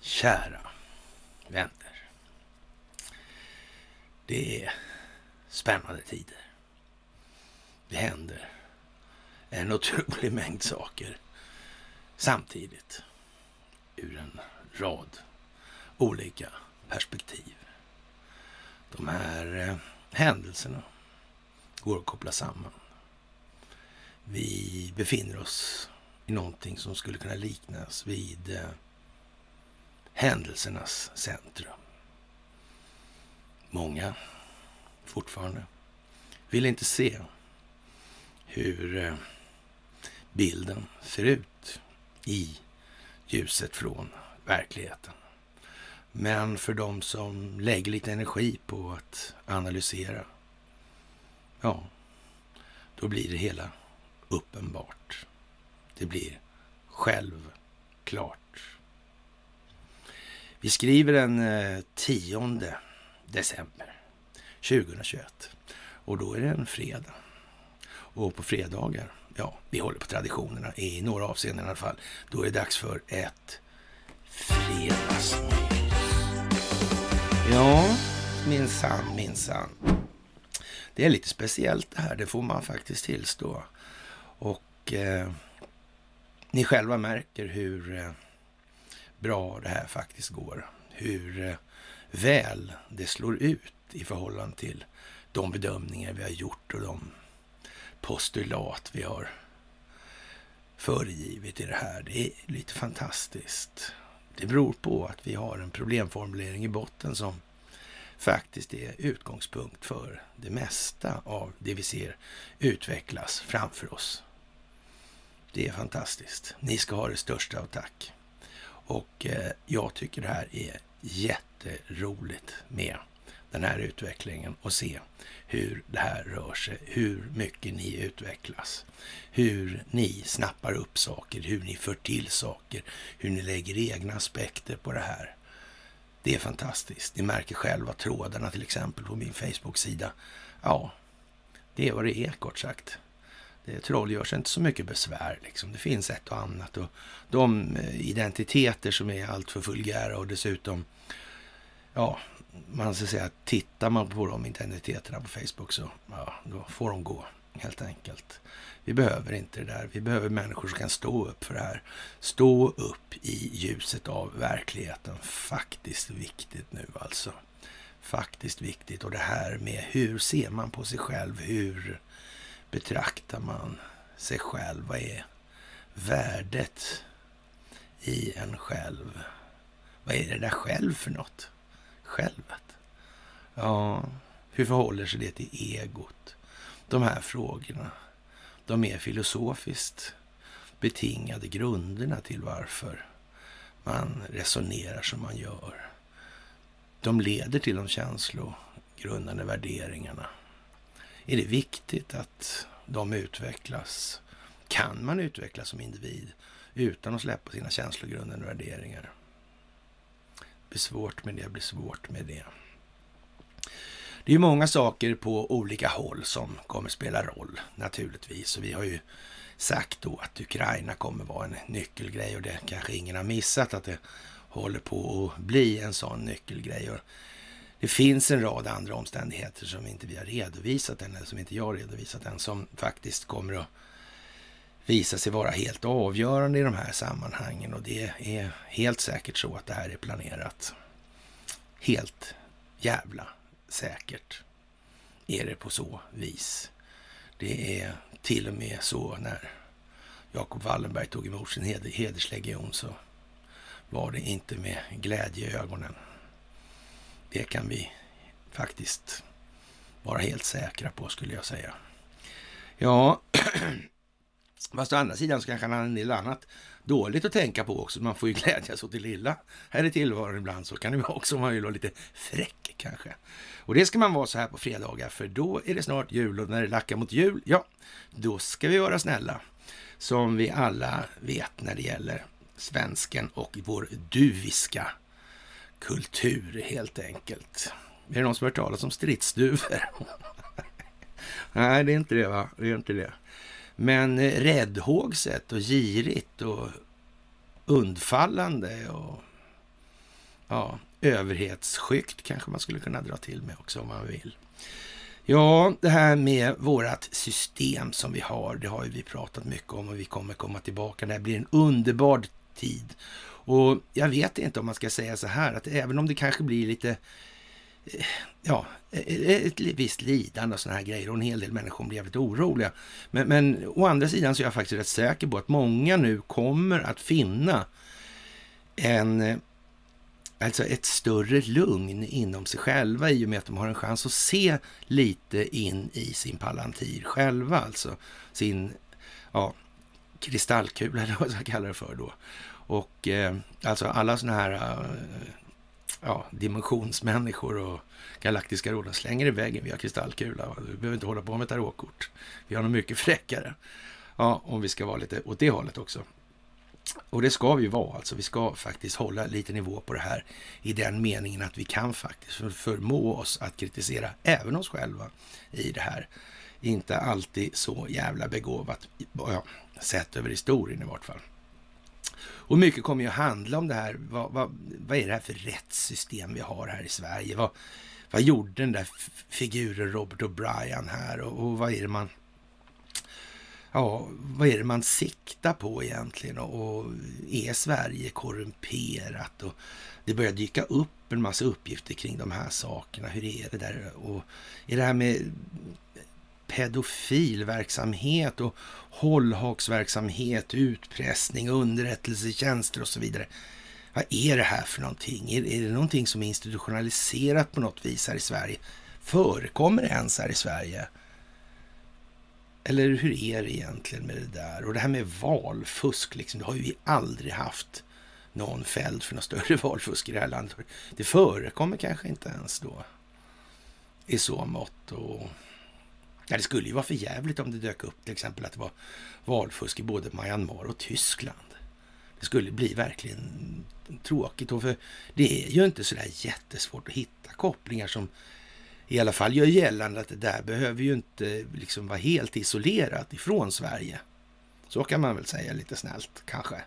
Kära vänner. Det är spännande tider. Det händer en otrolig mängd saker samtidigt ur en rad olika perspektiv. De här eh, händelserna går att koppla samman. Vi befinner oss i någonting som skulle kunna liknas vid eh, händelsernas centrum. Många fortfarande vill inte se hur eh, bilden ser ut i ljuset från verkligheten. Men för de som lägger lite energi på att analysera, ja, då blir det hela uppenbart. Det blir självklart. Vi skriver den eh, 10 december 2021 och då är det en fredag. Och på fredagar, ja, vi håller på traditionerna i några avseenden i alla fall. Då är det dags för ett fredagsmys. Ja, minsann, minsann. Det är lite speciellt det här, det får man faktiskt tillstå. Och eh, ni själva märker hur eh, bra det här faktiskt går. Hur eh, väl det slår ut i förhållande till de bedömningar vi har gjort och de postulat vi har föregivit i det här. Det är lite fantastiskt. Det beror på att vi har en problemformulering i botten som faktiskt är utgångspunkt för det mesta av det vi ser utvecklas framför oss. Det är fantastiskt. Ni ska ha det största av tack. Och eh, jag tycker det här är jätteroligt med den här utvecklingen och se hur det här rör sig, hur mycket ni utvecklas, hur ni snappar upp saker, hur ni för till saker, hur ni lägger egna aspekter på det här. Det är fantastiskt. Ni märker själva trådarna till exempel på min Facebook-sida. Ja, det är vad det är kort sagt. Det troll gör sig inte så mycket besvär. Liksom. Det finns ett och annat. Och de eh, identiteter som är alltför vulgära och dessutom, ja, man ska säga, tittar man på de identiteterna på Facebook så ja, då får de gå helt enkelt. Vi behöver inte det där. Vi behöver människor som kan stå upp för det här. Stå upp i ljuset av verkligheten. Faktiskt viktigt nu alltså. Faktiskt viktigt. Och det här med hur ser man på sig själv? Hur betraktar man sig själv? Vad är värdet i en själv? Vad är det där själv för något? Självet? Ja, hur förhåller sig det till egot? De här frågorna, de mer filosofiskt betingade grunderna till varför man resonerar som man gör. De leder till de känslogrundande värderingarna. Är det viktigt att de utvecklas? Kan man utvecklas som individ utan att släppa sina känslogrundande värderingar? Det blir svårt med det, blir svårt med det. Det är många saker på olika håll som kommer spela roll naturligtvis. Och vi har ju sagt då att Ukraina kommer vara en nyckelgrej och det kanske ingen har missat att det håller på att bli en sån nyckelgrej. Och det finns en rad andra omständigheter som inte vi har redovisat än, eller som inte jag har redovisat än, som faktiskt kommer att visa sig vara helt avgörande i de här sammanhangen. Och det är helt säkert så att det här är planerat. Helt jävla säkert är det på så vis. Det är till och med så när Jakob Wallenberg tog emot sin hederslegion så var det inte med glädje i ögonen. Det kan vi faktiskt vara helt säkra på skulle jag säga. Ja, fast å andra sidan så kanske han har en del annat dåligt att tänka på också. Man får ju glädjas åt det lilla här i tillvaron ibland. Så kan det vara också om man vill vara lite fräck kanske. Och det ska man vara så här på fredagar, för då är det snart jul och när det lackar mot jul, ja, då ska vi vara snälla. Som vi alla vet när det gäller svensken och vår duviska kultur helt enkelt. Är det någon som har hört talas om stridsduvor? Nej, det är inte det va? Det är inte det. Men eh, räddhågset och girigt och undfallande och ja, överhetsskyggt kanske man skulle kunna dra till med också om man vill. Ja, det här med vårat system som vi har, det har ju vi pratat mycket om och vi kommer komma tillbaka. Det här blir en underbar tid. Och jag vet inte om man ska säga så här att även om det kanske blir lite ja, eh, eh, ett visst lidande och sådana här grejer och en hel del människor blir jävligt oroliga. Men, men å andra sidan så är jag faktiskt rätt säker på att många nu kommer att finna en eh, alltså ett större lugn inom sig själva i och med att de har en chans att se lite in i sin palantir själva, alltså sin ja, kristallkula eller vad jag ska kalla det för då. Och eh, alltså alla sådana här eh, ja, dimensionsmänniskor och galaktiska råd slänger i väggen via kristallkula. Du behöver inte hålla på med tarotkort. Vi har något mycket fräckare. Ja, om vi ska vara lite åt det hållet också. Och det ska vi vara alltså. Vi ska faktiskt hålla lite nivå på det här i den meningen att vi kan faktiskt förmå oss att kritisera även oss själva i det här. Inte alltid så jävla begåvat, ja, sett över historien i vart fall. Och mycket kommer ju att handla om det här. Vad, vad, vad är det här för rättssystem vi har här i Sverige? Vad, vad gjorde den där figuren Robert O'Brien här och, och vad är det man ja, vad är det man siktar på egentligen? Och är Sverige korrumperat? Och det börjar dyka upp en massa uppgifter kring de här sakerna. Hur är det där? Och är det här med pedofilverksamhet och hållhaksverksamhet, utpressning, underrättelsetjänster och så vidare. Vad är det här för någonting? Är, är det någonting som är institutionaliserat på något vis här i Sverige? Förekommer det ens här i Sverige? Eller hur är det egentligen med det där? Och det här med valfusk, liksom, det har ju vi aldrig haft någon fälld för något större valfusk i det här landet. Det förekommer kanske inte ens då i så mått. Och... Ja, det skulle ju vara för jävligt om det dök upp till exempel att det var valfusk i både Myanmar och Tyskland. Det skulle bli verkligen tråkigt. Och för det är ju inte sådär jättesvårt att hitta kopplingar som i alla fall gör gällande att det där behöver ju inte liksom vara helt isolerat ifrån Sverige. Så kan man väl säga lite snällt kanske.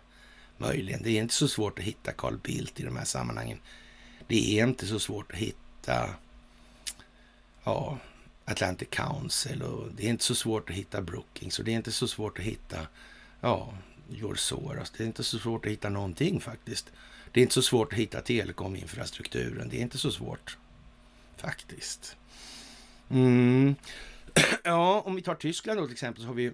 Möjligen. Det är inte så svårt att hitta Carl Bildt i de här sammanhangen. Det är inte så svårt att hitta ja, Atlantic Council och det är inte så svårt att hitta Brookings och det är inte så svårt att hitta ja, George Soros. Alltså, det är inte så svårt att hitta någonting faktiskt. Det är inte så svårt att hitta telekominfrastrukturen. Det är inte så svårt faktiskt. Mm. Ja, om vi tar Tyskland då till exempel så har vi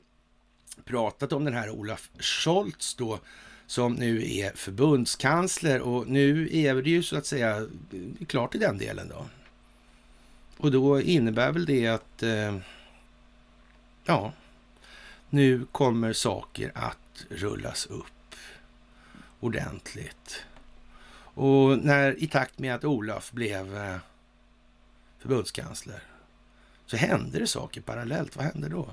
pratat om den här Olaf Scholz då som nu är förbundskansler och nu är det ju så att säga klart i den delen då. Och då innebär väl det att eh, ja, nu kommer saker att rullas upp ordentligt. Och när i takt med att Olaf blev eh, förbundskansler så hände det saker parallellt. Vad hände då?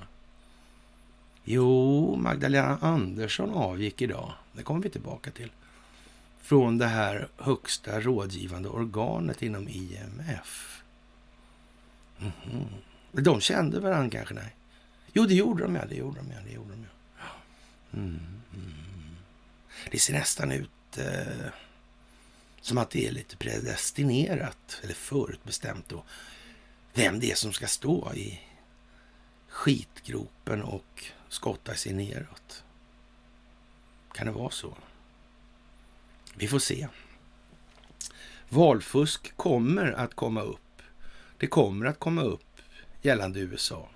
Jo, Magdalena Andersson avgick idag. Det kommer vi tillbaka till. Från det här högsta rådgivande organet inom IMF. Mm -hmm. De kände varandra kanske? Nej. Jo, det gjorde de ja. Det gjorde de ja. Det, gjorde de, ja. Mm, mm. det ser nästan ut eh, som att det är lite predestinerat eller förutbestämt då. Vem det är som ska stå i skitgropen och skotta sig neråt. Kan det vara så? Vi får se. Valfusk kommer att komma upp. Det kommer att komma upp gällande USA.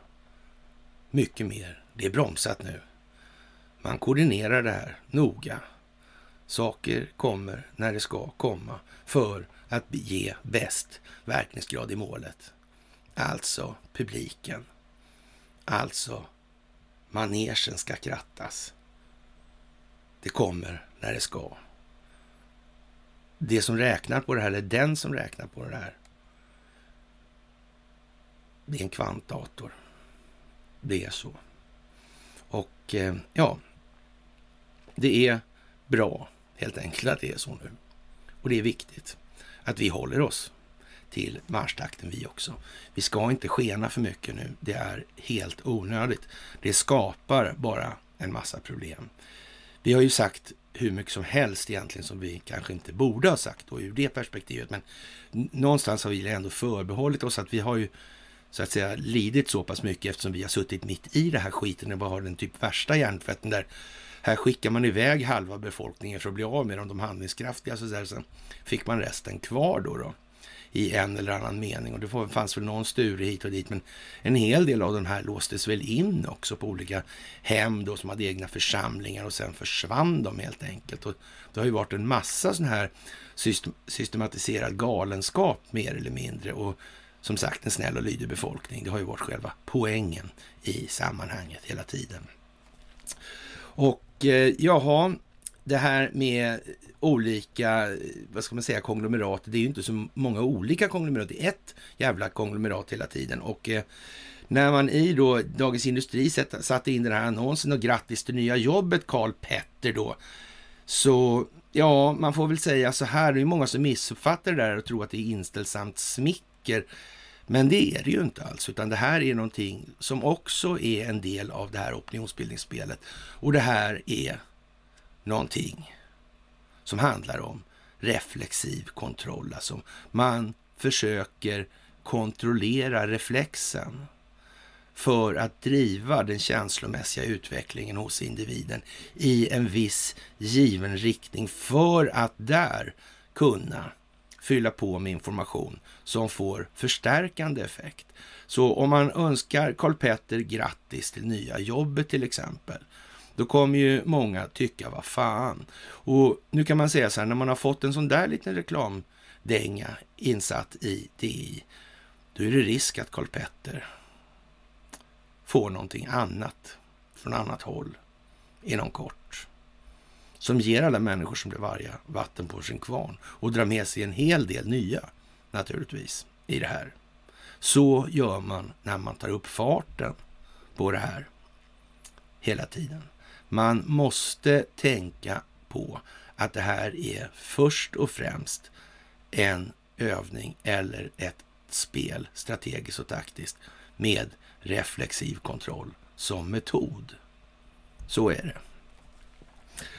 Mycket mer. Det är bromsat nu. Man koordinerar det här noga. Saker kommer när det ska komma för att ge bäst verkningsgrad i målet. Alltså publiken. Alltså manegen ska krattas. Det kommer när det ska. Det som räknar på det här, eller den som räknar på det här, det är en kvantdator. Det är så. Och eh, ja, det är bra helt enkelt att det är så nu. Och det är viktigt att vi håller oss till marschtakten vi också. Vi ska inte skena för mycket nu. Det är helt onödigt. Det skapar bara en massa problem. Vi har ju sagt hur mycket som helst egentligen som vi kanske inte borde ha sagt då ur det perspektivet. Men någonstans har vi ändå förbehållit oss att vi har ju så att säga lidit så pass mycket eftersom vi har suttit mitt i det här skiten och bara har den typ värsta hjärntvätten där här skickar man iväg halva befolkningen för att bli av med dem, de handlingskraftiga. Så där, sen fick man resten kvar då, då i en eller annan mening. Och det fanns väl någon sture hit och dit, men en hel del av de här låstes väl in också på olika hem då som hade egna församlingar och sen försvann de helt enkelt. Och det har ju varit en massa sån här systematiserad galenskap mer eller mindre. Och som sagt, en snäll och lydig befolkning. Det har ju varit själva poängen i sammanhanget hela tiden. Och eh, jaha, det här med olika, eh, vad ska man säga, konglomerat. Det är ju inte så många olika konglomerat. Det är ett jävla konglomerat hela tiden. Och eh, när man i då Dagens Industri satte in den här annonsen och grattis till nya jobbet Karl Petter då. Så ja, man får väl säga så här. Det är många som missuppfattar det där och tror att det är inställsamt smicker. Men det är det ju inte alls, utan det här är någonting som också är en del av det här opinionsbildningsspelet. Och det här är någonting som handlar om reflexiv kontroll. Alltså man försöker kontrollera reflexen för att driva den känslomässiga utvecklingen hos individen i en viss given riktning för att där kunna fylla på med information som får förstärkande effekt. Så om man önskar Karl Petter grattis till nya jobbet till exempel, då kommer ju många tycka vad fan. Och nu kan man säga så här, när man har fått en sån där liten reklamdänga insatt i DI, då är det risk att Karl Petter får någonting annat från annat håll inom kort. Som ger alla människor som blir varga vatten på sin kvarn och drar med sig en hel del nya naturligtvis i det här. Så gör man när man tar upp farten på det här hela tiden. Man måste tänka på att det här är först och främst en övning eller ett spel, strategiskt och taktiskt, med reflexiv kontroll som metod. Så är det.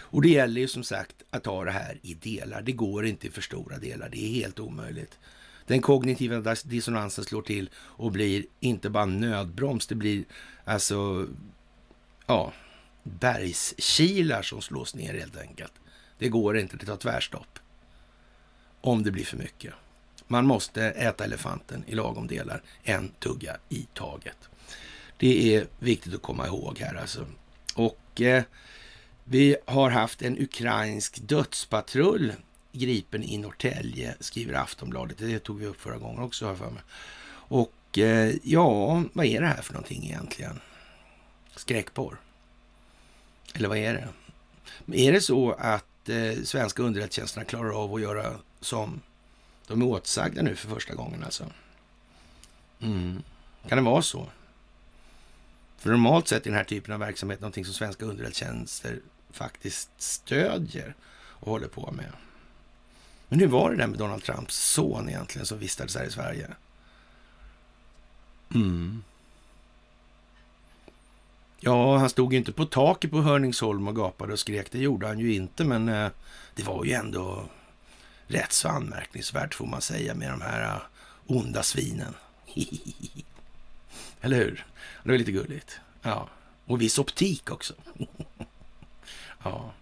Och det gäller ju som sagt att ta det här i delar. Det går inte i för stora delar. Det är helt omöjligt. Den kognitiva dissonansen slår till och blir inte bara nödbroms, det blir alltså, ja, bergskilar som slås ner helt enkelt. Det går inte, det tar tvärstopp. Om det blir för mycket. Man måste äta elefanten i lagom delar, en tugga i taget. Det är viktigt att komma ihåg här alltså. Och eh, vi har haft en ukrainsk dödspatrull gripen i Norrtälje, skriver Aftonbladet. Det tog vi upp förra gången också, har för mig. Och eh, ja, vad är det här för någonting egentligen? Skräckporr? Eller vad är det? Är det så att eh, svenska underrättelsetjänsterna klarar av att göra som de är åtsagda nu för första gången alltså? Mm. Kan det vara så? För normalt sett är den här typen av verksamhet någonting som svenska underrättelsetjänster faktiskt stödjer och håller på med. Men hur var det där med Donald Trumps son egentligen som vistades här i Sverige? Mm. Ja, han stod ju inte på taket på Hörningsholm och gapade och skrek. Det gjorde han ju inte, men eh, det var ju ändå rätt så anmärkningsvärt får man säga med de här uh, onda svinen. Eller hur? Det var lite gulligt. Ja, och viss optik också. ja,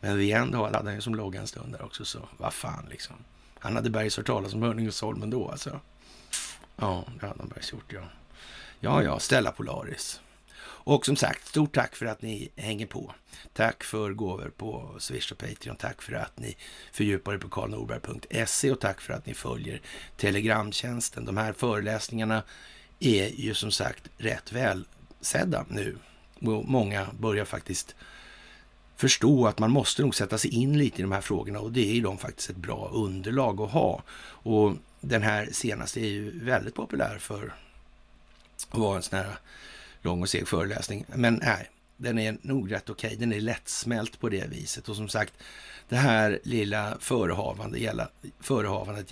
men vi ändå hade han ju som logga en stund där också, så vad fan liksom. Han hade Bergs hört talas om Hörningsholmen då alltså. Ja, det hade han Bergs gjort, ja. Ja, ja, Stella Polaris. Och som sagt, stort tack för att ni hänger på. Tack för gåvor på Swish och Patreon. Tack för att ni fördjupar er på karlnorberg.se och tack för att ni följer Telegramtjänsten. De här föreläsningarna är ju som sagt rätt väl sedda nu. Många börjar faktiskt förstå att man måste nog sätta sig in lite i de här frågorna och det är ju de faktiskt ett bra underlag att ha. Och den här senaste är ju väldigt populär för att vara en sån här lång och seg föreläsning. Men nej, Den är nog rätt okej. Okay. Den är lättsmält på det viset. Och som sagt, det här lilla förehavande, gälla, förehavandet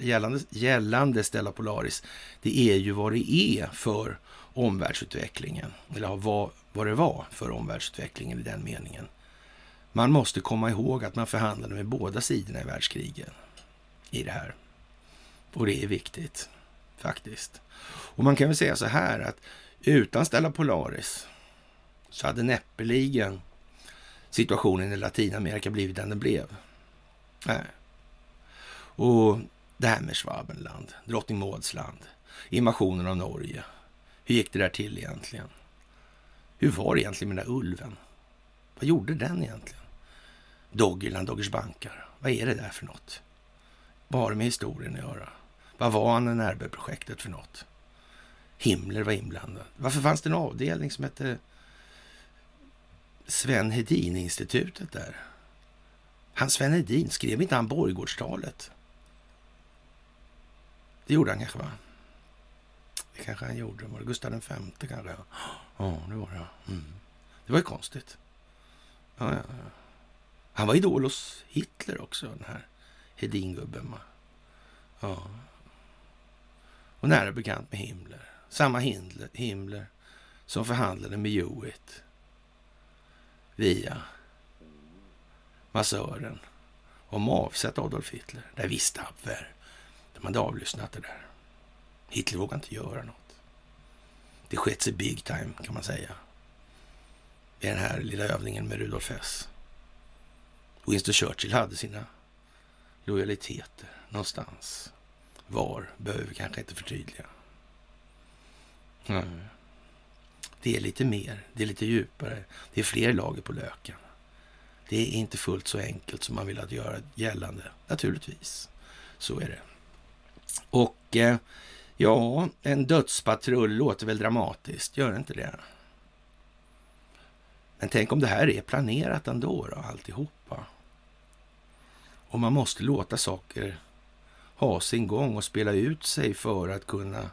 gällande, gällande Stella Polaris, det är ju vad det är för omvärldsutvecklingen. Eller vad, vad det var för omvärldsutvecklingen i den meningen. Man måste komma ihåg att man förhandlade med båda sidorna i världskrigen i det här. Och det är viktigt, faktiskt. Och man kan väl säga så här att utan Stella Polaris så hade näppeligen situationen i Latinamerika blivit den den blev. Nej. Och det här med Schwabenland, Drottning Mauds land, invasionen av Norge. Hur gick det där till egentligen? Hur var det egentligen med den där ulven? Vad gjorde den egentligen? Doggerland, Doggers bankar. Vad är det där för något? Vad har det med historien att göra? Vad var NRB-projektet för något? Himmler var inblandad. Varför fanns det en avdelning som hette Sven Hedin-institutet där? Han Sven Hedin, skrev inte han Borggårdstalet? Det gjorde han kanske, va? Det kanske han gjorde. Var det Gustav V kanske? Ja, det var det. Mm. Det var ju konstigt. Ja, ja, ja. Han var idol hos Hitler också, den här Hedin-gubben. Ja. Och nära bekant med Himmler. Samma Himmler, Himmler som förhandlade med Hewitt via massören om avsätt Adolf Hitler. Det visste Abwehr. De hade avlyssnat det där. Hitler vågade inte göra något. Det skett sig big time kan man säga. I den här lilla övningen med Rudolf Hess. Winston Churchill hade sina lojaliteter någonstans. Var behöver vi kanske inte förtydliga. Mm. Det är lite mer, det är lite djupare, det är fler lager på löken. Det är inte fullt så enkelt som man vill att göra gällande, naturligtvis. Så är det. Och eh, ja, en dödspatrull låter väl dramatiskt, gör inte det? Men tänk om det här är planerat ändå, då, alltihop. Och man måste låta saker ha sin gång och spela ut sig för att kunna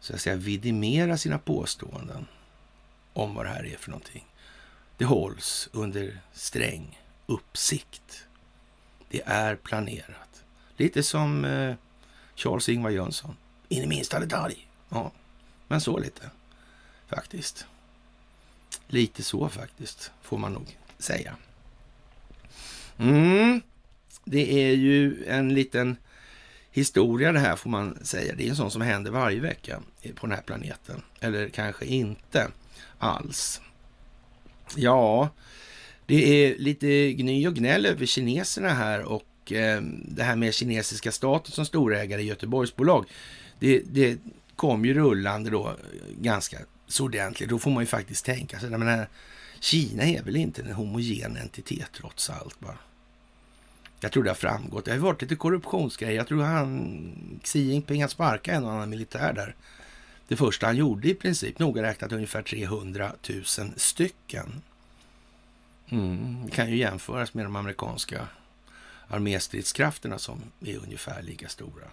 så att säga vidimera sina påståenden om vad det här är för någonting. Det hålls under sträng uppsikt. Det är planerat. Lite som eh, Charles-Ingvar Jönsson. In i minsta detalj. Ja, men så lite faktiskt. Lite så faktiskt, får man nog säga. Mm. Det är ju en liten historia det här får man säga. Det är en sån som händer varje vecka på den här planeten. Eller kanske inte alls. Ja, det är lite gny och gnäll över kineserna här och eh, det här med kinesiska staten som storägare i Göteborgsbolag. Det, det kom ju rullande då ganska så ordentligt. Då får man ju faktiskt tänka sig, Kina är väl inte en homogen entitet trots allt. Bara. Jag tror det har framgått. Det har varit lite korruptionsgrejer. Jag tror han, Xi Jinping, han sparkade en och annan militär där. Det första han gjorde i princip, noga räknat ungefär 300 000 stycken. Mm, det kan ju jämföras med de amerikanska arméstridskrafterna som är ungefär lika stora.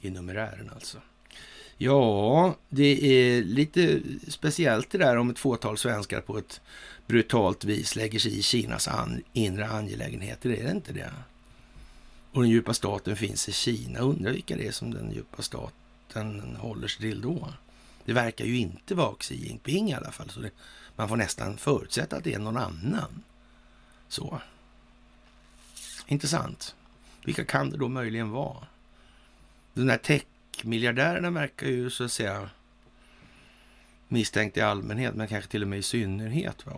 I numerären alltså. Ja, det är lite speciellt det där om ett fåtal svenskar på ett brutalt vis lägger sig i Kinas an, inre angelägenheter. Är det inte det? Och den djupa staten finns i Kina. Undrar vilka det är som den djupa staten håller sig till då? Det verkar ju inte vara Xi Jinping i alla fall. Så det, man får nästan förutsätta att det är någon annan. Så. Intressant. Vilka kan det då möjligen vara? Den där tech-miljardärerna verkar ju så att säga misstänkt i allmänhet, men kanske till och med i synnerhet. Va?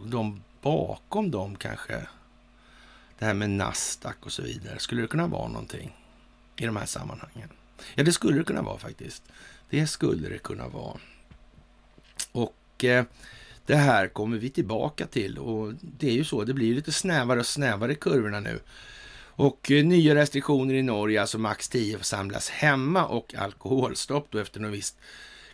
Och de bakom dem kanske, det här med Nasdaq och så vidare, skulle det kunna vara någonting i de här sammanhangen? Ja, det skulle det kunna vara faktiskt. Det skulle det kunna vara. Och eh, det här kommer vi tillbaka till och det är ju så, det blir lite snävare och snävare kurvorna nu. Och eh, nya restriktioner i Norge, alltså max 10 får samlas hemma och alkoholstopp då efter något visst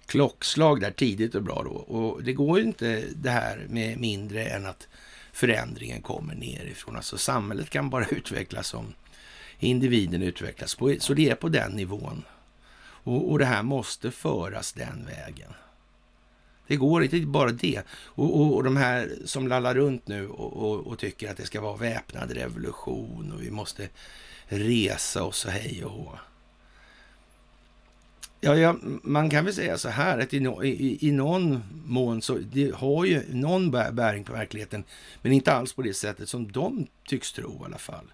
klockslag där tidigt och bra då. Och det går ju inte det här med mindre än att förändringen kommer nerifrån. Alltså samhället kan bara utvecklas om individen utvecklas. På, så det är på den nivån. Och, och det här måste föras den vägen. Det går inte, bara det. Och, och, och de här som lallar runt nu och, och, och, tycker att det ska vara väpnad revolution och vi måste resa oss och hej och hå. Ja, ja, man kan väl säga så här att i, i, i någon mån så det har ju någon bäring på verkligheten, men inte alls på det sättet som de tycks tro i alla fall.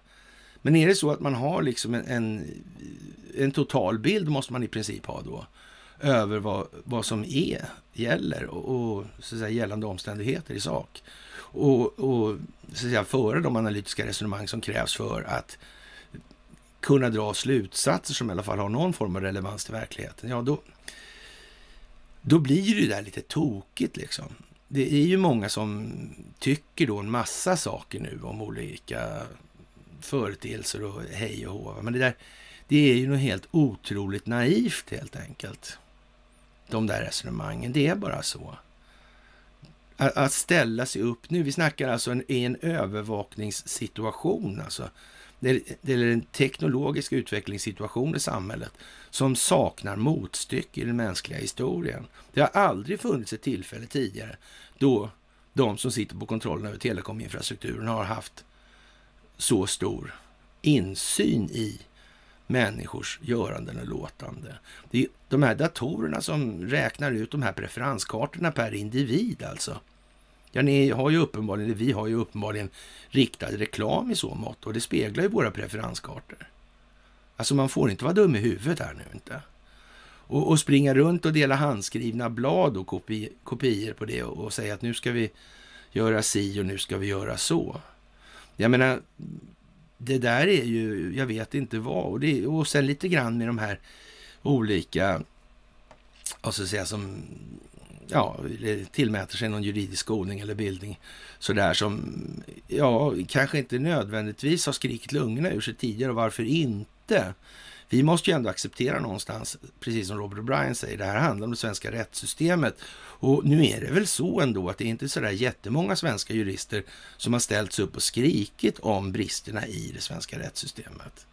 Men är det så att man har liksom en, en, en totalbild måste man i princip ha då över vad, vad som är, gäller och, och så att säga, gällande omständigheter i sak. Och, och så att säga, föra de analytiska resonemang som krävs för att kunna dra slutsatser som i alla fall har någon form av relevans till verkligheten. Ja, då, då blir det ju där lite tokigt liksom. Det är ju många som tycker då en massa saker nu om olika företeelser och hej och hå. Men det där, det är ju något helt otroligt naivt helt enkelt. De där resonemangen, det är bara så. Att, att ställa sig upp nu, vi snackar alltså en, i en övervakningssituation alltså. Det, gäller är en teknologisk utvecklingssituation i samhället som saknar motstycke i den mänskliga historien. Det har aldrig funnits ett tillfälle tidigare då de som sitter på kontrollen över telekominfrastrukturen har haft så stor insyn i människors göranden och låtande. Det är de här datorerna som räknar ut de här preferenskartorna per individ alltså. Ja, ni har ju uppenbarligen, vi har ju uppenbarligen riktad reklam i så mått och det speglar ju våra preferenskartor. Alltså man får inte vara dum i huvudet här nu inte. Och, och springa runt och dela handskrivna blad och kopi, kopior på det och, och säga att nu ska vi göra si och nu ska vi göra så. Jag menar, det där är ju, jag vet inte vad. Och, det, och sen lite grann med de här olika, vad ska jag säga, som ja, tillmäter sig någon juridisk skolning eller bildning sådär som, ja, kanske inte nödvändigtvis har skrikit lungorna ur sig tidigare och varför inte? Vi måste ju ändå acceptera någonstans, precis som Robert O'Brien säger, det här handlar om det svenska rättssystemet. Och nu är det väl så ändå att det är inte sådär jättemånga svenska jurister som har ställts upp och skrikit om bristerna i det svenska rättssystemet.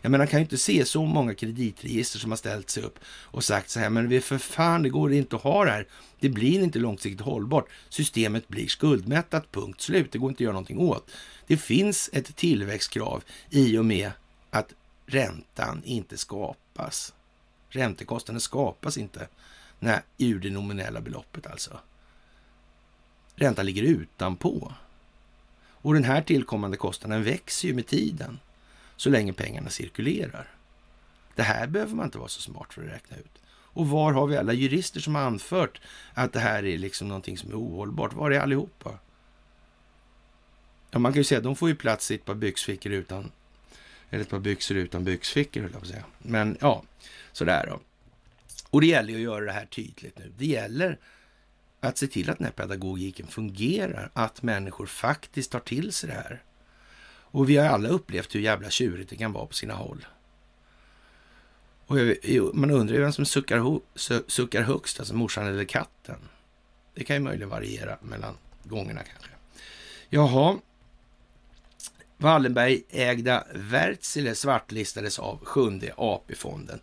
Jag menar, man kan ju inte se så många kreditregister som har ställt sig upp och sagt så här, men vi för fan, det går inte att ha det här. Det blir inte långsiktigt hållbart. Systemet blir skuldmättat, punkt slut. Det går inte att göra någonting åt. Det finns ett tillväxtkrav i och med att räntan inte skapas. Räntekostnaden skapas inte när, ur det nominella beloppet alltså. Räntan ligger utanpå. Och den här tillkommande kostnaden växer ju med tiden så länge pengarna cirkulerar. Det här behöver man inte vara så smart för att räkna ut. Och var har vi alla jurister som har anfört att det här är liksom någonting som är ohållbart? Var är allihopa? Ja, man kan ju säga att de får ju plats i ett par byxfickor utan, eller ett par byxor utan byxfickor, höll jag på att säga. Men ja, sådär då. Och det gäller ju att göra det här tydligt nu. Det gäller att se till att den här pedagogiken fungerar, att människor faktiskt tar till sig det här. Och vi har alla upplevt hur jävla tjurigt det kan vara på sina håll. Och man undrar ju vem som suckar, suckar högst, alltså morsan eller katten. Det kan ju möjligen variera mellan gångerna kanske. Jaha. Wallenberg-ägda Wärtsilä svartlistades av sjunde AP-fonden.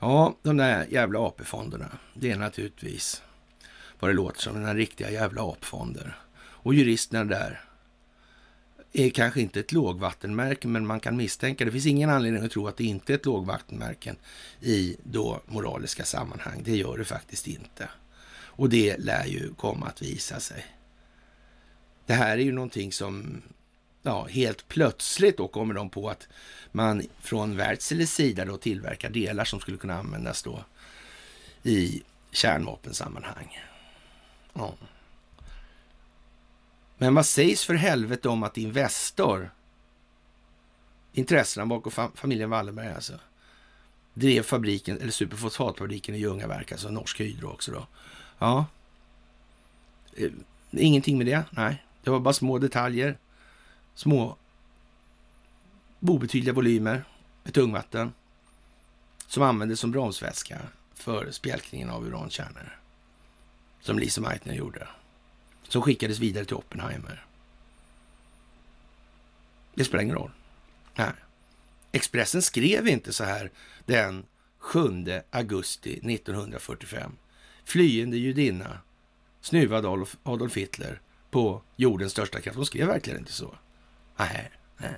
Ja, de där jävla AP-fonderna, det är naturligtvis vad det låter som, den riktiga jävla AP-fonder. Och juristerna där, är kanske inte ett lågvattenmärke, men man kan misstänka, det finns ingen anledning att tro att det inte är ett lågvattenmärke i då moraliska sammanhang. Det gör det faktiskt inte. Och det lär ju komma att visa sig. Det här är ju någonting som, ja, helt plötsligt då kommer de på att man från Wärtsiles sida då tillverkar delar som skulle kunna användas då i kärnvapensammanhang. Ja. Men vad sägs för helvete om att Investor, intressena bakom familjen Wallenberg alltså, drev fabriken, eller superfosfatfabriken i Ljungaverk, alltså Norsk Hydro också då. Ja. Eh, ingenting med det, nej. Det var bara små detaljer, små obetydliga volymer med tungvatten som användes som bromsvätska för spjälkningen av urankärnor. Som Lise Meitner gjorde som skickades vidare till Oppenheimer. Det spelar ingen roll. Nej. Expressen skrev inte så här den 7 augusti 1945. Flyende judinna snuvad Adolf, Adolf Hitler på jordens största kraft. De skrev verkligen inte så. Nej, nej.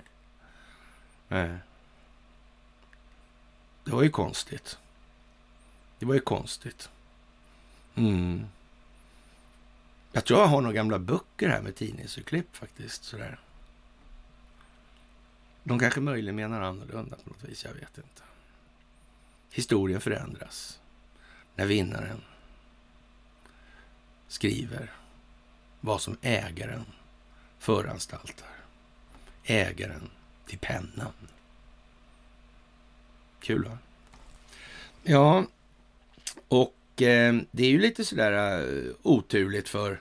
nej. Det var ju konstigt. Det var ju konstigt. Mm. Jag tror jag har några gamla böcker här med tidningsurklipp faktiskt. Sådär. De kanske möjligen menar annorlunda på något vis, jag vet inte. Historien förändras när vinnaren skriver vad som ägaren föranstaltar. Ägaren till pennan. Kul va? Ja, och eh, det är ju lite sådär uh, oturligt för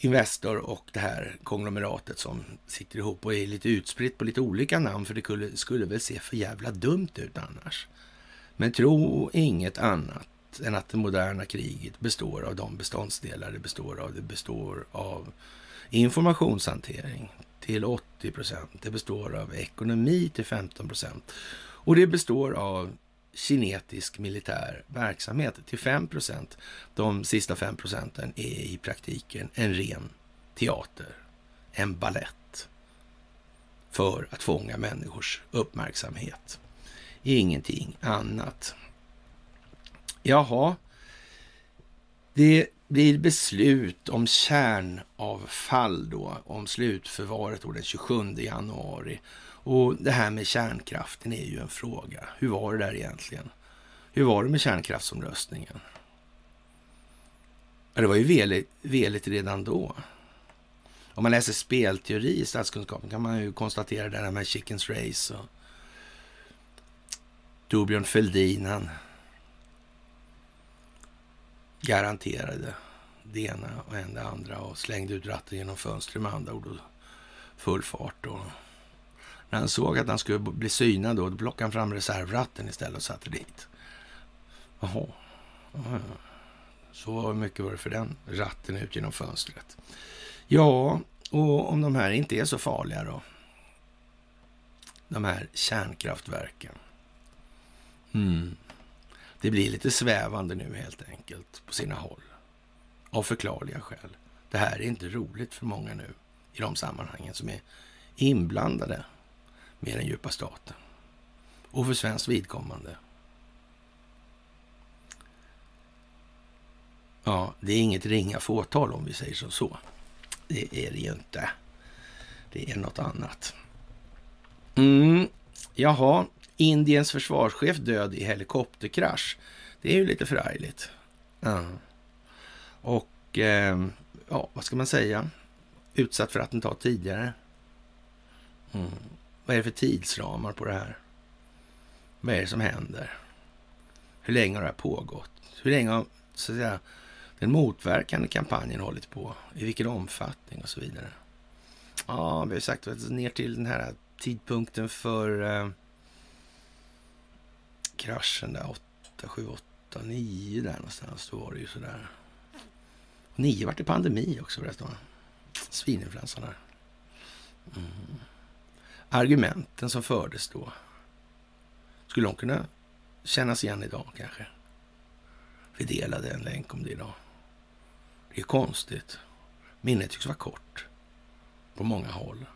Investor och det här konglomeratet som sitter ihop och är lite utspritt på lite olika namn, för det skulle, skulle väl se för jävla dumt ut annars. Men tro inget annat än att det moderna kriget består av de beståndsdelar det består av. Det består av informationshantering till 80 procent. Det består av ekonomi till 15 procent. Och det består av kinetisk militär verksamhet till 5 procent. De sista 5 procenten är i praktiken en ren teater, en ballett för att fånga människors uppmärksamhet. Ingenting annat. Jaha, det blir beslut om kärnavfall då, om slutförvaret då den 27 januari. Och det här med kärnkraften är ju en fråga. Hur var det där egentligen? Hur var det med kärnkraftsomröstningen? Ja, det var ju veligt, veligt redan då. Om man läser spelteori i statskunskapen kan man ju konstatera det här med Chickens Race och Torbjörn Fälldin, han garanterade det ena och en det andra och slängde ut ratten genom fönstret med andra ord och full fart. Och när han såg att han skulle bli synad då, då plockade han fram reservratten istället och satte dit. Jaha. Så mycket var det för den ratten ut genom fönstret. Ja, och om de här inte är så farliga då? De här kärnkraftverken. Mm. Det blir lite svävande nu helt enkelt på sina håll. Av förklarliga skäl. Det här är inte roligt för många nu i de sammanhangen som är inblandade med den djupa staten. Och för svenskt vidkommande. Ja, det är inget ringa fåtal om vi säger som så. Det är det ju inte. Det är något annat. Mm, jaha, Indiens försvarschef död i helikopterkrasch. Det är ju lite förargligt. Mm. Och eh, ja, vad ska man säga? Utsatt för attentat tidigare. Mm. Vad är det för tidsramar på det här? Vad är det som händer? Hur länge har det här pågått? Hur länge har så att säga, den motverkande kampanjen hållit på? I vilken omfattning och så vidare? Ja, vi har sagt att ner till den här tidpunkten för eh, kraschen där, 8, 7, 8, 9 där någonstans. Då var det ju sådär. 9 vart det pandemi också förresten. Svininfluensan där. Mm. Argumenten som fördes då. Skulle de kunna kännas igen idag kanske? Vi delade en länk om det idag. Det är konstigt. Minnet tycks vara kort på många håll.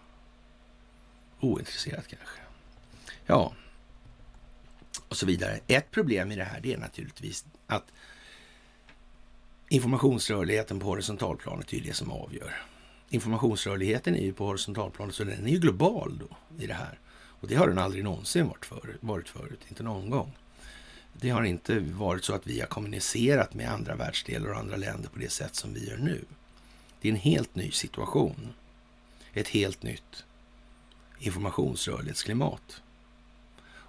Ointresserat kanske. Ja, och så vidare. Ett problem i det här det är naturligtvis att informationsrörligheten på horisontalplanet är det som avgör. Informationsrörligheten är ju på horisontalplanet, så den är ju global då i det här. Och det har den aldrig någonsin varit förut, varit förut inte någon gång. Det har inte varit så att vi har kommunicerat med andra världsdelar och andra länder på det sätt som vi gör nu. Det är en helt ny situation. Ett helt nytt informationsrörlighetsklimat.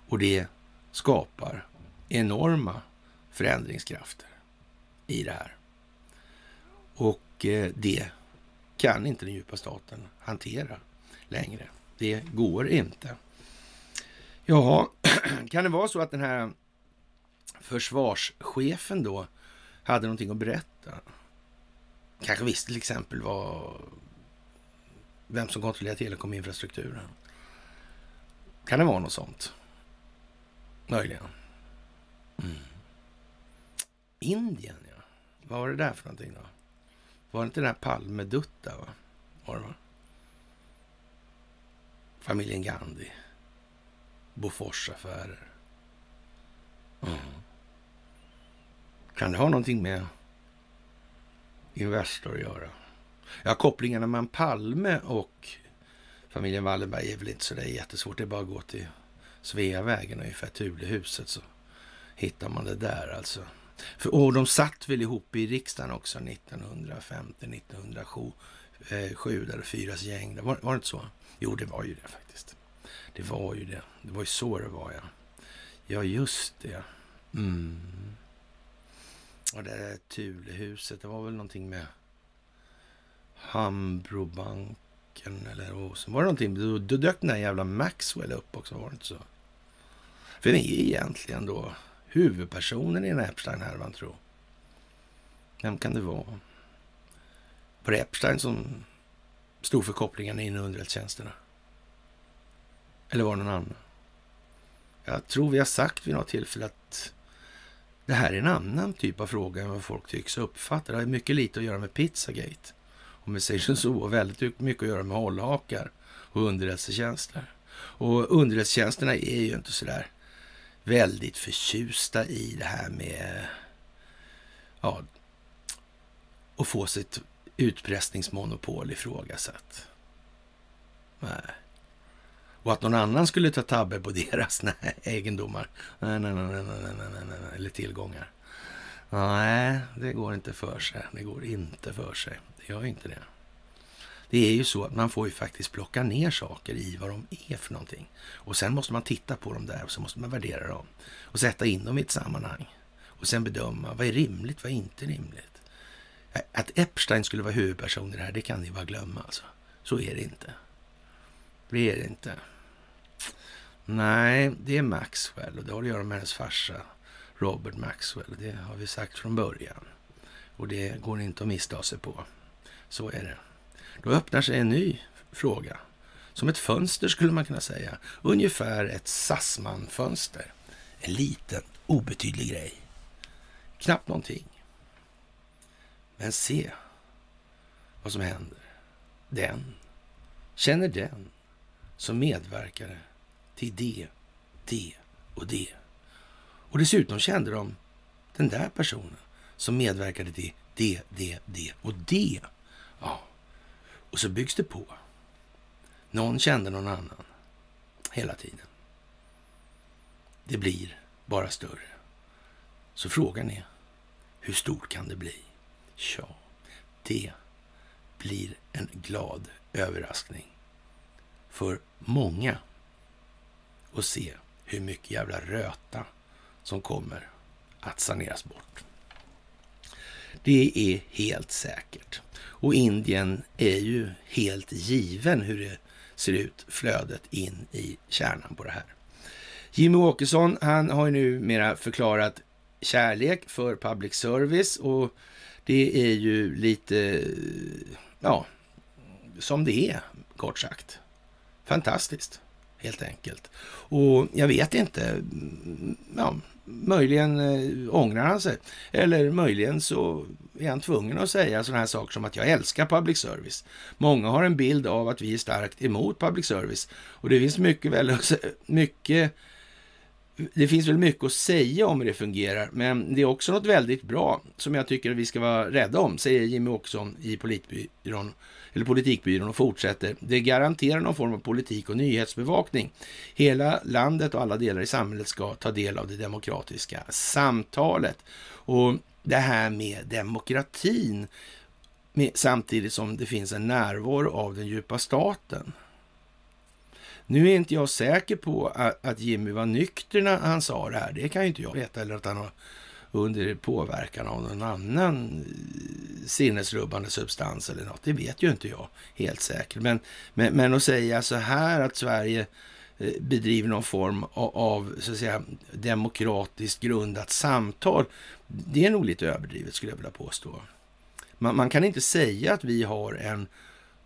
Och det skapar enorma förändringskrafter i det här. Och eh, det kan inte den djupa staten hantera längre. Det går inte. Ja, kan det vara så att den här försvarschefen då hade någonting att berätta? Kanske visste till exempel vad, vem som kontrollerar telekominfrastrukturen. Kan det vara något sånt? Möjligen. Mm. Indien, ja. Vad var det där för någonting då? Var det inte den här Palmedutta? Va? Var det va? Familjen Gandhi. Boforsaffärer. Mm. Kan det ha någonting med Investor att göra? Ja, kopplingarna mellan Palme och familjen Wallenberg är väl inte så där jättesvårt. Det är bara att gå till Sveavägen, ungefär Tulehuset, så hittar man det där alltså. För, och de satt väl ihop i riksdagen också 1950, 1907, eh, sju fyras gäng. Var, var det inte så? Jo, det var ju det faktiskt. Det var ju det. Det var ju så det var, ja. Ja, just det. Mm. Och det där Tulehuset, det var väl någonting med Hambrobanken eller och så var det någonting. Då, då dök den där jävla Maxwell upp också, var det inte så? För det är egentligen då huvudpersonen i den här Epstein-härvan, tro? Vem kan det vara? Var det Epstein som stod för kopplingen in i underrättelsetjänsterna? Eller var det någon annan? Jag tror vi har sagt vid något tillfälle att det här är en annan typ av fråga än vad folk tycks uppfatta. Det har mycket lite att göra med Pizzagate, om vi säger så, och väldigt mycket att göra med hållhakar och underrättelsetjänster. Och underrättelsetjänsterna är ju inte så där väldigt förtjusta i det här med ja, att få sitt utpressningsmonopol ifrågasatt. Nej. Och att någon annan skulle ta tabbe på deras nej, egendomar nej, nej, nej, nej, nej, nej, eller tillgångar. Nej, det går inte för sig. Det går inte för sig. Det gör inte det. Det är ju så att man får ju faktiskt plocka ner saker i vad de är för någonting. Och sen måste man titta på dem där och så måste man värdera dem och sätta in dem i ett sammanhang. Och sen bedöma vad är rimligt, vad är inte rimligt. Att Epstein skulle vara huvudperson i det här, det kan ni bara glömma alltså. Så är det inte. Det är det inte. Nej, det är Maxwell och det har att göra med hennes farsa Robert Maxwell. Det har vi sagt från början. Och det går inte att missta sig på. Så är det. Då öppnar sig en ny fråga. Som ett fönster skulle man kunna säga. Ungefär ett Sassman-fönster. En liten obetydlig grej. Knappt någonting. Men se vad som händer. Den känner den som medverkare till det, det och det. Och dessutom kände de den där personen som medverkade till det, det, det och det. Ja, och så byggs det på. Någon kände någon annan hela tiden. Det blir bara större. Så frågan är, hur stort kan det bli? Tja, det blir en glad överraskning för många att se hur mycket jävla röta som kommer att saneras bort. Det är helt säkert. Och Indien är ju helt given hur det ser ut, flödet in i kärnan på det här. Jimmy Åkesson, han har ju numera förklarat kärlek för public service och det är ju lite, ja, som det är, kort sagt. Fantastiskt, helt enkelt. Och jag vet inte, ja, möjligen eh, ångrar han sig. Eller möjligen så är han tvungen att säga sådana här saker som att jag älskar public service. Många har en bild av att vi är starkt emot public service. Och det finns mycket, väl, mycket det finns väl mycket att säga om hur det fungerar, men det är också något väldigt bra som jag tycker att vi ska vara rädda om, säger Jimmy Åkesson i politbyrån, eller politikbyrån och fortsätter. Det garanterar någon form av politik och nyhetsbevakning. Hela landet och alla delar i samhället ska ta del av det demokratiska samtalet. Och det här med demokratin, med, samtidigt som det finns en närvaro av den djupa staten. Nu är inte jag säker på att, att Jimmy var nykter när han sa det här. Det kan ju inte jag veta. Eller att han har under påverkan av någon annan eh, sinnesrubbande substans eller något. Det vet ju inte jag helt säkert. Men, men, men att säga så här att Sverige eh, bedriver någon form av, så att säga, demokratiskt grundat samtal. Det är nog lite överdrivet skulle jag vilja påstå. Man, man kan inte säga att vi har en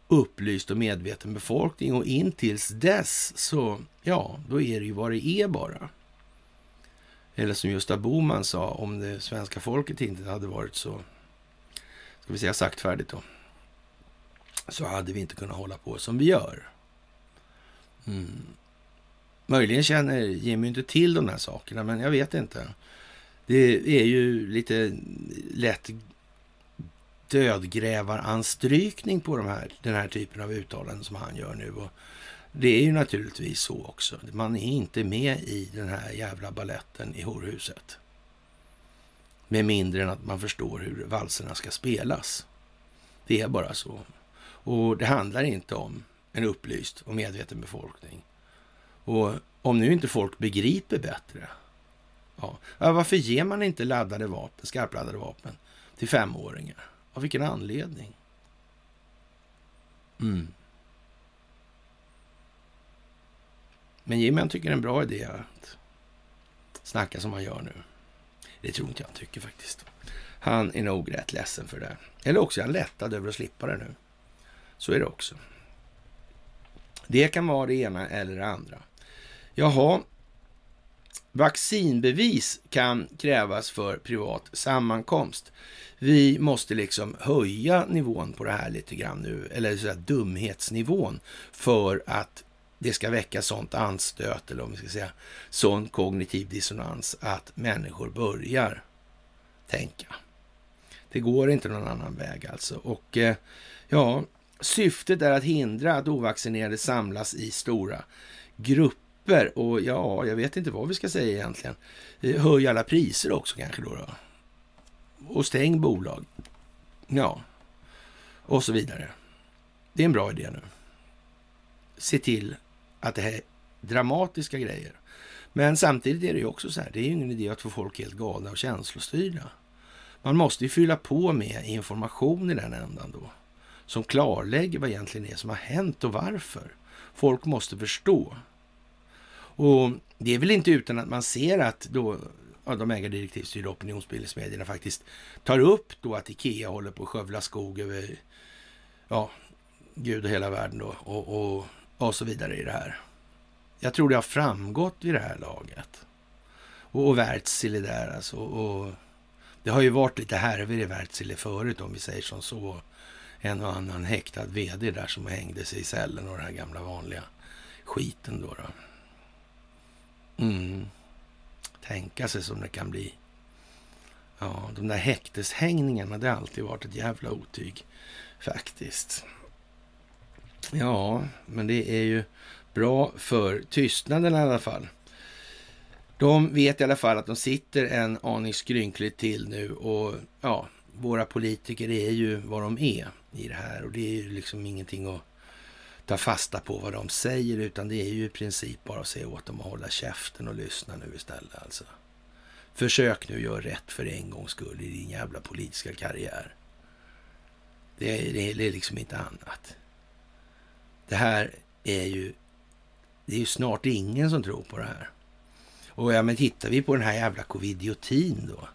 upplyst och medveten befolkning och intills dess så, ja, då är det ju vad det är bara. Eller som Gösta Boman sa, om det svenska folket inte hade varit så, ska vi säga saktfärdigt då, så hade vi inte kunnat hålla på som vi gör. Mm. Möjligen känner Jimmy inte till de här sakerna, men jag vet inte. Det är ju lite lätt dödgrävaranstrykning på de här, den här typen av uttalanden som han gör nu. Och det är ju naturligtvis så också. Man är inte med i den här jävla balletten i horhuset. Med mindre än att man förstår hur valserna ska spelas. Det är bara så. Och det handlar inte om en upplyst och medveten befolkning. Och om nu inte folk begriper bättre, ja, varför ger man inte laddade vapen, skarpladdade vapen till femåringar? Av vilken anledning? Mm. Men Jimmy tycker det är en bra idé att snacka som han gör nu. Det tror inte jag han tycker faktiskt. Han är nog rätt ledsen för det. Eller också är han lättad över att slippa det nu. Så är det också. Det kan vara det ena eller det andra. Jaha, vaccinbevis kan krävas för privat sammankomst. Vi måste liksom höja nivån på det här lite grann nu, eller så dumhetsnivån, för att det ska väcka sånt anstöt, eller om vi ska säga sån kognitiv dissonans, att människor börjar tänka. Det går inte någon annan väg alltså. Och eh, ja, syftet är att hindra att ovaccinerade samlas i stora grupper. Och ja, jag vet inte vad vi ska säga egentligen. Eh, Höj alla priser också kanske då. då. Och stäng bolag. Ja, och så vidare. Det är en bra idé nu. Se till att det här är dramatiska grejer. Men samtidigt är det ju också så här, det är ju ingen idé att få folk helt galna och känslostyrda. Man måste ju fylla på med information i den ändan då, som klarlägger vad egentligen är som har hänt och varför. Folk måste förstå. Och det är väl inte utan att man ser att då ja, de ägardirektivstyrda opinionsbildningsmedierna faktiskt tar upp då att Ikea håller på att skövla skog över, ja, Gud och hela världen då och, och och så vidare i det här. Jag tror det har framgått vid det här laget. Och, och Wärtsilä där alltså. Och, det har ju varit lite härvor i Wärtsilä förut om vi säger som så. En och annan häktad vd där som hängde sig i cellen och den här gamla vanliga skiten då. då. Mm. Tänka sig som det kan bli. Ja, de där häkteshängningarna, det har alltid varit ett jävla otyg faktiskt. Ja, men det är ju bra för tystnaden i alla fall. De vet i alla fall att de sitter en aning skrynkligt till nu och ja, våra politiker är ju vad de är i det här och det är ju liksom ingenting att ta fasta på vad de säger utan det är ju i princip bara att säga åt dem att hålla käften och lyssna nu istället alltså. Försök nu göra rätt för en gångs skull i din jävla politiska karriär. Det är, det är liksom inte annat. Det här är ju, det är ju snart ingen som tror på det här. Och ja, men tittar vi på den här jävla covidiotin då.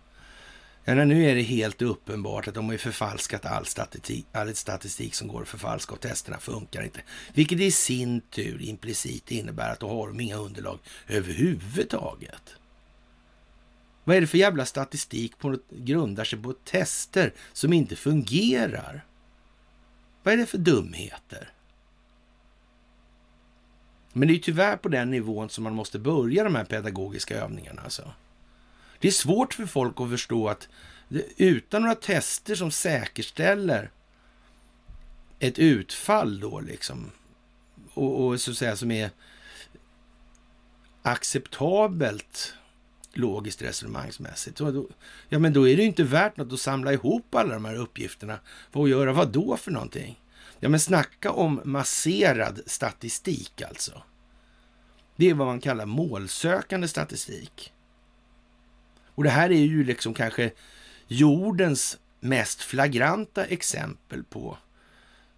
Ja, nu är det helt uppenbart att de har förfalskat all statistik, all statistik som går att förfalska och testerna funkar inte. Vilket i sin tur implicit innebär att då har de inga underlag överhuvudtaget. Vad är det för jävla statistik på grundar sig på tester som inte fungerar? Vad är det för dumheter? Men det är tyvärr på den nivån som man måste börja de här pedagogiska övningarna. Alltså. Det är svårt för folk att förstå att utan några tester som säkerställer ett utfall då liksom och, och så att säga som är acceptabelt logiskt resonemangsmässigt. Då, ja, men då är det ju inte värt något att samla ihop alla de här uppgifterna för att göra vad då för någonting? Ja, men snacka om masserad statistik alltså. Det är vad man kallar målsökande statistik. Och det här är ju liksom kanske jordens mest flagranta exempel på,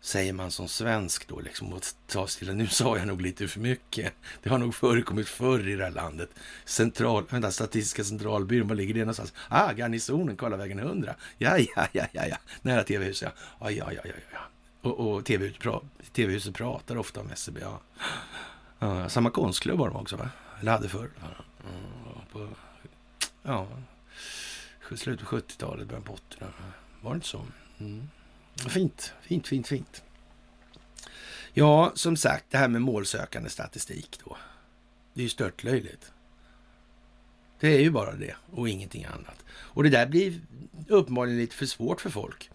säger man som svensk då, liksom, att ta stilla, nu sa jag nog lite för mycket. Det har nog förekommit förr i det här landet. Central, vänta, Statistiska centralbyrån, var ligger det någonstans? Ah, Garnisonen, Karlavägen 100. Ja, ja, ja, ja, ja, nära tv-huset, ja. Ja, ja, ja, ja, ja. Och, och tv-huset pra, TV pratar ofta om SCB. Ja. Ja, samma konstklubb har de också, va? Eller hade förr. Mm, på, ja, slutet på 70-talet, början på 80 Var det inte så? Mm. Fint, fint, fint, fint. Ja, som sagt, det här med målsökande statistik då. Det är ju störtlöjligt. Det är ju bara det och ingenting annat. Och det där blir uppenbarligen lite för svårt för folk.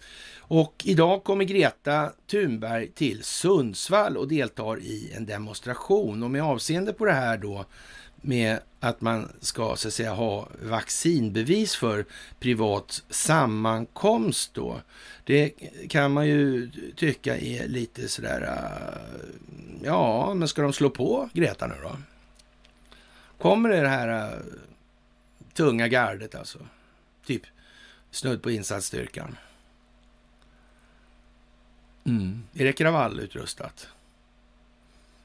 Och idag kommer Greta Thunberg till Sundsvall och deltar i en demonstration. Och med avseende på det här då med att man ska så att säga ha vaccinbevis för privat sammankomst då. Det kan man ju tycka är lite sådär, äh, ja, men ska de slå på Greta nu då? Kommer det här uh, tunga gardet alltså? Typ snudd på insatsstyrkan. Mm. Är det kravallutrustat?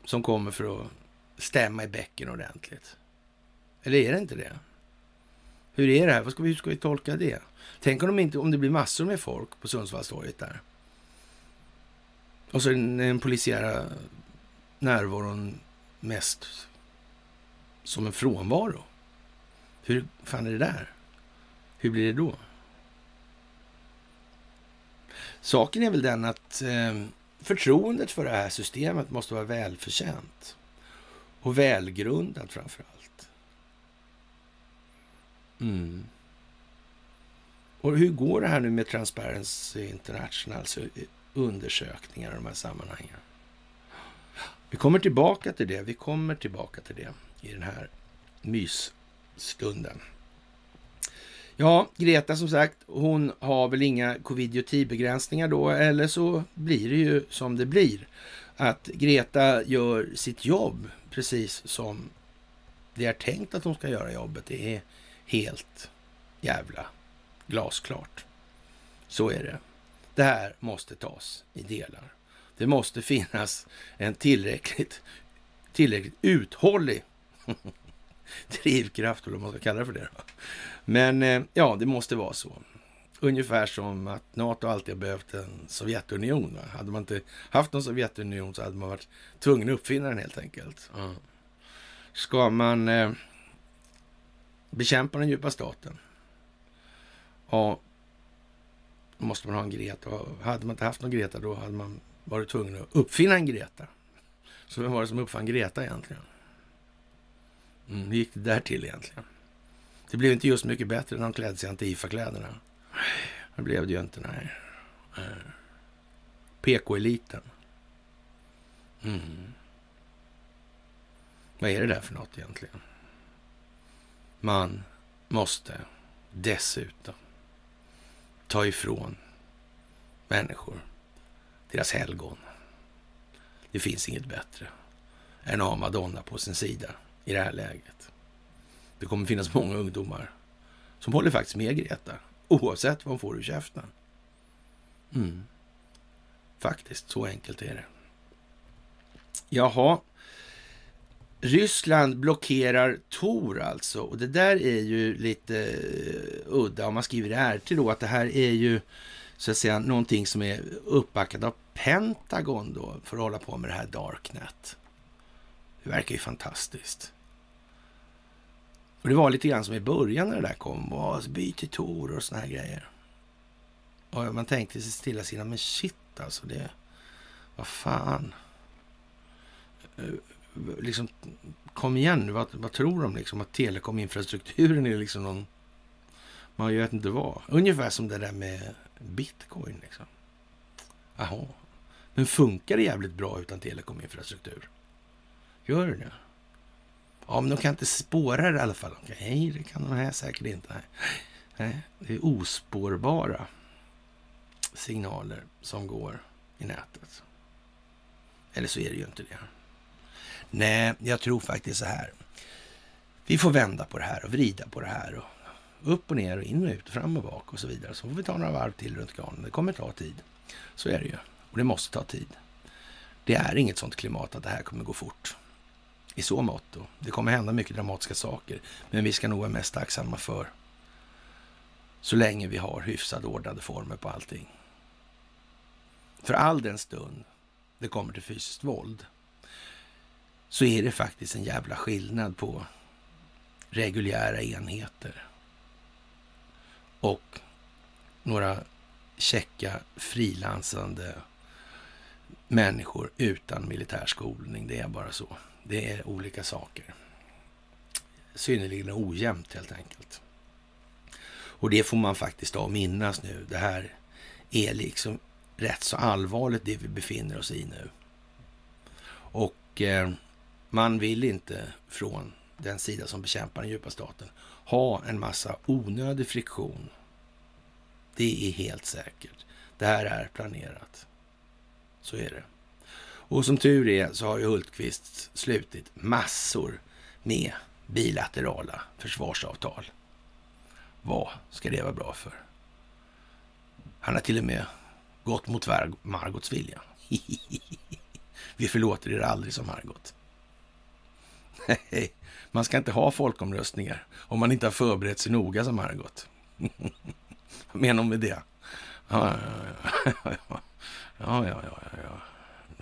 Som kommer för att stämma i bäcken ordentligt? Eller är det inte det? Hur är det här? Vad ska vi, hur ska vi tolka det? Tänk om, de inte, om det blir massor med folk på Sundsvallstorget där. Och så den, den polisiära närvaron mest som en frånvaro. Hur fan är det där? Hur blir det då? Saken är väl den att eh, förtroendet för det här systemet måste vara välförtjänt. Och välgrundat framför allt. Mm. Och hur går det här nu med Transparency International, alltså eh, undersökningar i de här sammanhangen? Vi kommer tillbaka till det. Vi kommer tillbaka till det i den här mysstunden. Ja, Greta som sagt, hon har väl inga covid-10-begränsningar då, eller så blir det ju som det blir. Att Greta gör sitt jobb precis som det är tänkt att hon ska göra jobbet. Det är helt jävla glasklart. Så är det. Det här måste tas i delar. Det måste finnas en tillräckligt, tillräckligt uthållig drivkraft, eller vad man ska kalla det för det. Men eh, ja, det måste vara så. Ungefär som att NATO alltid har behövt en Sovjetunion. Va? Hade man inte haft någon Sovjetunion så hade man varit tvungen att uppfinna den helt enkelt. Ja. Ska man eh, bekämpa den djupa staten? Ja, då måste man ha en Greta. Hade man inte haft någon Greta då hade man varit tvungen att uppfinna en Greta. Så vem var det som uppfann Greta egentligen? Mm, hur gick det där till egentligen? Det blev inte just mycket bättre när de klädde sig i Antifa-kläderna. Det blev det ju inte, nej. Eh, PK-eliten. Mm. Vad är det där för något egentligen? Man måste dessutom ta ifrån människor deras helgon. Det finns inget bättre än att ha Madonna på sin sida i det här läget. Det kommer finnas många ungdomar som håller faktiskt med Greta, oavsett vad hon får ur käften. Mm. Faktiskt, så enkelt är det. Jaha. Ryssland blockerar Tor alltså. Och det där är ju lite eh, udda. Om man skriver i till då att det här är ju så att säga någonting som är uppbackat av Pentagon då för att hålla på med det här Darknet. Det verkar ju fantastiskt. Och det var lite grann som i början när det där kom. Och byt till Tor och såna här grejer. Och man tänkte sig stilla sina, men shit alltså. det Vad fan. Eh, liksom, kom igen nu. Vad, vad tror de liksom? Att telekominfrastrukturen är liksom någon... Man vet inte vad. Ungefär som det där med bitcoin liksom. Jaha. Men funkar det jävligt bra utan telekominfrastruktur? Gör det det? Ja, men de kan inte spåra det i alla fall. Nej, det kan de här säkert inte. Nej, det är ospårbara signaler som går i nätet. Eller så är det ju inte det. Nej, jag tror faktiskt så här. Vi får vända på det här och vrida på det här. Och upp och ner och in och ut, fram och bak och så vidare. Så får vi ta några varv till runt granen. Det kommer ta tid. Så är det ju. Och det måste ta tid. Det är inget sånt klimat att det här kommer gå fort i så mått. Det kommer hända mycket dramatiska saker, men vi ska nog vara mest tacksamma för så länge vi har hyfsat ordnade former på allting. För all den stund det kommer till fysiskt våld så är det faktiskt en jävla skillnad på reguljära enheter och några checka frilansande människor utan militärskolning. Det är bara så. Det är olika saker. Synnerligen ojämnt helt enkelt. Och det får man faktiskt av minnas nu. Det här är liksom rätt så allvarligt det vi befinner oss i nu. Och eh, man vill inte från den sida som bekämpar den djupa staten ha en massa onödig friktion. Det är helt säkert. Det här är planerat. Så är det. Och som tur är så har ju Hultqvist slutit massor med bilaterala försvarsavtal. Vad ska det vara bra för? Han har till och med gått mot Margots vilja. Vi förlåter er aldrig som Margot. man ska inte ha folkomröstningar om man inte har förberett sig noga som Margot. Vad menar hon med det? Ja, ja, ja. ja, ja, ja, ja, ja.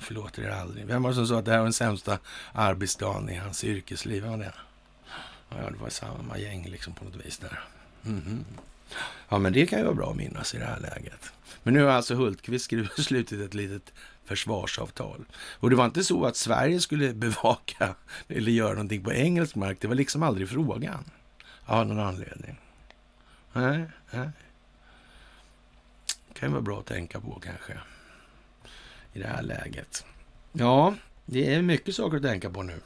Förlåter er aldrig. Vem var det som sa att det här var den sämsta arbetsdagen i hans yrkesliv? Var det? Ja, det var samma gäng liksom på något vis där. Mm -hmm. Ja, men det kan ju vara bra att minnas i det här läget. Men nu har alltså Hultqvist slutit ett litet försvarsavtal. Och det var inte så att Sverige skulle bevaka eller göra någonting på engelsk mark. Det var liksom aldrig frågan. Av någon anledning. Nej, nej. kan ju vara bra att tänka på kanske. I det här läget. Ja, det är mycket saker att tänka på nu.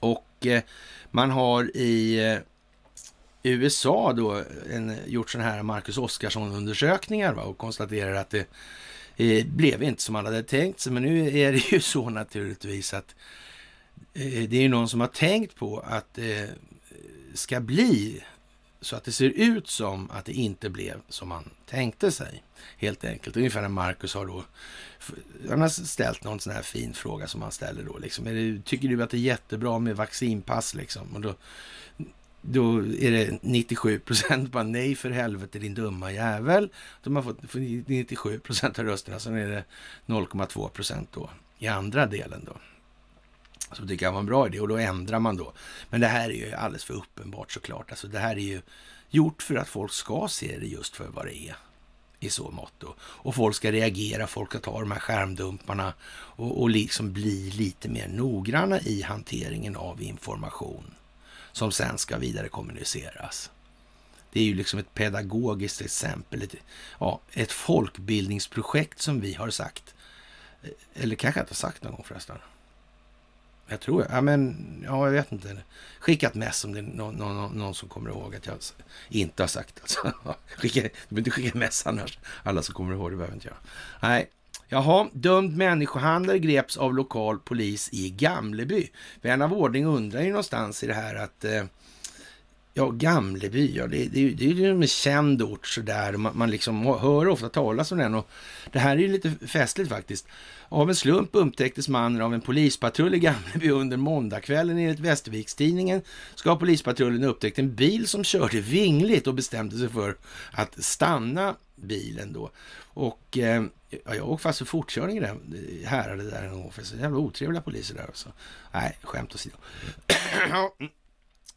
Och eh, man har i eh, USA då en, gjort sådana här Marcus Oskarsson-undersökningar och konstaterar att det eh, blev inte som man hade tänkt sig. Men nu är det ju så naturligtvis att eh, det är någon som har tänkt på att det ska bli så att det ser ut som att det inte blev som man tänkte sig. Helt enkelt. Ungefär när Marcus har då han har ställt någon sån här fin fråga som han ställer då. Liksom. Det, tycker du att det är jättebra med vaccinpass? Liksom? Och då då är det 97 procent bara nej för helvete din dumma jävel. De har fått 97 procent av rösterna, sen är det 0,2 procent då i andra delen då som tycker jag var en bra idé och då ändrar man då. Men det här är ju alldeles för uppenbart såklart. Alltså det här är ju gjort för att folk ska se det just för vad det är i så mått. Och folk ska reagera, folk ska ta de här skärmdumparna och, och liksom bli lite mer noggranna i hanteringen av information som sen ska vidare kommuniceras. Det är ju liksom ett pedagogiskt exempel, ett, ja, ett folkbildningsprojekt som vi har sagt. Eh, eller kanske inte sagt någon gång förresten. Jag tror Ja, men ja, jag vet inte. Skicka ett mess om det är någon, någon, någon, som kommer ihåg att jag inte har sagt alltså. Skicka, du behöver inte skicka mess annars. Alla som kommer ihåg det behöver inte jag. Nej, Jaha, dömd människohandlare greps av lokal polis i Gamleby. Vän av ordning undrar ju någonstans i det här att eh, Ja, Gamleby, ja, det, det, det är ju en känd ort sådär. Man, man liksom hör ofta talas om den och det här är ju lite festligt faktiskt. Av en slump upptäcktes mannen av en polispatrull i Gamleby under måndagskvällen. Enligt Västervikstidningen ska polispatrullen upptäckt en bil som körde vingligt och bestämde sig för att stanna bilen då. Och eh, Ja, jag åkte fast för fortkörning i den eh, härade där en gång. Så jävla otrevliga poliser där också. Nej, skämt åsido. Mm.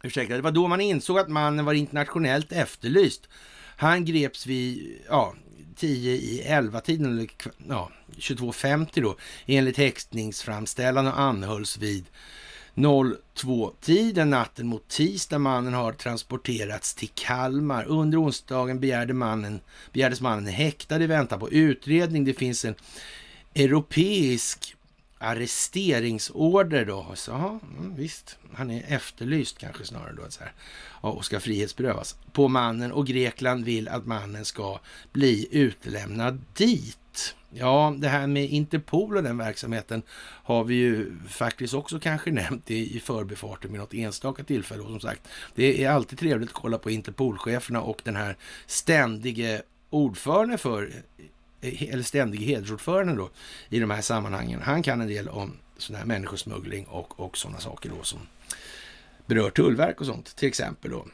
Ursäkta, det var då man insåg att mannen var internationellt efterlyst. Han greps vid ja, 10 i 11 tiden eller ja, 22.50 då, enligt häktningsframställan och anhölls vid 02-tiden natten mot tisdag. Mannen har transporterats till Kalmar. Under onsdagen begärde mannen, begärdes mannen häktad i väntan på utredning. Det finns en europeisk arresteringsorder då. Så, aha, mm, visst, han är efterlyst kanske snarare då. Så här, och ska frihetsberövas på mannen och Grekland vill att mannen ska bli utlämnad dit. Ja, det här med Interpol och den verksamheten har vi ju faktiskt också kanske nämnt i, i förbifarten med något enstaka tillfälle. Och som sagt, det är alltid trevligt att kolla på Interpolcheferna och den här ständige ordförande för, Eh, eller ständige hedersordförande då, i de här sammanhangen. Han kan en del om sån här människosmuggling och, och sådana saker då som berör tullverk och sånt till exempel då.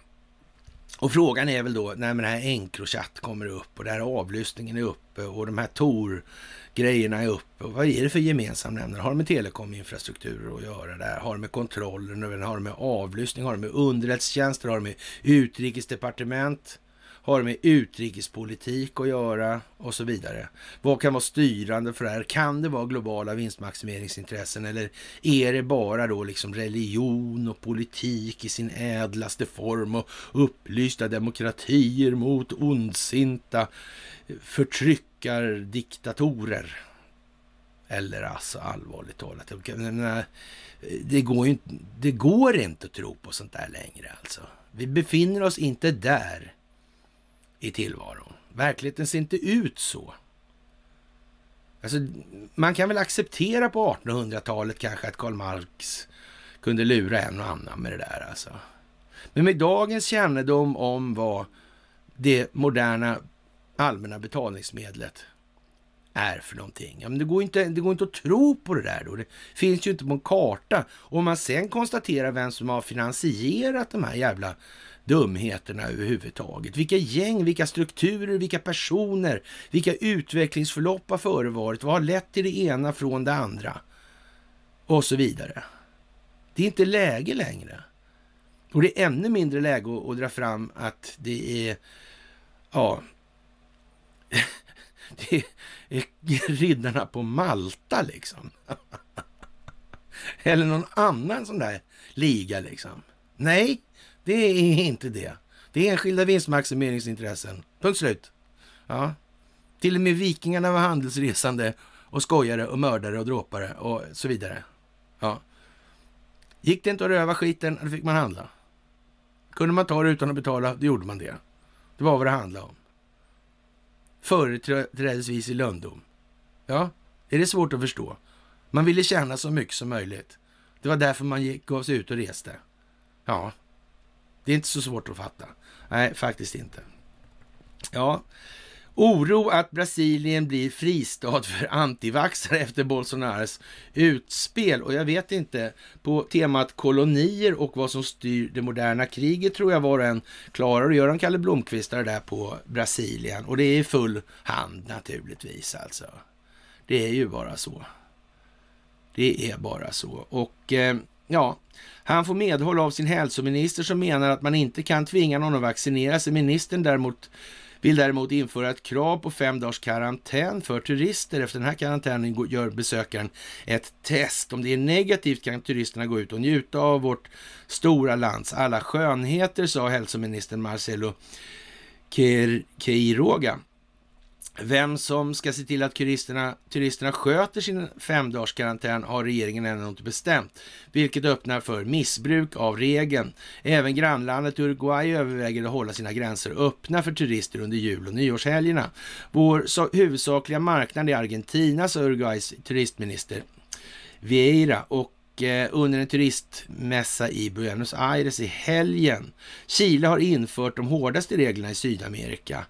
Och frågan är väl då när den här Encrochat kommer upp och där avlyssningen är uppe och de här Tor-grejerna är uppe. Och vad är det för gemensam nämnare? Har det med telekominfrastrukturer att göra där? Har det med kontrollen? har det med avlyssning, har det med underrättelsetjänster, har det med utrikesdepartement? Har med utrikespolitik att göra och så vidare. Vad kan vara styrande för det här? Kan det vara globala vinstmaximeringsintressen eller är det bara då liksom religion och politik i sin ädlaste form och upplysta demokratier mot ondsinta förtryckardiktatorer? Eller alltså allvarligt talat, det går, inte, det går inte att tro på sånt där längre alltså. Vi befinner oss inte där i tillvaron. Verkligheten ser inte ut så. Alltså, man kan väl acceptera på 1800-talet kanske att Karl Marx kunde lura en och annan med det där alltså. Men med dagens kännedom om vad det moderna allmänna betalningsmedlet är för någonting. Ja, men det, går inte, det går inte att tro på det där då. Det finns ju inte på en karta. Om man sen konstaterar vem som har finansierat de här jävla dumheterna överhuvudtaget. Vilka gäng, vilka strukturer, vilka personer, vilka utvecklingsförlopp har förevarit? Vad har lett till det ena från det andra? Och så vidare. Det är inte läge längre. Och det är ännu mindre läge att, att dra fram att det är, ja, det är riddarna på Malta liksom. Eller någon annan sån där liga liksom. Nej, det är inte det. Det är enskilda vinstmaximeringsintressen. Punkt slut. Ja. Till och med vikingarna var handelsresande och skojare och mördare och dråpare och så vidare. Ja. Gick det inte att röva skiten, då fick man handla. Kunde man ta det utan att betala, då gjorde man det. Det var vad det handlade om företrädesvis i lönndom. Ja, är det svårt att förstå? Man ville tjäna så mycket som möjligt. Det var därför man gick, gav sig ut och reste. Ja, det är inte så svårt att fatta. Nej, faktiskt inte. Ja, Oro att Brasilien blir fristad för antivaxare efter Bolsonaros utspel. Och jag vet inte, på temat kolonier och vad som styr det moderna kriget tror jag var och en klarar att göra en Kalle Blomqvist där på Brasilien. Och det är i full hand naturligtvis alltså. Det är ju bara så. Det är bara så. Och eh, ja, han får medhåll av sin hälsominister som menar att man inte kan tvinga någon att vaccinera sig. Ministern däremot vill däremot införa ett krav på fem dagars karantän för turister. Efter den här karantänen gör besökaren ett test. Om det är negativt kan turisterna gå ut och njuta av vårt stora lands alla skönheter, sa hälsoministern Marcelo Queiroga. Vem som ska se till att turisterna, turisterna sköter sin femdagarskarantän har regeringen ännu inte bestämt, vilket öppnar för missbruk av regeln. Även grannlandet Uruguay överväger att hålla sina gränser öppna för turister under jul och nyårshelgerna. Vår huvudsakliga marknad är Argentina, sa Uruguays turistminister Vieira och eh, under en turistmässa i Buenos Aires i helgen. Chile har infört de hårdaste reglerna i Sydamerika.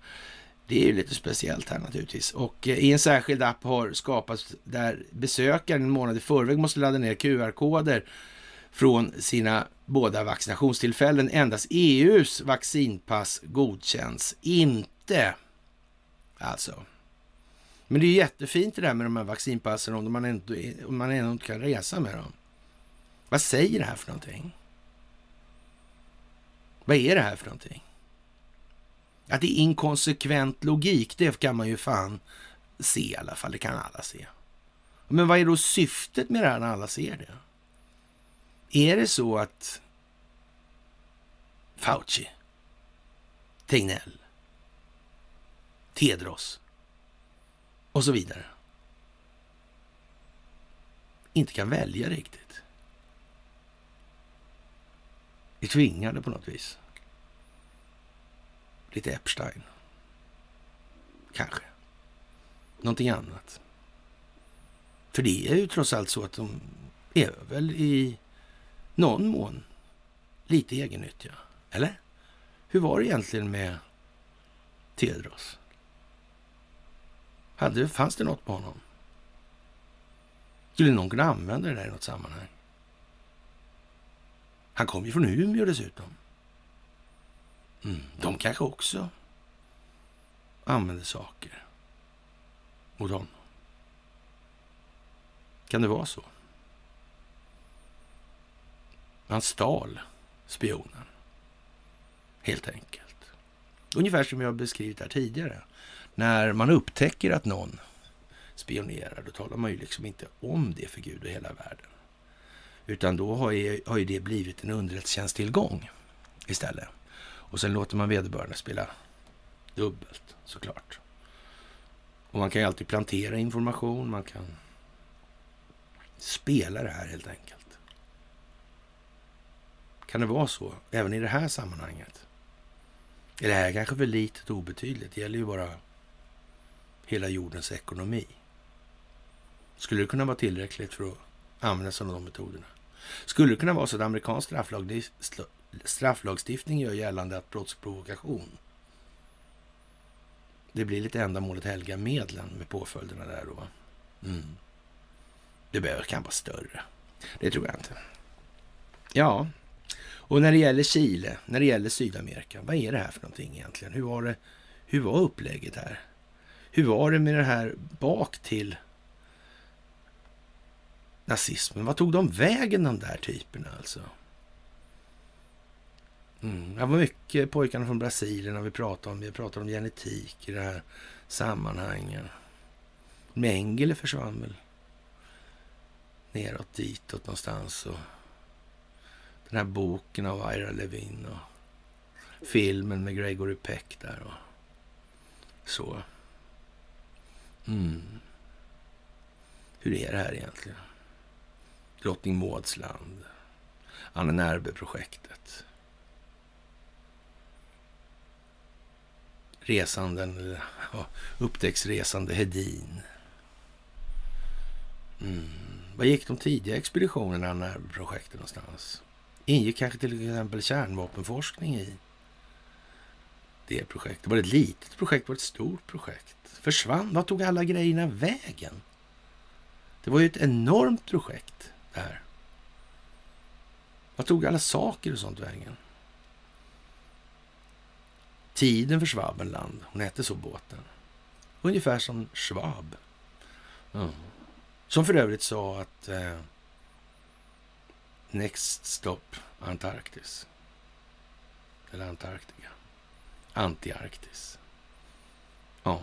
Det är ju lite speciellt här naturligtvis. Och eh, i en särskild app har skapats där besökaren en månad i förväg måste ladda ner QR-koder från sina båda vaccinationstillfällen. Endast EUs vaccinpass godkänns inte. Alltså. Men det är jättefint det där med de här vaccinpassen om man ändå, om man ändå inte kan resa med dem. Vad säger det här för någonting? Vad är det här för någonting? Att det är inkonsekvent logik, det kan man ju fan se i alla fall. Det kan alla se. Men vad är då syftet med det här när alla ser det? Är det så att Fauci, Tegnell, Tedros och så vidare inte kan välja riktigt? Är tvingade på något vis? Lite Epstein. Kanske. Någonting annat. För det är ju trots allt så att de är väl i någon mån lite egennyttiga. Eller? Hur var det egentligen med Tedros? Hade, fanns det något på honom? Skulle någon kunna använda det där i något sammanhang? Han kom ju från Umeå dessutom. Mm. De kanske också använder saker mot honom. Kan det vara så? Han stal spionen, helt enkelt. Ungefär som jag beskrivit här tidigare. När man upptäcker att någon spionerar, då talar man ju liksom inte om det för Gud och hela världen. Utan då har ju, har ju det blivit en underrättelsetjänsttillgång istället. Och sen låter man vederbörande spela dubbelt såklart. Och man kan ju alltid plantera information, man kan spela det här helt enkelt. Kan det vara så även i det här sammanhanget? Är det här kanske för litet och obetydligt? Det gäller ju bara hela jordens ekonomi. Skulle det kunna vara tillräckligt för att använda sig av de metoderna? Skulle det kunna vara så att amerikansk strafflagstiftning gör gällande att brottsprovokation det blir lite ändamålet helga medlen med påföljderna där då. Mm. Det behöver kan vara större. Det tror jag inte. Ja, och när det gäller Chile, när det gäller Sydamerika, vad är det här för någonting egentligen? Hur var, det, hur var upplägget här? Hur var det med det här bak till nazismen? Vad tog de vägen de där typerna alltså? Mm. Det var mycket pojkarna från Brasilien vi pratade om. Vi pratade om genetik i det här sammanhanget. Mengele försvann väl neråt ditåt någonstans. Och den här boken av Ira Levin och filmen med Gregory Peck där och så. Mm. Hur är det här egentligen? Drottning Mauds land. Anne Närbe-projektet. Resanden, ja, upptäcktsresande Hedin. Mm. Var gick de tidiga expeditionerna när projektet någonstans? Ingick kanske till exempel kärnvapenforskning i det projektet? Var det ett litet projekt? Var det ett stort projekt? Försvann? Vad tog alla grejerna vägen? Det var ju ett enormt projekt det här. Vad tog alla saker och sånt vägen? Tiden för Schwabenland. Hon hette så båten. Ungefär som Schwab. Mm. Som för övrigt sa att eh, Next stop Antarktis. Eller Antarktika. Antiarktis. Ja.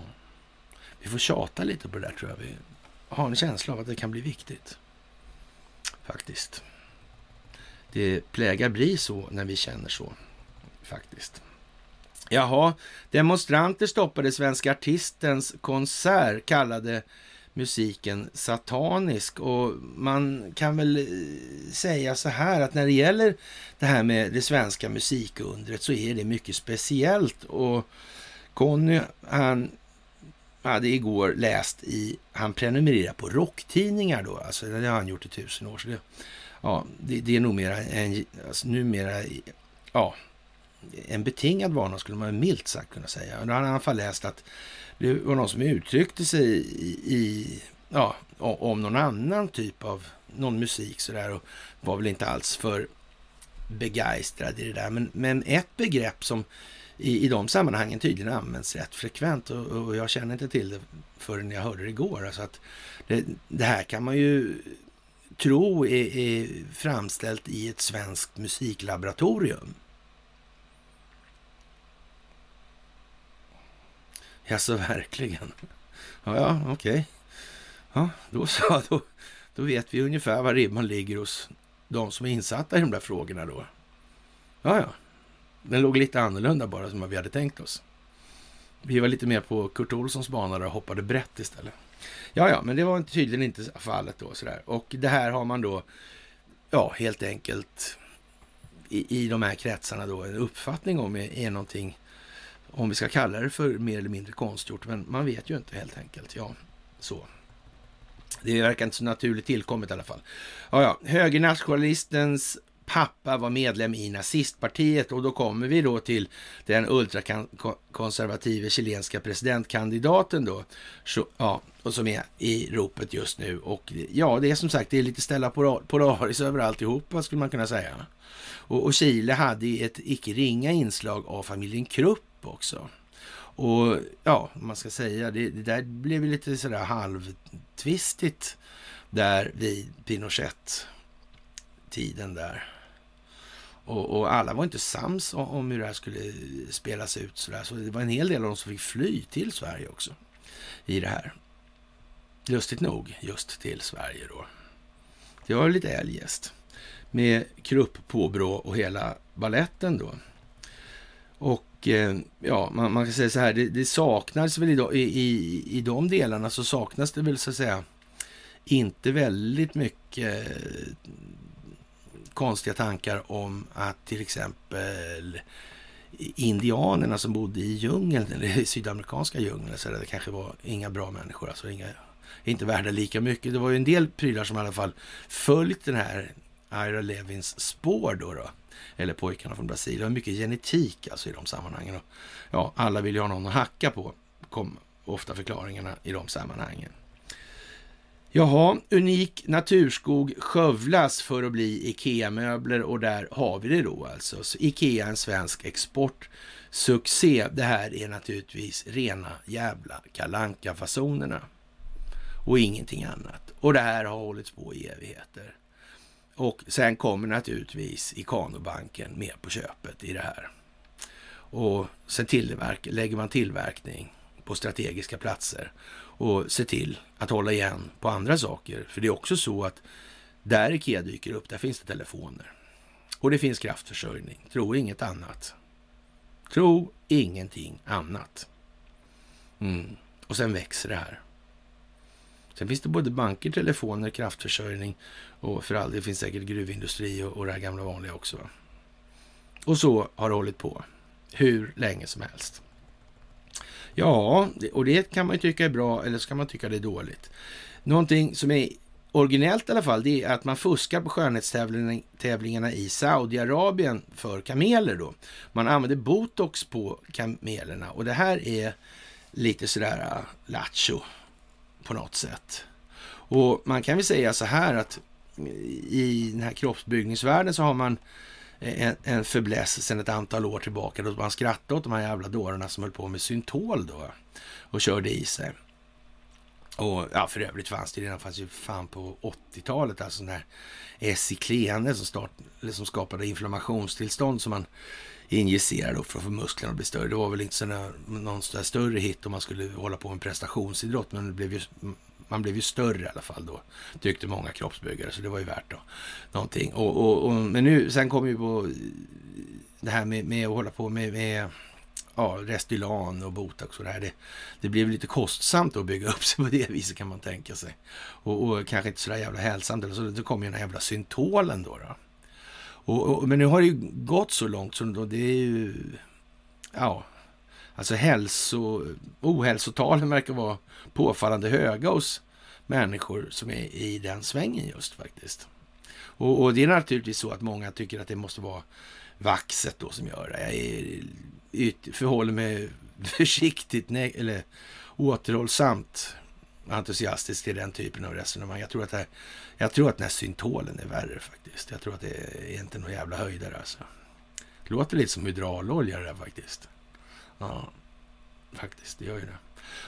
Vi får tjata lite på det där tror jag. Vi har en känsla av att det kan bli viktigt. Faktiskt. Det plägar bli så när vi känner så. Faktiskt. Jaha, demonstranter stoppade svenska artistens konsert, kallade musiken satanisk. Och man kan väl eh, säga så här att när det gäller det här med det svenska musikundret så är det mycket speciellt. Och Conny, han hade igår läst i, han prenumererar på rocktidningar då, alltså det har han gjort i tusen år. Så det, ja, det, det är nog mera en, alltså numera, ja, en betingad vana skulle man milt sagt kunna säga. Och då hade han i alla fall läst att det var någon som uttryckte sig i, i ja, om någon annan typ av någon musik sådär och var väl inte alls för begeistrad i det där. Men, men ett begrepp som i, i de sammanhangen tydligen används rätt frekvent och, och jag känner inte till det förrän jag hörde det igår. Alltså att det, det här kan man ju tro är, är framställt i ett svenskt musiklaboratorium. Jaså, verkligen? Ja, ja, okej. Okay. Ja, då så. Då, då vet vi ungefär var ribban ligger hos de som är insatta i de där frågorna då. Ja, ja. Den låg lite annorlunda bara som vi hade tänkt oss. Vi var lite mer på Kurt Olssons bana och hoppade brett istället. Ja, ja, men det var tydligen inte fallet då sådär. Och det här har man då, ja, helt enkelt i, i de här kretsarna då en uppfattning om är, är någonting om vi ska kalla det för mer eller mindre konstgjort, men man vet ju inte helt enkelt. Ja, så. Det verkar inte så naturligt tillkommet i alla fall. Ja, ja. Högernationalistens pappa var medlem i nazistpartiet och då kommer vi då till den ultrakonservative chilenska presidentkandidaten då, ja, och som är i ropet just nu. Och ja, det är som sagt, det är lite Stella Polaris över alltihopa skulle man kunna säga. Och, och Chile hade ett icke ringa inslag av familjen Krupp också. Och ja, man ska säga, det, det där blev lite sådär halvtvistigt där vid Pinochet-tiden där. Och, och, alla var inte sams om, om, hur det här skulle spelas ut. Så, där. så det var en hel del av dem som fick fly till Sverige också i det här. Lustigt nog, just till Sverige då. Det var lite eljest. Med Krupp, Påbrå och hela balletten då. Och Eh, ja, man, man, kan säga så här, det, det saknas väl i, i, i de delarna så saknas det väl så att säga inte väldigt mycket eh, konstiga tankar om att till exempel indianerna som bodde i djungeln, eller i sydamerikanska djungeln, så det kanske var inga bra människor, alltså inga, inte värda lika mycket. Det var ju en del prylar som i alla fall följt den här Ira Levins spår då, då eller pojkarna från Brasilien. Det var mycket genetik alltså i de sammanhangen. Och, ja, alla vill ju ha någon att hacka på, kom ofta förklaringarna i de sammanhangen. Jaha, unik naturskog skövlas för att bli IKEA-möbler och där har vi det då alltså. Så IKEA en svensk exportsuccé. Det här är naturligtvis rena jävla kalanka fasonerna och ingenting annat. Och det här har hållits på i evigheter. Och sen kommer naturligtvis Ikanobanken med på köpet i det här. Och sen tillverk, lägger man tillverkning på strategiska platser och ser till att hålla igen på andra saker. För det är också så att där Ikea dyker upp, där finns det telefoner. Och det finns kraftförsörjning. Tro inget annat. Tro ingenting annat. Mm. Och sen växer det här. Sen finns det både banker, telefoner, kraftförsörjning och för all det finns säkert gruvindustri och, och det här gamla vanliga också. Och så har det hållit på hur länge som helst. Ja, och det kan man ju tycka är bra eller så kan man tycka det är dåligt. Någonting som är originellt i alla fall, det är att man fuskar på skönhetstävlingarna i Saudiarabien för kameler då. Man använder botox på kamelerna och det här är lite sådär ah, lattjo på något sätt. Och man kan väl säga så här att i den här kroppsbyggningsvärlden så har man en, en förbläss sedan ett antal år tillbaka då man skrattade åt de här jävla dårarna som höll på med syntol då och körde i sig. Och ja, för övrigt fanns det redan fanns ju fan på 80-talet alltså den här Esiklene som, start, som skapade inflammationstillstånd som man injicerade för att få musklerna att bli större. Det var väl inte såna, någon sån större hit om man skulle hålla på med prestationsidrott, men det blev ju man blev ju större i alla fall då, tyckte många kroppsbyggare, så det var ju värt då, någonting. Och, och, och, men nu, sen kom ju på det här med, med att hålla på med, med ja, Restylan och Botox och det här. Det, det blev lite kostsamt att bygga upp sig på det viset kan man tänka sig. Och, och kanske inte sådär jävla hälsamt. Eller så det kom ju den här jävla syntolen då. då. Och, och, men nu har det ju gått så långt så då det är ju... Ja, Alltså hälso, ohälsotalen verkar vara påfallande höga hos människor som är i den svängen just faktiskt. Och, och det är naturligtvis så att många tycker att det måste vara vaxet då som gör det. Jag är, förhåller mig försiktigt eller återhållsamt entusiastisk till den typen av resonemang. Jag tror att, här, jag tror att den här syntolen är värre faktiskt. Jag tror att det är inte någon jävla höjdare alltså. Det låter lite som hydraulolja det där faktiskt. Ja, faktiskt, det gör ju det.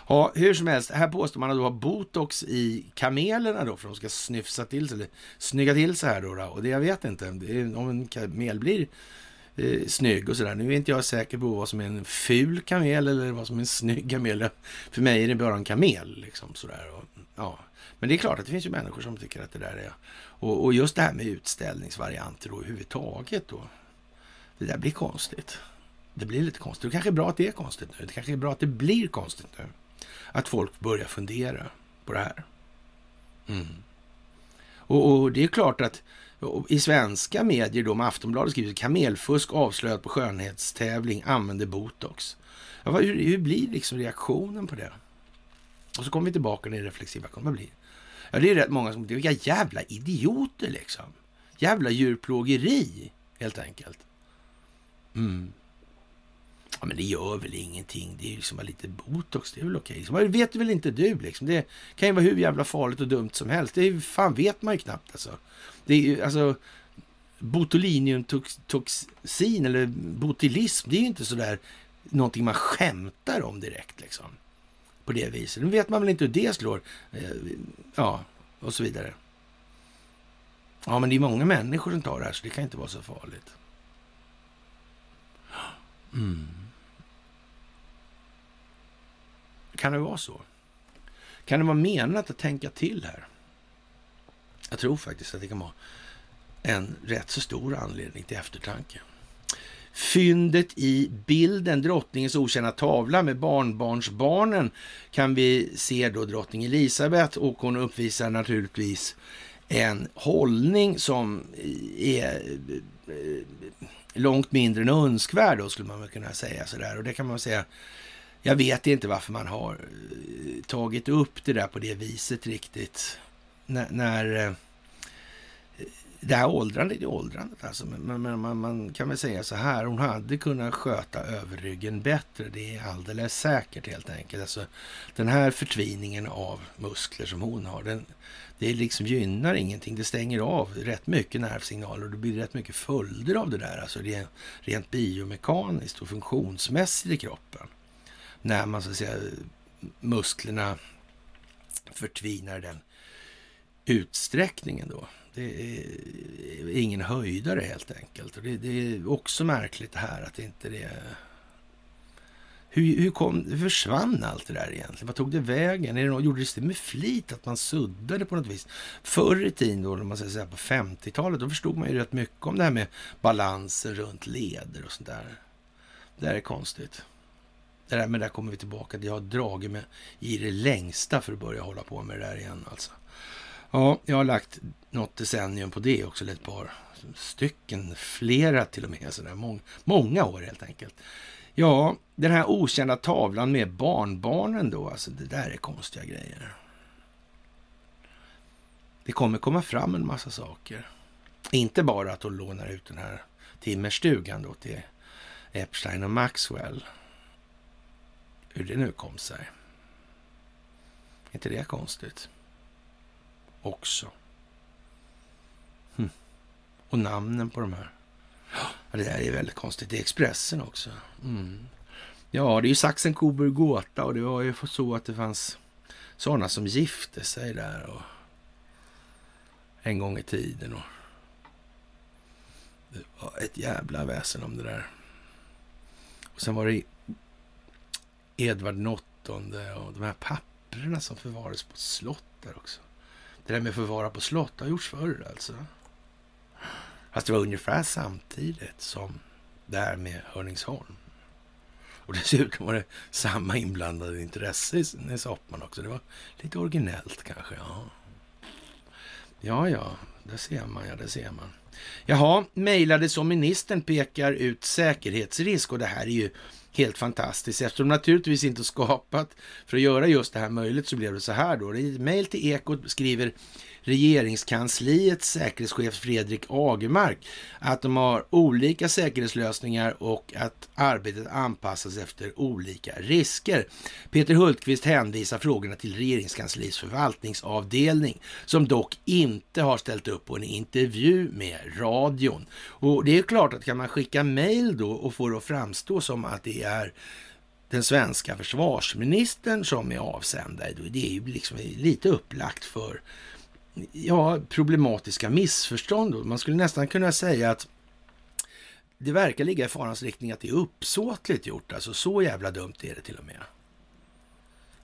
Ja, hur som helst, här påstår man att du har botox i kamelerna då för de ska snyfsa till sig, eller snygga till sig här då. då. Och det jag vet inte, om en kamel blir eh, snygg och sådär. Nu är inte jag säker på vad som är en ful kamel eller vad som är en snygg kamel. För mig är det bara en kamel liksom sådär. Och, ja. Men det är klart att det finns ju människor som tycker att det där är... Och, och just det här med utställningsvarianter och överhuvudtaget då. Det där blir konstigt det blir lite konstigt. Det kanske är bra att det är konstigt nu. Det kanske är bra att det blir konstigt nu. Att folk börjar fundera på det här. Mm. Och, och, det är klart att i svenska medier då, med Aftonbladet skriver kamelfusk avslöjat på skönhetstävling, använder botox. Ja, hur, hur blir liksom reaktionen på det? Och så kommer vi tillbaka till reflexiva. Blir Ja, det är rätt många som tycker, vilka jävla idioter liksom. Jävla djurplågeri, helt enkelt. Mm. Ja, men det gör väl ingenting. Det är ju liksom bara lite botox. Det är väl okej. Okay. Det vet väl inte du liksom. Det kan ju vara hur jävla farligt och dumt som helst. Det är, fan vet man ju knappt alltså. Det är ju alltså botulinumtoxin eller botulism. Det är ju inte sådär någonting man skämtar om direkt liksom. På det viset. Nu vet man väl inte hur det slår. Eh, ja, och så vidare. Ja, men det är många människor som tar det här så det kan inte vara så farligt. Mm. Kan det vara så? Kan det vara menat att tänka till här? Jag tror faktiskt att det kan vara en rätt så stor anledning till eftertanke. Fyndet i bilden, drottningens okända tavla med barnbarnsbarnen, kan vi se då drottning Elisabeth och hon uppvisar naturligtvis en hållning som är eh, eh, långt mindre än önskvärd då skulle man kunna säga sådär. Och det kan man säga, jag vet inte varför man har eh, tagit upp det där på det viset riktigt. N när eh, det här åldrandet är åldrandet alltså. Men, men man, man, kan väl säga så här, hon hade kunnat sköta överryggen bättre. Det är alldeles säkert helt enkelt. Alltså, den här förtviningen av muskler som hon har, den, det liksom gynnar ingenting. Det stänger av rätt mycket nervsignaler och det blir rätt mycket följder av det där. Alltså det rent biomekaniskt och funktionsmässigt i kroppen. När man så att säga musklerna förtvinar den utsträckningen då. Det är ingen höjdare helt enkelt. Och det, det är också märkligt det här att inte det... Hur, hur, kom, hur försvann allt det där egentligen? Vad tog det vägen? Är det någon, gjordes det med flit att man suddade på något vis? Förr i tiden, då, man ska säga på 50-talet, då förstod man ju rätt mycket om det här med balansen runt leder och sånt där. Det där är konstigt. Det där, men där kommer vi tillbaka. Jag har dragit mig i det längsta för att börja hålla på med det där igen. Alltså. Ja, jag har lagt något decennium på det också, eller ett par stycken, flera till och med, sådär, mång, många år helt enkelt. Ja, den här okända tavlan med barnbarnen då, alltså det där är konstiga grejer. Det kommer komma fram en massa saker. Inte bara att hon lånar ut den här timmerstugan då till Epstein och Maxwell. Hur det nu kom sig. Är inte det konstigt? Också. Hm. Och namnen på de här. Ja, det där är väldigt konstigt. Det är Expressen också. Mm. Ja, det är ju Saxen, Coburg, Gåta och det var ju så att det fanns sådana som gifte sig där och en gång i tiden. Och det var ett jävla väsen om det där. Och sen var det Edvard åttonde och de här papperna som förvarades på ett slott där också. Det där med att förvara på slott har gjorts förr alltså. Fast det var ungefär samtidigt som det här med Hörningsholm. Och dessutom var det samma inblandade intresse i soppan också. Det var lite originellt kanske. Ja, ja, ja det ser man. Ja, det ser man. Jaha, mejlade som ministern pekar ut säkerhetsrisk och det här är ju helt fantastiskt. Eftersom de naturligtvis inte skapat för att göra just det här möjligt så blev det så här då. I ett mejl till Ekot skriver regeringskansliets säkerhetschef Fredrik Agemark att de har olika säkerhetslösningar och att arbetet anpassas efter olika risker. Peter Hultqvist hänvisar frågorna till regeringskansliets förvaltningsavdelning som dock inte har ställt upp på en intervju med radion. Och det är klart att kan man skicka mejl då och få det att framstå som att det är den svenska försvarsministern som är avsändare, det är ju liksom lite upplagt för ja, problematiska missförstånd. Man skulle nästan kunna säga att det verkar ligga i farans riktning att det är uppsåtligt gjort. Alltså så jävla dumt är det till och med.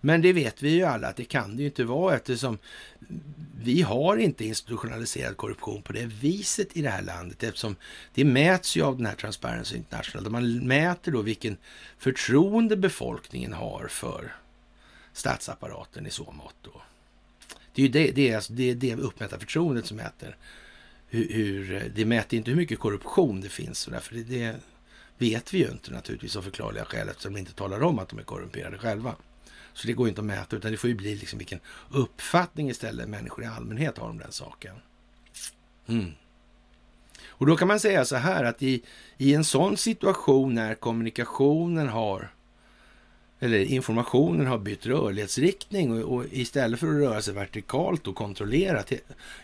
Men det vet vi ju alla att det kan det ju inte vara eftersom vi har inte institutionaliserad korruption på det viset i det här landet eftersom det mäts ju av den här Transparency International. Där man mäter då vilken förtroende befolkningen har för statsapparaten i så mått. Då. Det är ju det, det, är alltså, det, är det uppmätta förtroendet som mäter. Hur, hur, det mäter inte hur mycket korruption det finns. För det, det vet vi ju inte naturligtvis av förklarliga skäl eftersom de inte talar om att de är korrumperade själva. Så det går inte att mäta utan det får ju bli liksom vilken uppfattning istället människor i allmänhet har om den saken. Mm. Och då kan man säga så här att i, i en sån situation när kommunikationen har eller informationen har bytt rörlighetsriktning och, och, istället för att röra sig vertikalt och kontrollerat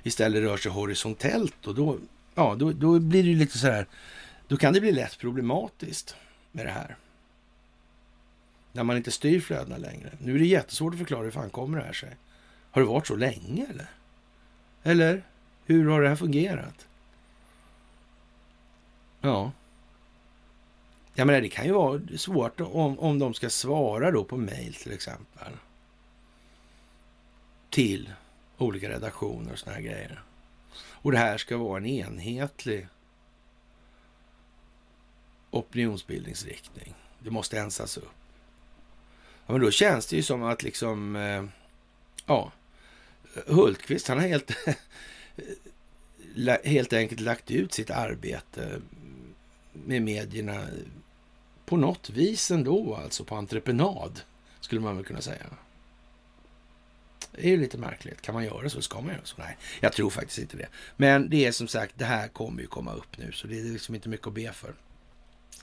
istället rör sig horisontellt och då, ja, då, då blir det lite så här, då kan det bli lätt problematiskt med det här. När man inte styr flödena längre. Nu är det jättesvårt att förklara hur fan kommer det här sig. Har det varit så länge eller? Eller hur har det här fungerat? Ja. Jag menar, det kan ju vara svårt om, om de ska svara då på mejl till exempel. Till olika redaktioner och såna här grejer. Och det här ska vara en enhetlig opinionsbildningsriktning. Det måste ensas upp. Ja, men då känns det ju som att liksom, eh, ja, Hultqvist han har helt, helt enkelt lagt ut sitt arbete med medierna på något vis ändå, alltså på entreprenad, skulle man väl kunna säga. Det är ju lite märkligt. Kan man göra så? Ska man göra så? Nej, jag tror faktiskt inte det. Men det är som sagt, det här kommer ju komma upp nu, så det är liksom inte mycket att be för.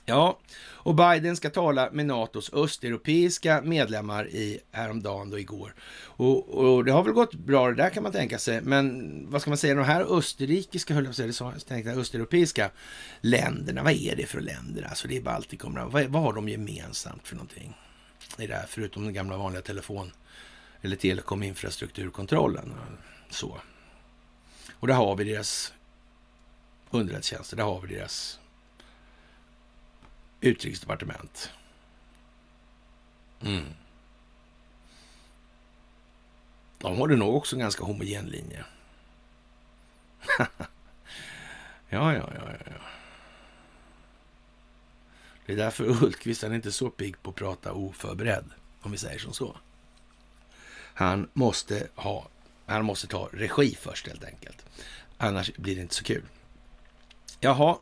Ja, och Biden ska tala med NATOs östeuropeiska medlemmar i häromdagen då igår. Och, och, det har väl gått bra det där kan man tänka sig. Men vad ska man säga, de här österrikiska, höll jag på att säga, tänkte östeuropeiska länderna, vad är det för länder? Alltså det är Baltikum, vad, vad har de gemensamt för någonting? I det här, förutom den gamla vanliga telefon eller telekominfrastrukturkontrollen. Så. Och där har vi deras underrättelsetjänster, där har vi deras utrikesdepartement. Mm. De har det nog också en ganska homogen linje. ja, ja, ja, ja. Det är därför Hultqvist är inte så pigg på att prata oförberedd, om vi säger som så. Han måste ha, han måste ta regi först helt enkelt. Annars blir det inte så kul. Jaha,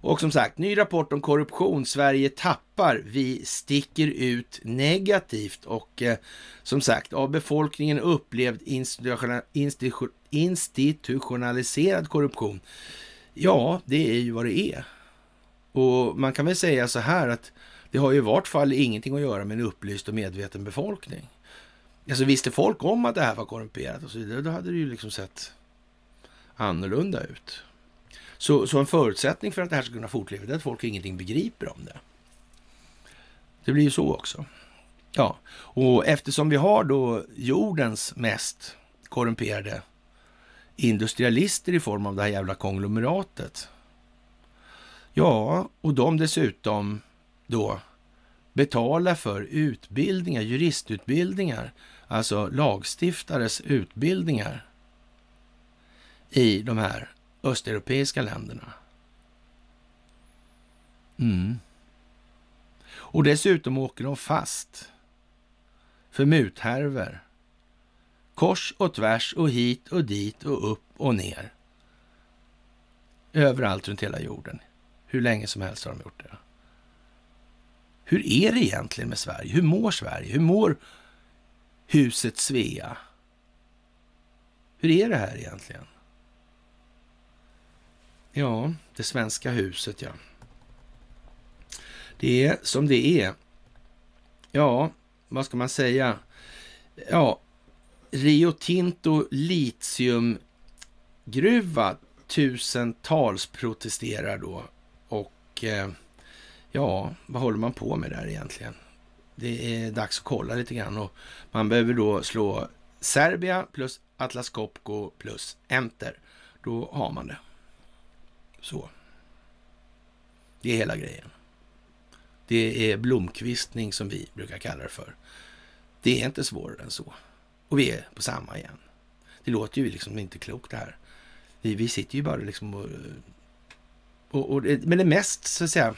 och som sagt, ny rapport om korruption. Sverige tappar. Vi sticker ut negativt och eh, som sagt, av befolkningen upplevd institutionaliserad korruption. Ja, det är ju vad det är. Och man kan väl säga så här att det har ju i vart fall ingenting att göra med en upplyst och medveten befolkning. Alltså visste folk om att det här var korrumperat och så vidare, då hade det ju liksom sett annorlunda ut. Så, så en förutsättning för att det här ska kunna fortleva är att folk ingenting begriper om det. Det blir ju så också. Ja, och eftersom vi har då jordens mest korrumperade industrialister i form av det här jävla konglomeratet. Ja, och de dessutom då betalar för utbildningar, juristutbildningar, alltså lagstiftares utbildningar i de här östeuropeiska länderna. Mm. Och dessutom åker de fast för muthärver. Kors och tvärs och hit och dit och upp och ner. Överallt runt hela jorden. Hur länge som helst har de gjort det. Hur är det egentligen med Sverige? Hur mår Sverige? Hur mår huset Svea? Hur är det här egentligen? Ja, det svenska huset, ja. Det är som det är. Ja, vad ska man säga? Ja, Rio Tinto litiumgruva. Tusentals protesterar då. Och eh, ja, vad håller man på med där egentligen? Det är dags att kolla lite grann och man behöver då slå Serbia plus Atlas Copco plus Enter. Då har man det. Så. Det är hela grejen. Det är blomkvistning som vi brukar kalla det för. Det är inte svårare än så. Och vi är på samma igen. Det låter ju liksom inte klokt det här. Vi, vi sitter ju bara liksom och... och, och men det mest, så att säga,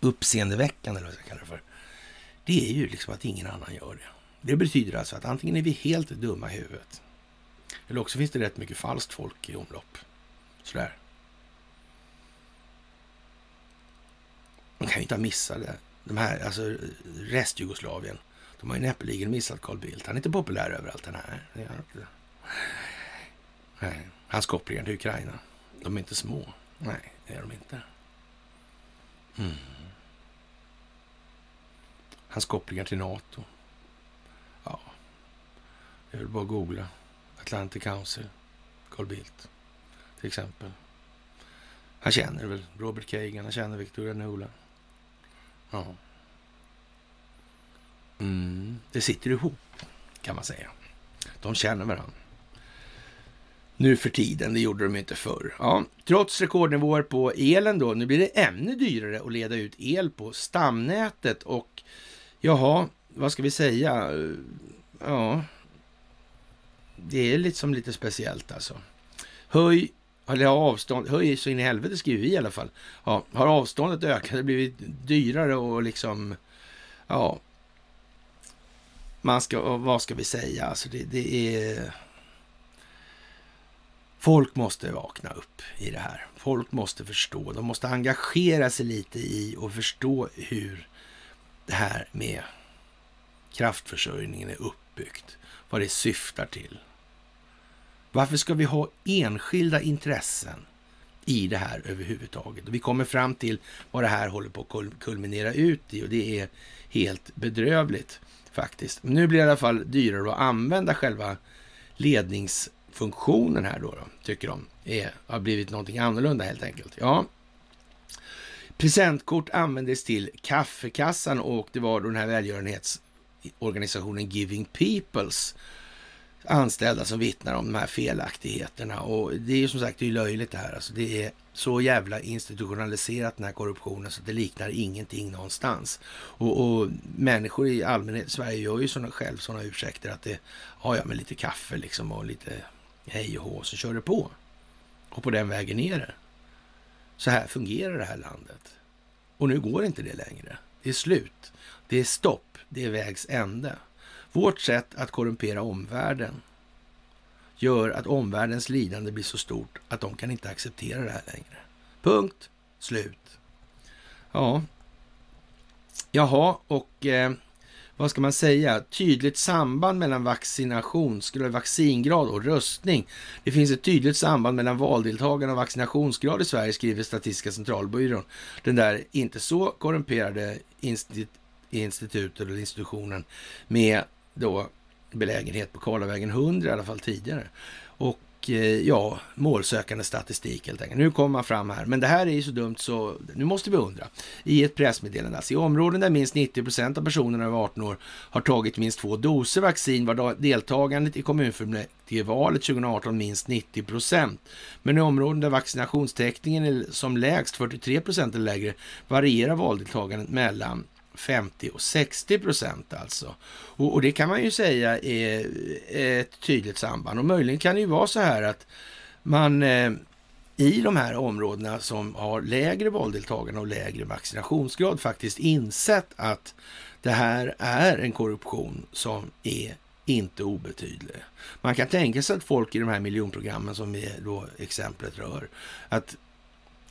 uppseendeväckande, eller vad jag kallar det för, det är ju liksom att ingen annan gör det. Det betyder alltså att antingen är vi helt dumma i huvudet, eller också finns det rätt mycket falskt folk i omlopp. Sådär. Man kan ju inte ha missat det. De här, alltså restjugoslavien. De har ju näppeligen missat Carl Bildt. Han är inte populär överallt den här. Det är inte. Nej. Hans kopplingar till Ukraina. De är inte små. Nej, det är de inte. Mm. Hans kopplingar till NATO. Ja, det är väl bara att googla. Atlantic Council, Carl Bildt till exempel. Han känner väl Robert Kagan, han känner Victoria Nuland. Ja. Mm, det sitter ihop, kan man säga. De känner varandra. nu för tiden. Det gjorde de inte förr. Ja, trots rekordnivåer på elen då, nu blir det ännu dyrare att leda ut el på stamnätet och jaha, vad ska vi säga? Ja, det är liksom lite speciellt alltså. Höj, eller avstånd, höj så in i helvete skriver vi i alla fall. Ja, har avståndet ökat, det blivit dyrare och liksom, ja, man ska, vad ska vi säga, alltså det, det är Folk måste vakna upp i det här. Folk måste förstå. De måste engagera sig lite i och förstå hur det här med kraftförsörjningen är uppbyggt. Vad det syftar till. Varför ska vi ha enskilda intressen i det här överhuvudtaget? Och vi kommer fram till vad det här håller på att kulminera ut i och det är helt bedrövligt faktiskt. Nu blir det i alla fall dyrare att använda själva ledningsfunktionen här då, då tycker de är, har blivit någonting annorlunda helt enkelt. Ja, Presentkort användes till kaffekassan och det var då den här välgörenhetsorganisationen Giving Peoples anställda som vittnar om de här felaktigheterna. Och det är ju som sagt det är löjligt det här. Alltså det är så jävla institutionaliserat den här korruptionen så det liknar ingenting någonstans. Och, och människor i allmänhet Sverige gör ju såna, själv sådana ursäkter att det, ja ja, med lite kaffe liksom och lite hej och hå, så kör det på. Och på den vägen är det. Så här fungerar det här landet. Och nu går inte det längre. Det är slut. Det är stopp. Det är vägs ände. Vårt sätt att korrumpera omvärlden gör att omvärldens lidande blir så stort att de kan inte acceptera det här längre. Punkt. Slut. Ja. Jaha, och eh, vad ska man säga, tydligt samband mellan vaccinationsgrad, vaccingrad och röstning. Det finns ett tydligt samband mellan valdeltagande och vaccinationsgrad i Sverige, skriver Statistiska centralbyrån. Den där inte så korrumperade institutet eller institutionen med då belägenhet på Karlavägen 100 i alla fall tidigare. Och Eh, ja, målsökande statistik helt enkelt. Nu kommer man fram här, men det här är ju så dumt så nu måste vi undra. I ett pressmeddelande, alltså i områden där minst 90 procent av personerna över 18 år har tagit minst två doser vaccin var deltagandet i kommunfullmäktigevalet 2018 minst 90 procent. Men i områden där vaccinationstäckningen är som lägst 43 procent eller lägre varierar valdeltagandet mellan 50 och 60 procent alltså. Och, och, det kan man ju säga är ett tydligt samband. Och möjligen kan det ju vara så här att man eh, i de här områdena som har lägre valdeltagande och lägre vaccinationsgrad faktiskt insett att det här är en korruption som är inte obetydlig. Man kan tänka sig att folk i de här miljonprogrammen som vi då exemplet rör, att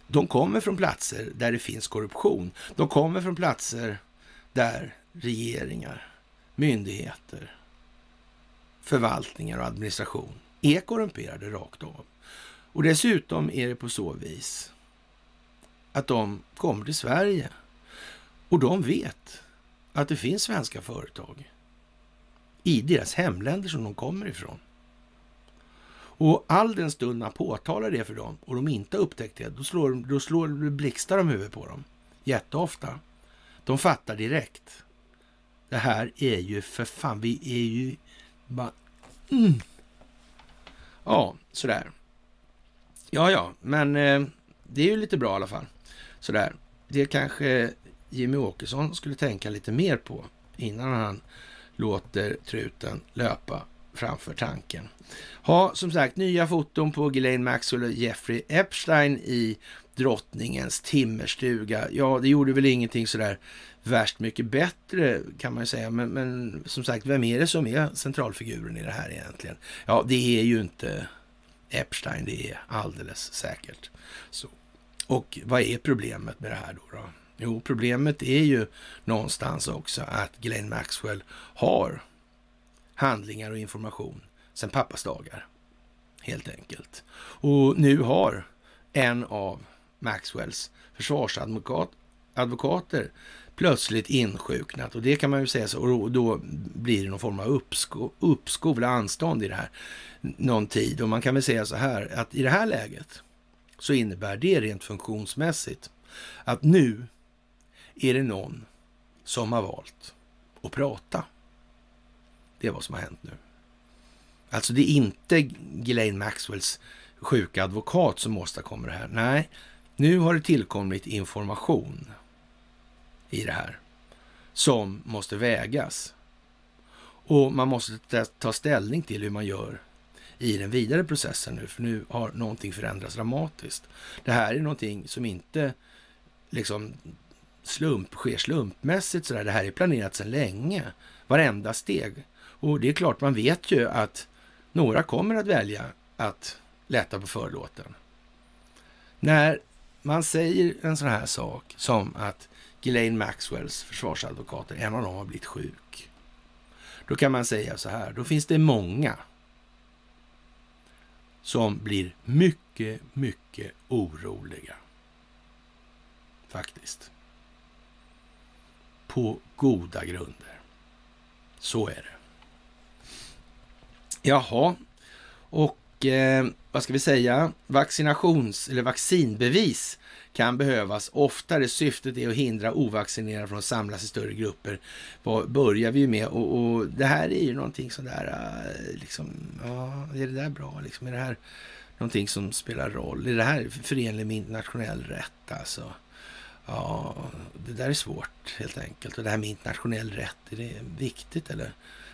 de kommer från platser där det finns korruption. De kommer från platser där regeringar, myndigheter, förvaltningar och administration är korrumperade rakt av. Och dessutom är det på så vis att de kommer till Sverige och de vet att det finns svenska företag i deras hemländer som de kommer ifrån. Och all den stund man påtalar det för dem och de inte har upptäckt det, då slår, då slår blixtar de huvudet på dem. Jätteofta. De fattar direkt. Det här är ju för fan, vi är ju bara... Mm. Ja, sådär. Ja, ja, men eh, det är ju lite bra i alla fall. Sådär. Det kanske Jimmy Åkesson skulle tänka lite mer på innan han låter truten löpa framför tanken. Ha, som sagt, nya foton på Ghislaine Maxwell och Jeffrey Epstein i drottningens timmerstuga. Ja, det gjorde väl ingenting sådär värst mycket bättre kan man ju säga. Men, men, som sagt, vem är det som är centralfiguren i det här egentligen? Ja, det är ju inte Epstein, det är alldeles säkert så. Och vad är problemet med det här då? då? Jo, problemet är ju någonstans också att Glenn Maxwell har handlingar och information sedan pappas dagar. Helt enkelt. Och nu har en av Maxwells försvarsadvokater plötsligt insjuknat och det kan man ju säga så och då blir det någon form av uppskov, uppskov eller anstånd i det här någon tid och man kan väl säga så här att i det här läget så innebär det rent funktionsmässigt att nu är det någon som har valt att prata. Det är vad som har hänt nu. Alltså det är inte Ghislaine Maxwells sjuka advokat som åstadkommer det här. Nej, nu har det tillkommit information i det här som måste vägas. Och man måste ta ställning till hur man gör i den vidare processen nu, för nu har någonting förändrats dramatiskt. Det här är någonting som inte liksom slump, sker slumpmässigt sådär. Det här är planerat sedan länge, varenda steg. Och det är klart, man vet ju att några kommer att välja att lätta på förlåten. När man säger en sån här sak som att Ghislaine Maxwells försvarsadvokater, en av dem har blivit sjuk. Då kan man säga så här, då finns det många som blir mycket, mycket oroliga. Faktiskt. På goda grunder. Så är det. Jaha, och eh, vad ska vi säga? Vaccinations eller vaccinbevis kan behövas oftare. Syftet är att hindra ovaccinerade från att samlas i större grupper. Vad börjar vi med och, och det här är ju någonting sådär, eh, liksom, ja, är det där bra liksom? Är det här någonting som spelar roll? Är det här förenligt med internationell rätt alltså? Ja, det där är svårt helt enkelt. Och det här med internationell rätt, är det viktigt eller?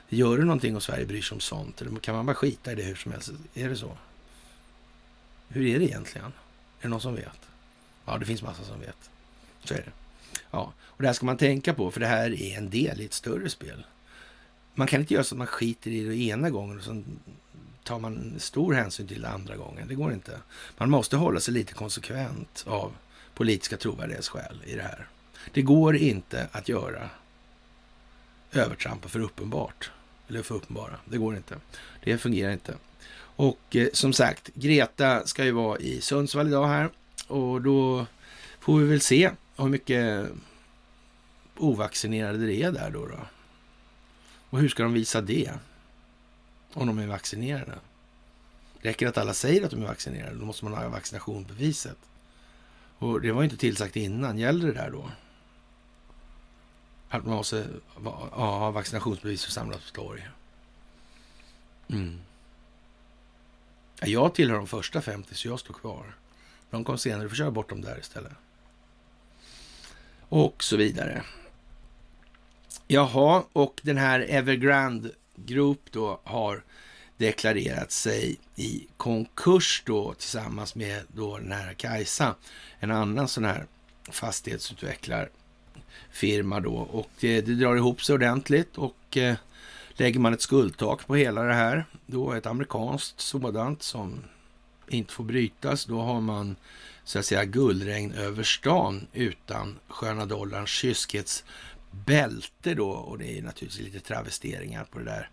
Gör det någonting om Sverige bryr sig om sånt? Eller kan man bara skita i det hur som helst? Är det så? Hur är det egentligen? Är det någon som vet? Ja, det finns massa som vet. Så är det. Ja, och det här ska man tänka på, för det här är en del i ett större spel. Man kan inte göra så att man skiter i det ena gången och sen tar man stor hänsyn till det andra gången. Det går inte. Man måste hålla sig lite konsekvent av politiska trovärdighetsskäl i det här. Det går inte att göra övertrampa för uppenbart. Eller för uppenbara. Det går inte. Det fungerar inte. Och eh, som sagt, Greta ska ju vara i Sundsvall idag här. Och då får vi väl se hur mycket ovaccinerade det är där då. då. Och hur ska de visa det? Om de är vaccinerade. Räcker det att alla säger att de är vaccinerade? Då måste man ha vaccinationsbeviset. Och det var inte tillsagt innan. Gäller det där då? Att man måste ha vaccinationsbevis för samlas på torg. Mm. Jag tillhör de första 50, så jag står kvar. De kom senare, du får köra bort dem där istället. Och så vidare. Jaha, och den här Evergrande Group då har deklarerat sig i konkurs då tillsammans med då den här Kajsa, en annan sån här fastighetsutvecklare firma då. Och eh, det, drar ihop sig ordentligt och eh, lägger man ett skuldtak på hela det här, då ett amerikanskt sådant som inte får brytas, då har man så att säga guldregn över stan utan sköna dollarns kyskhetsbälte då. Och det är naturligtvis lite travesteringar på det där.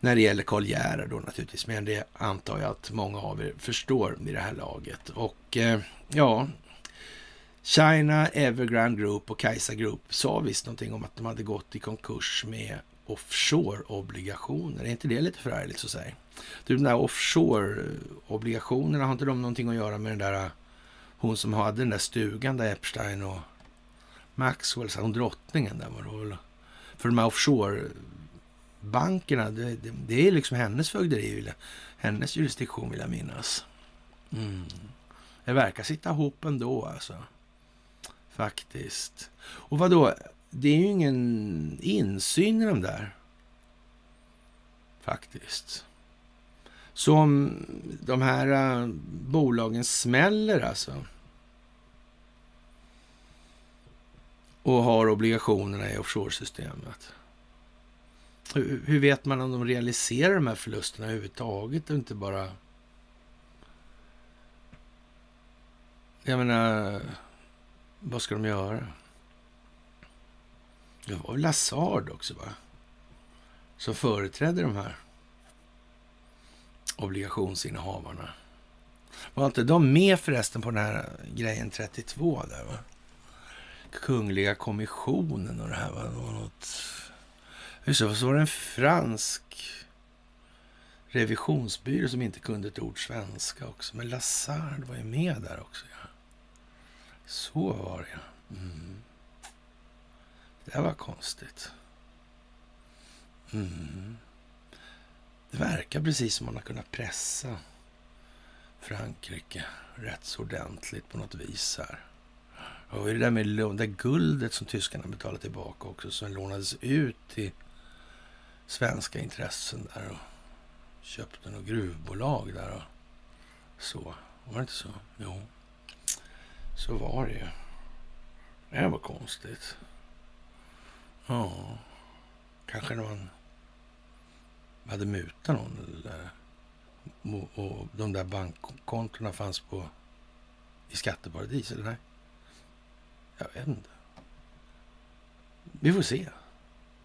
När det gäller Karl Gerhard då naturligtvis, men det antar jag att många av er förstår vid det här laget. Och eh, ja, China, Evergrande Group och Kajsa Group sa visst någonting om att de hade gått i konkurs med offshore-obligationer. Är inte det lite förargligt så att säga? Du, de där offshore-obligationerna, har inte de någonting att göra med den där äh, hon som hade den där stugan där Epstein och Maxwell, hon drottningen där var det väl? För de här offshore-bankerna, det, det, det, är liksom hennes fögderi, hennes jurisdiktion vill jag minnas. Mm. Det verkar sitta ihop ändå alltså. Faktiskt. Och vad då? Det är ju ingen insyn i de där. Faktiskt. Så om de här äh, bolagen smäller alltså. Och har obligationerna i offshore-systemet. Hur, hur, vet man om de realiserar de här förlusterna överhuvudtaget och inte bara... Jag menar, vad ska de göra? Det var väl Lazard också, va? Som företrädde de här obligationsinnehavarna. Var inte de med förresten på den här grejen 32 där, va? Kungliga kommissionen och det här, va? Det var något... Just det, så var det en fransk revisionsbyrå som inte kunde ett ord svenska också. Men Lazard var ju med där också. Ja. Så var det, ja. Mm. Det var konstigt. Mm. det verkar precis som man har kunnat pressa Frankrike rätt så ordentligt på något vis här. Och det där med det guldet som tyskarna betalade tillbaka också, som lånades ut till svenska intressen där och köpte något gruvbolag där och så. Var det inte så? Jo, så var det ju. Det var konstigt. Ja, kanske när man hade mutat någon eller och de där bankkontona fanns på i skatteparadis, eller nej? Jag vet inte. Vi får se.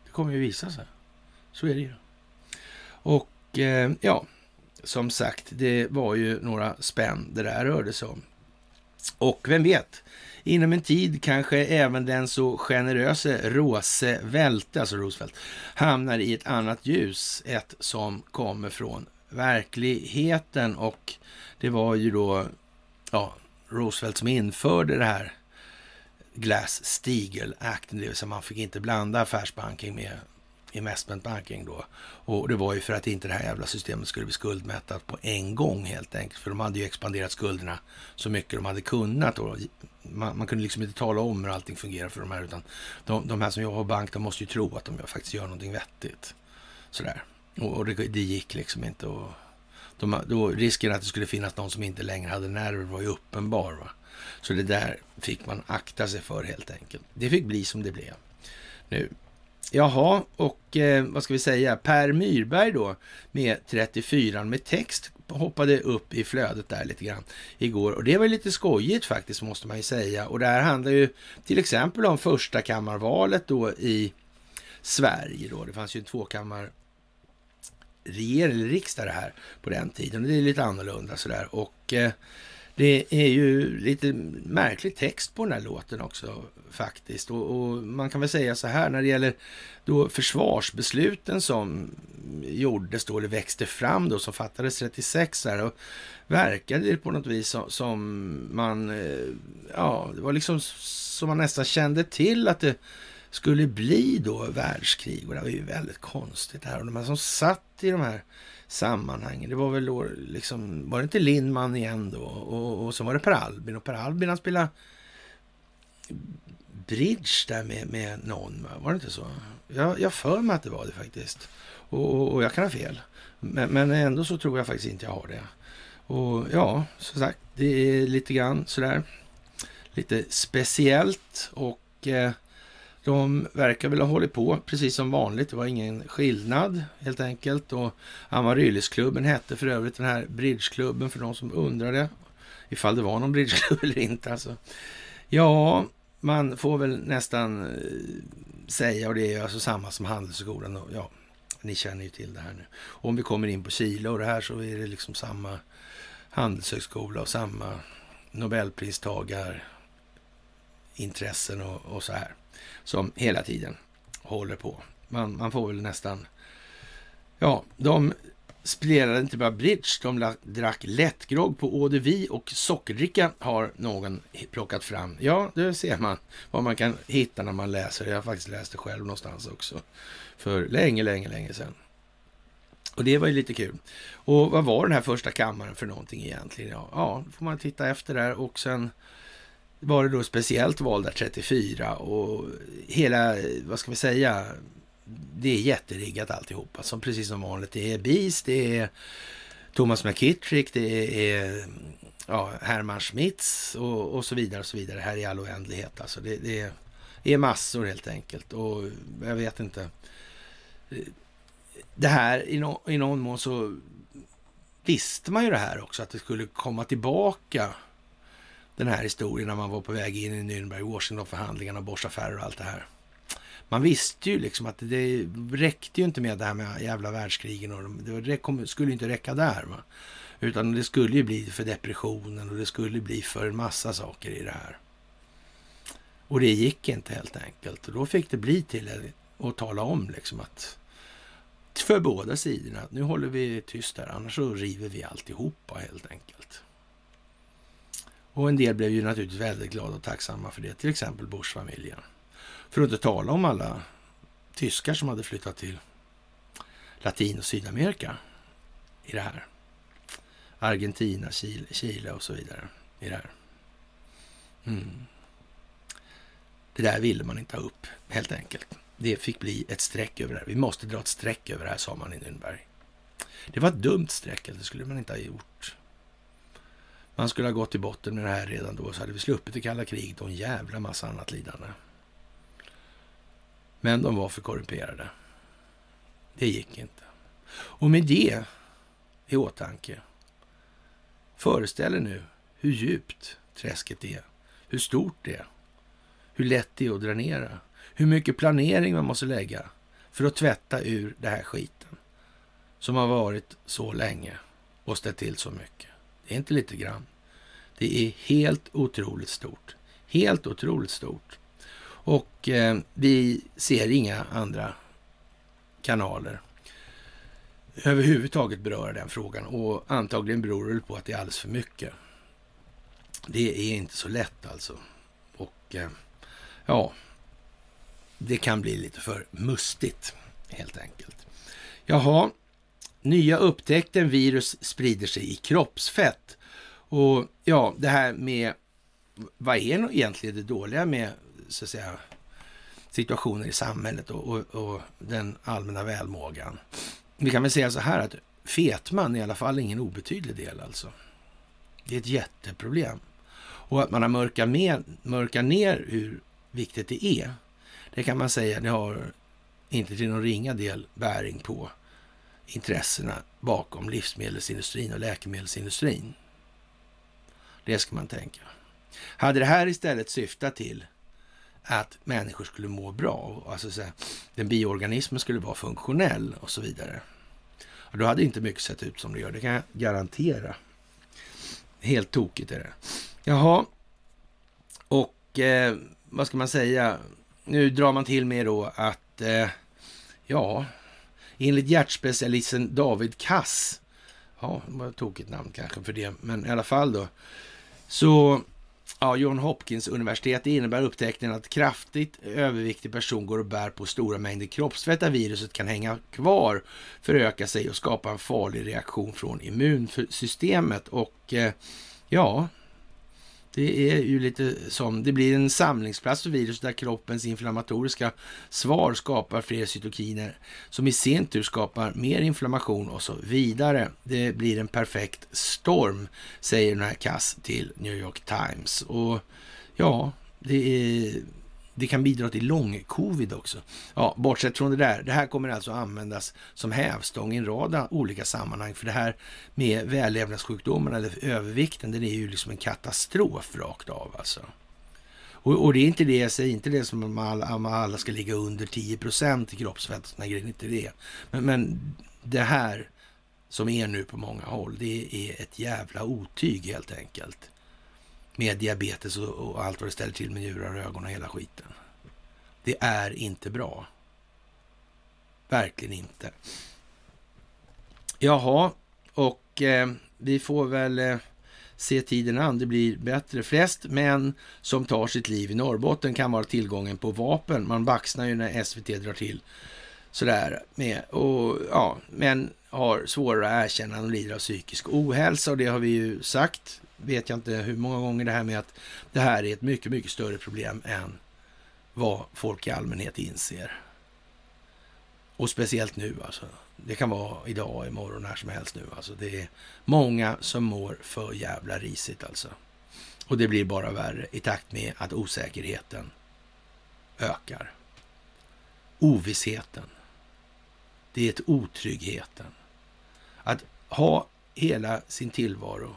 Det kommer ju visa sig. Så är det ju. Och eh, ja, som sagt, det var ju några spänn det där rörde sig om. Och vem vet, inom en tid kanske även den så generöse Roosevelt, alltså Roosevelt, hamnar i ett annat ljus, ett som kommer från verkligheten. Och det var ju då ja, Roosevelt som införde det här Glass-Steagall Act, det vill säga man fick inte blanda affärsbanking med investment banking då. Och det var ju för att inte det här jävla systemet skulle bli skuldmättat på en gång helt enkelt. För de hade ju expanderat skulderna så mycket de hade kunnat. Och man, man kunde liksom inte tala om hur allting fungerar för de här. Utan de, de här som jobbar på bank, de måste ju tro att de faktiskt gör någonting vettigt. Sådär. Och, och det, det, gick liksom inte. Och de, då, risken att det skulle finnas någon som inte längre hade nerver var ju uppenbar. Va? Så det där fick man akta sig för helt enkelt. Det fick bli som det blev. Nu Jaha, och eh, vad ska vi säga? Per Myrberg då med 34 med text hoppade upp i flödet där lite grann igår. Och det var lite skojigt faktiskt måste man ju säga. Och det här handlar ju till exempel om första kammarvalet då i Sverige då. Det fanns ju en tvåkammar regering eller riksdag det här på den tiden. Det är lite annorlunda sådär. Och eh, det är ju lite märklig text på den här låten också faktiskt. Och, och, man kan väl säga så här när det gäller då försvarsbesluten som gjordes då, eller växte fram då, som fattades 36 här. Och verkade det på något vis som, som man, eh, ja, det var liksom som man nästan kände till att det skulle bli då världskrig. Och det var ju väldigt konstigt det här. Och de här som satt i de här sammanhang. Det var väl då liksom, var det inte Lindman igen då? Och, och så var det Per Albin. Och Per Albin han spelade bridge där med, med någon, var det inte så? Jag, jag för mig att det var det faktiskt. Och, och, och jag kan ha fel. Men, men, ändå så tror jag faktiskt inte jag har det. Och ja, som sagt, det är lite grann sådär. Lite speciellt och eh, de verkar väl ha hållit på precis som vanligt. Det var ingen skillnad helt enkelt. Och Amaryllisklubben hette för övrigt den här bridgeklubben för de som undrade ifall det var någon bridgeklubb eller inte. Alltså. Ja, man får väl nästan eh, säga, och det är alltså samma som Handelshögskolan. Och, ja, ni känner ju till det här nu. Och om vi kommer in på Chile och det här så är det liksom samma handelshögskola och samma nobelpristagarintressen och, och så här som hela tiden håller på. Man, man får väl nästan... Ja, de spelade inte bara bridge, de drack lättgrogg på eau de vie och sockerdricka har någon plockat fram. Ja, det ser man vad man kan hitta när man läser. Jag har faktiskt läst det själv någonstans också. För länge, länge, länge sedan. Och det var ju lite kul. Och vad var den här första kammaren för någonting egentligen? Ja, ja får man titta efter där och sen var det då speciellt valda 34 och hela, vad ska vi säga, det är jätteriggat alltihopa. Som precis som vanligt. Det är BIS, det är Thomas McKittrick, det är ja, Herman Schmitz och, och så vidare och så vidare. Här i all oändlighet. Alltså det, det är massor helt enkelt. Och jag vet inte. Det här i, no, i någon mån så visste man ju det här också, att det skulle komma tillbaka den här historien när man var på väg in i Nürnberg, Washington-förhandlingarna, Bosch-affärer och allt det här. Man visste ju liksom att det räckte ju inte med det här med jävla världskrigen och det skulle ju inte räcka där. Va? Utan det skulle ju bli för depressionen och det skulle bli för en massa saker i det här. Och det gick inte helt enkelt. Och då fick det bli till att tala om liksom att för båda sidorna att nu håller vi tyst här, annars så river vi alltihopa helt enkelt. Och en del blev ju naturligtvis väldigt glada och tacksamma för det, till exempel Bush-familjen. För att inte tala om alla tyskar som hade flyttat till Latin och Sydamerika. i det här. Argentina, Chile, Chile och så vidare i det här. Mm. Det där ville man inte ha upp, helt enkelt. Det fick bli ett streck över det här. Vi måste dra ett streck över det här, sa man i Nürnberg. Det var ett dumt streck, det skulle man inte ha gjort. Man skulle ha gått till botten med det här redan då, så hade vi sluppit det kalla kriget och en jävla massa annat lidande. Men de var för korrumperade. Det gick inte. Och med det i åtanke, föreställ er nu hur djupt träsket är, hur stort det är, hur lätt det är att dränera, hur mycket planering man måste lägga för att tvätta ur det här skiten som har varit så länge och ställt till så mycket. Det är inte lite grann. Det är helt otroligt stort. Helt otroligt stort. Och eh, vi ser inga andra kanaler överhuvudtaget beröra den frågan och antagligen beror det på att det är alldeles för mycket. Det är inte så lätt alltså. Och eh, ja, det kan bli lite för mustigt helt enkelt. Jaha, nya upptäckten virus sprider sig i kroppsfett. Och ja, det här med vad är egentligen det dåliga med så att säga situationer i samhället och, och, och den allmänna välmågan? Vi kan väl säga så här att fetman är i alla fall ingen obetydlig del alltså. Det är ett jätteproblem. Och att man har mörkat, med, mörkat ner hur viktigt det är, det kan man säga, det har inte till någon ringa del bäring på intressena bakom livsmedelsindustrin och läkemedelsindustrin. Det ska man tänka. Hade det här istället syftat till att människor skulle må bra, alltså så här, den bioorganismen skulle vara funktionell och så vidare. Och då hade inte mycket sett ut som det gör, det kan jag garantera. Helt tokigt är det. Jaha, och eh, vad ska man säga? Nu drar man till med då att, eh, ja, enligt hjärtspecialisten David Kass, ja, det var ett tokigt namn kanske för det, men i alla fall då, så Ja, John Hopkins universitet innebär upptäckten att kraftigt överviktig person går och bär på stora mängder kroppsfett där viruset kan hänga kvar, föröka sig och skapa en farlig reaktion från immunsystemet. Och eh, ja, det är ju lite som, det blir en samlingsplats för virus där kroppens inflammatoriska svar skapar fler cytokiner som i sin tur skapar mer inflammation och så vidare. Det blir en perfekt storm, säger den här Kass till New York Times. Och ja, det är det kan bidra till lång-covid också. Ja, bortsett från det där. Det här kommer alltså användas som hävstång i en rad olika sammanhang. För det här med vällevnadssjukdomarna eller övervikten, den är ju liksom en katastrof rakt av alltså. Och, och, det är inte det, jag säger inte det som att alla, alla ska ligga under 10 procent i kroppsfett. sådana grejer, inte det. Men, men det här som är nu på många håll, det är ett jävla otyg helt enkelt med diabetes och, och allt vad det ställer till med njurar och ögon och hela skiten. Det är inte bra. Verkligen inte. Jaha, och eh, vi får väl eh, se tiden an. Det blir bättre. Flest män som tar sitt liv i Norrbotten kan vara tillgången på vapen. Man baxnar ju när SVT drar till sådär med. Och ja, män har svårare att erkänna att de lider av psykisk ohälsa och det har vi ju sagt vet jag inte hur många gånger det här med att det här är ett mycket, mycket större problem än vad folk i allmänhet inser. Och speciellt nu alltså. Det kan vara idag, imorgon, när som helst nu. Alltså det är många som mår för jävla risigt alltså. Och det blir bara värre i takt med att osäkerheten ökar. Ovissheten. Det är ett otryggheten. Att ha hela sin tillvaro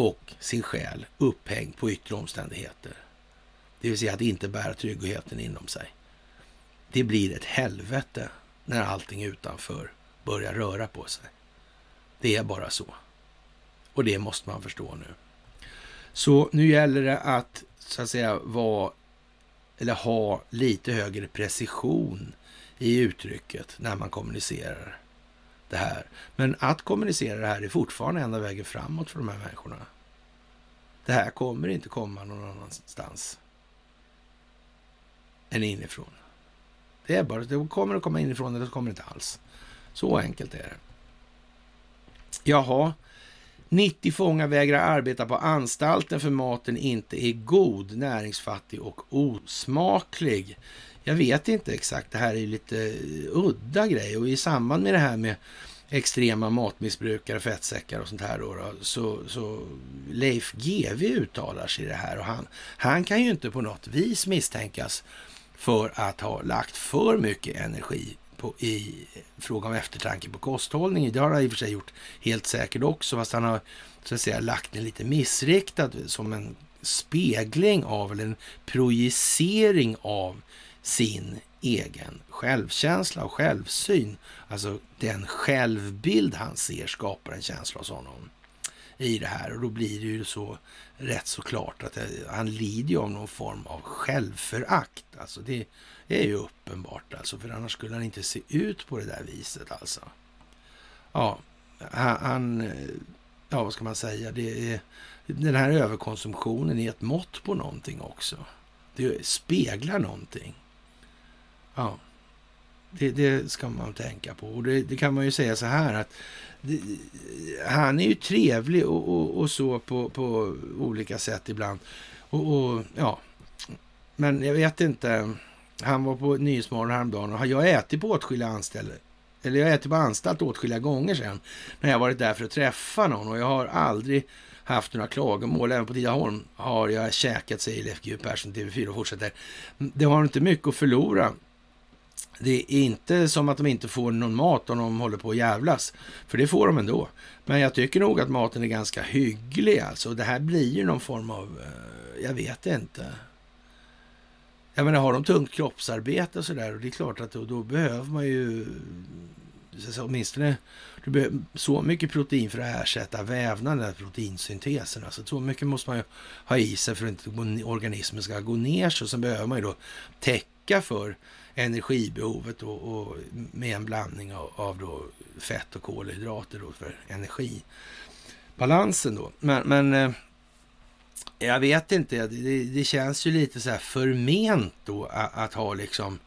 och sin själ upphängd på yttre omständigheter. Det vill säga att inte bära tryggheten inom sig. Det blir ett helvete när allting utanför börjar röra på sig. Det är bara så. Och det måste man förstå nu. Så nu gäller det att så att säga vara eller ha lite högre precision i uttrycket när man kommunicerar det här. Men att kommunicera det här är fortfarande enda vägen framåt för de här människorna. Det här kommer inte komma någon annanstans än inifrån. Det är bara, det kommer att komma inifrån eller så kommer det inte alls. Så enkelt är det. Jaha, 90 fångar vägrar arbeta på anstalten för maten inte är god, näringsfattig och osmaklig. Jag vet inte exakt, det här är lite eh, udda grejer och i samband med det här med extrema matmissbrukare, fettsäckar och sånt här då, då så, så Leif GW uttalar sig i det här. Och han, han kan ju inte på något vis misstänkas för att ha lagt för mycket energi på, i fråga om eftertanke på kosthållning. Det har han i och för sig gjort helt säkert också, fast han har så att säga lagt den lite missriktad som en spegling av eller en projicering av sin egen självkänsla och självsyn. Alltså den självbild han ser skapar en känsla hos honom i det här och då blir det ju så rätt så klart att han lider ju av någon form av självförakt. Alltså det är ju uppenbart alltså, för annars skulle han inte se ut på det där viset alltså. Ja, han, ja vad ska man säga, det är, den här överkonsumtionen är ett mått på någonting också. Det speglar någonting. Ja, det, det ska man tänka på. Och det, det, kan man ju säga så här att det, han är ju trevlig och, och, och, så på, på olika sätt ibland. Och, och, ja, men jag vet inte. Han var på Nyhetsmorgon häromdagen och jag har ätit på åtskilliga anställda. Eller jag har ätit på anstalt åtskilliga gånger sedan när jag varit där för att träffa någon och jag har aldrig haft några klagomål. Även på Tidaholm har jag käkat, säger Leif GW Persson, TV4 och fortsätter. Det har inte mycket att förlora det är inte som att de inte får någon mat om de håller på att jävlas. För det får de ändå. Men jag tycker nog att maten är ganska hygglig alltså. Det här blir ju någon form av, eh, jag vet inte. Jag menar, har de tungt kroppsarbete och sådär, och det är klart att då, då behöver man ju så åtminstone så mycket protein för att ersätta vävnaden, proteinsyntesen. Alltså så mycket måste man ju ha i sig för att inte organismen ska gå ner sig. Och sen behöver man ju då täcka för energibehovet och, och med en blandning av, av då fett och kolhydrater då för energibalansen då. Men, men eh, jag vet inte, det, det, känns ju lite så här förment då att, att ha liksom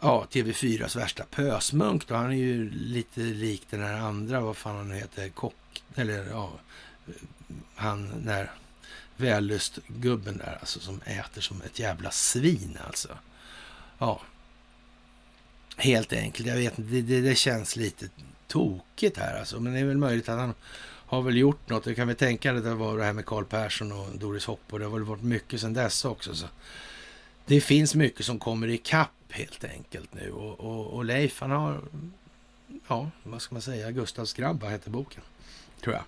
ja, TV4s värsta pösmunk då. Han är ju lite lik den här andra, vad fan han heter, kock, eller ja, han där vällustgubben där alltså som äter som ett jävla svin alltså. Ja, helt enkelt. Jag vet inte, det, det, känns lite tokigt här alltså. Men det är väl möjligt att han har väl gjort något. Jag kan väl tänka att det var det här med Karl Persson och Doris Hopp och det har väl varit mycket sedan dess också. Så det finns mycket som kommer i kapp helt enkelt nu och, och, och Leif han har, ja vad ska man säga, Gustavs grabba heter boken, tror jag.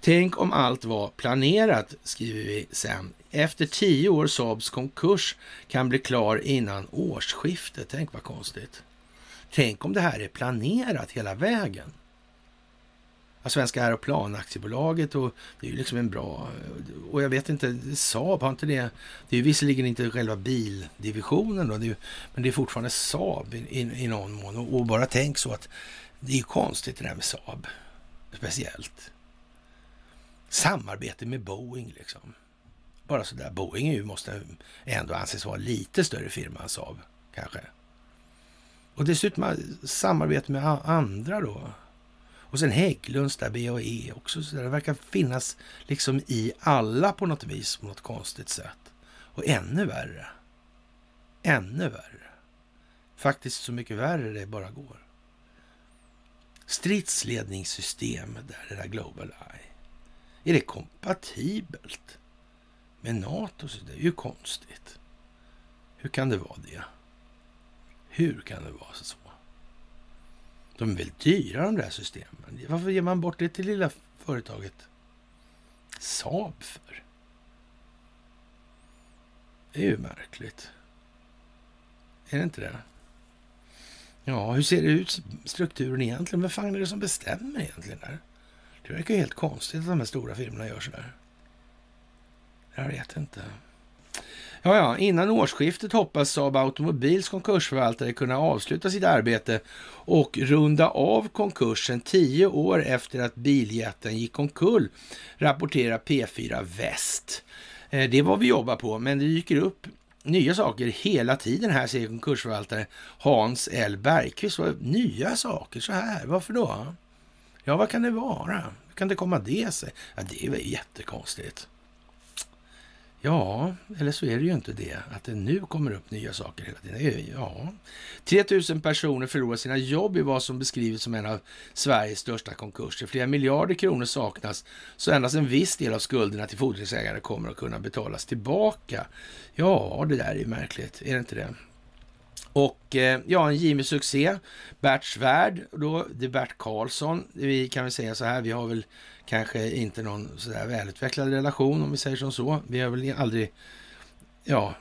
Tänk om allt var planerat, skriver vi sen. Efter tio år Saabs konkurs kan bli klar innan årsskiftet. Tänk vad konstigt. Tänk om det här är planerat hela vägen. Ja, Svenska Aeroplanaktiebolaget och det är ju liksom en bra... Och jag vet inte, Saab, har inte det... Det är ju visserligen inte själva bildivisionen då, det är, men det är fortfarande Saab i, i, i någon mån. Och, och, bara tänk så att det är ju konstigt det där med Saab, speciellt. Samarbete med Boeing liksom. Bara sådär. Boeing ju måste ändå anses vara lite större firma än Saab, kanske. Och dessutom samarbete med andra då. Och sen Hägglunds där, BAE också. Så det verkar finnas liksom i alla på något vis, på något konstigt sätt. Och ännu värre. Ännu värre. Faktiskt så mycket värre det bara går. Stridsledningssystem där, det där Global Eye. Är det kompatibelt med NATO? Så det är ju konstigt. Hur kan det vara det? Hur kan det vara så? De är väl dyra de där systemen? Varför ger man bort det till lilla företaget Saab för? Det är ju märkligt. Är det inte det? Ja, hur ser det ut strukturen egentligen? Vem fan är det som bestämmer egentligen där? Det verkar ju helt konstigt att de här stora firmorna gör sådär. Jag vet inte. Ja, ja, innan årsskiftet hoppas Saab Automobils konkursförvaltare kunna avsluta sitt arbete och runda av konkursen tio år efter att biljätten gick omkull, rapporterar P4 Väst. Eh, det är vad vi jobbar på, men det dyker upp nya saker hela tiden här, säger konkursförvaltare Hans L Bergqvist. Nya saker så här, varför då? Ja, vad kan det vara? Hur kan det komma det sig? Ja, det är väl jättekonstigt. Ja, eller så är det ju inte det, att det nu kommer upp nya saker hela tiden. Ja, 3000 personer förlorar sina jobb i vad som beskrivits som en av Sveriges största konkurser. Flera miljarder kronor saknas, så endast en viss del av skulderna till fordringsägare kommer att kunna betalas tillbaka. Ja, det där är ju märkligt, är det inte det? Och eh, ja, en Jimmy-succé. Bert Svärd, då, det är Bert Karlsson. Vi kan väl säga så här, vi har väl kanske inte någon sådär välutvecklad relation om vi säger som så. Vi har väl aldrig, ja,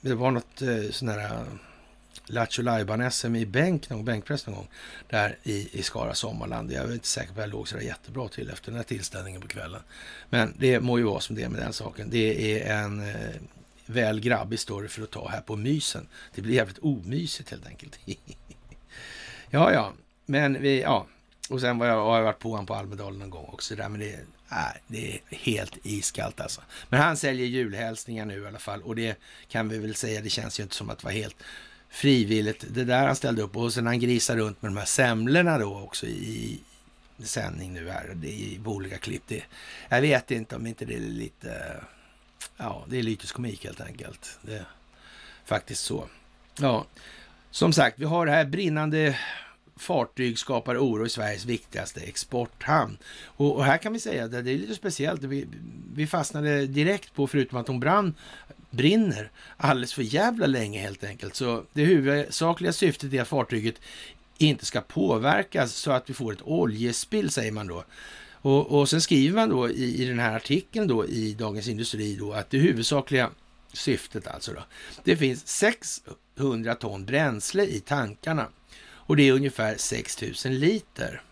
det var något eh, sån här eh, Lattjo Lajban-SM i bänk, någon bänkpress någon gång, där i, i Skara Sommarland. Jag är inte säker på att jag låg sådär jättebra till efter den här tillställningen på kvällen. Men det må ju vara som det är med den saken. Det är en eh, väl grabbig story för att ta här på mysen. Det blir jävligt omysigt helt enkelt. ja, ja, men vi, ja. Och sen var jag, har jag varit på honom på Almedalen någon gång också där, men det, nej, det är helt iskallt alltså. Men han säljer julhälsningar nu i alla fall och det kan vi väl säga, det känns ju inte som att det var helt frivilligt. Det där han ställde upp och sen han grisar runt med de här semlorna då också i sändning nu här, det är i olika klipp. Det, jag vet inte om inte det är lite Ja, det är lyteskomik helt enkelt. Det är faktiskt så. Ja, som sagt, vi har det här brinnande fartyg skapar oro i Sveriges viktigaste exporthamn. Och, och här kan vi säga att det är lite speciellt. Vi, vi fastnade direkt på, förutom att hon brann, brinner alldeles för jävla länge helt enkelt. Så det huvudsakliga syftet är att fartyget inte ska påverkas så att vi får ett oljespill, säger man då. Och, och sen skriver man då i, i den här artikeln då i Dagens Industri då att det huvudsakliga syftet alltså då, det finns 600 ton bränsle i tankarna och det är ungefär 6 000 liter.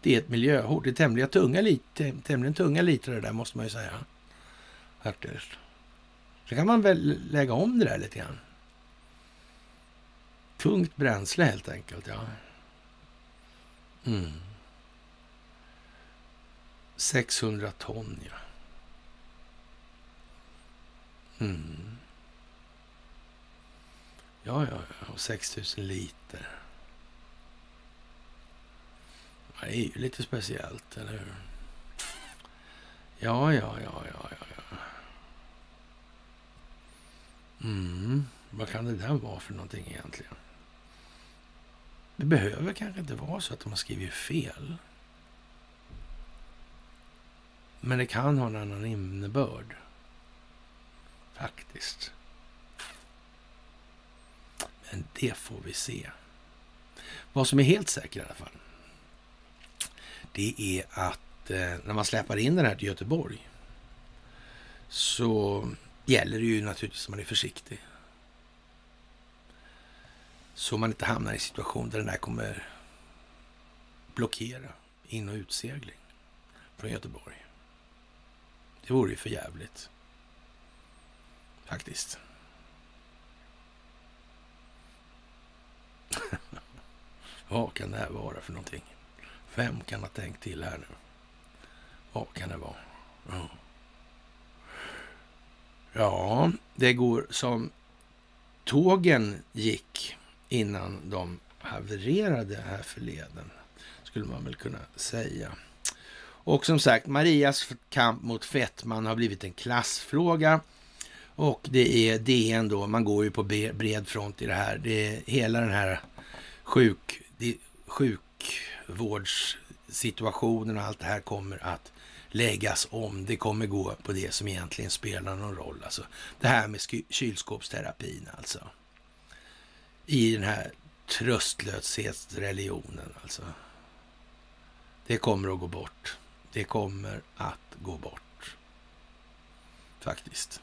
Det är ett miljöhot. Det är tämligen tunga, liter, tämligen tunga liter det där måste man ju säga. Faktiskt. Så kan man väl lägga om det där lite grann. Tungt bränsle helt enkelt, ja. Mm. 600 ton, ja. Mm. Ja, ja, ja. Och 6000 liter det är ju lite speciellt, eller hur? Ja, ja, ja, ja, ja. ja. Mm. Vad kan det där vara för någonting egentligen? Det behöver kanske inte vara så att de har skrivit fel. Men det kan ha en annan innebörd. Faktiskt. Men det får vi se. Vad som är helt säkert i alla fall. Det är att eh, när man släpar in den här till Göteborg så gäller det ju naturligtvis att man är försiktig. Så man inte hamnar i en situation där den här kommer blockera in och utsegling från Göteborg. Det vore ju för jävligt. Faktiskt. Vad kan det här vara för någonting? Vem kan ha tänkt till här nu? Vad kan det vara? Ja, ja det går som tågen gick innan de havererade här förleden, skulle man väl kunna säga. Och som sagt, Marias kamp mot fetman har blivit en klassfråga. Och det är DN då, man går ju på bred front i det här. Det är hela den här sjuk, sjukvårdssituationen och allt det här kommer att läggas om. Det kommer gå på det som egentligen spelar någon roll. Alltså det här med kylskåpsterapin alltså. I den här tröstlöshetsreligionen alltså. Det kommer att gå bort. Det kommer att gå bort. Faktiskt.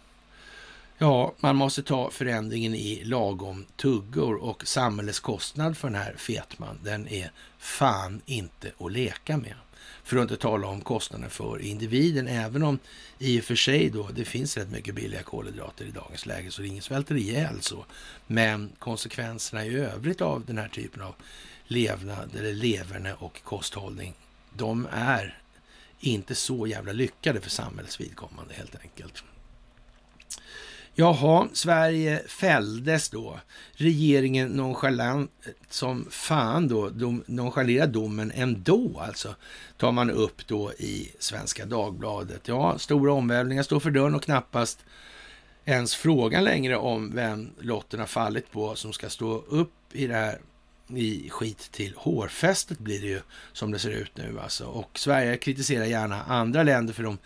Ja, man måste ta förändringen i lagom tuggor och samhällets kostnad för den här fetman, den är fan inte att leka med. För att inte tala om kostnaden för individen, även om i och för sig då det finns rätt mycket billiga kolhydrater i dagens läge, så det är ingen svälter ihjäl så. Men konsekvenserna i övrigt av den här typen av levnad eller leverne och kosthållning, de är inte så jävla lyckade för samhällets vidkommande helt enkelt. Jaha, Sverige fälldes då. Regeringen nonchalant som fan då, dom, nonchalerar domen ändå alltså, tar man upp då i Svenska Dagbladet. Ja, stora omvälvningar står för dörren och knappast ens frågan längre om vem lotten har fallit på som ska stå upp i det här i skit till hårfästet blir det ju som det ser ut nu alltså. Och Sverige kritiserar gärna andra länder för de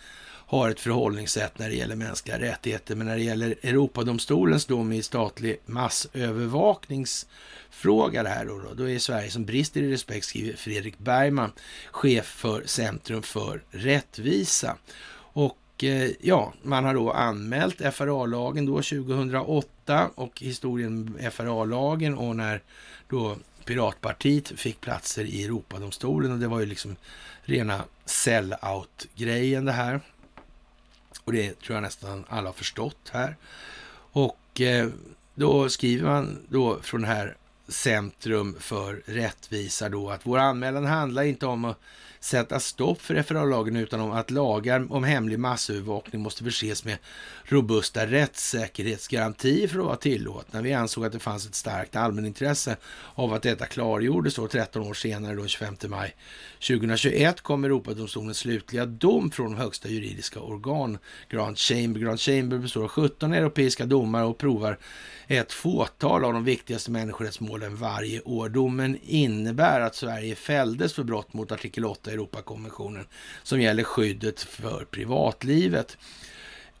har ett förhållningssätt när det gäller mänskliga rättigheter. Men när det gäller Europadomstolens dom i statlig massövervakningsfråga det här då, då, då är Sverige som brister i respekt, skriver Fredrik Bergman, chef för Centrum för rättvisa. Och eh, ja, man har då anmält FRA-lagen då 2008 och historien med FRA-lagen och när då Piratpartiet fick platser i Europadomstolen och det var ju liksom rena sell-out-grejen det här. Och det tror jag nästan alla har förstått här. Och eh, då skriver man då från det här Centrum för rättvisa då att vår anmälan handlar inte om att sätta stopp för FRA-lagen utan om att lagar om hemlig massövervakning måste förses med robusta rättssäkerhetsgarantier för att vara tillåtna. Vi ansåg att det fanns ett starkt allmänintresse av att detta klargjordes då 13 år senare, då 25 maj 2021, kom Europadomstolens slutliga dom från högsta juridiska organ, Grand Chamber. Grand Chamber består av 17 europeiska domare och provar ett fåtal av de viktigaste människorättsmålen varje år. Domen innebär att Sverige fälldes för brott mot artikel 8 i Europakonventionen som gäller skyddet för privatlivet.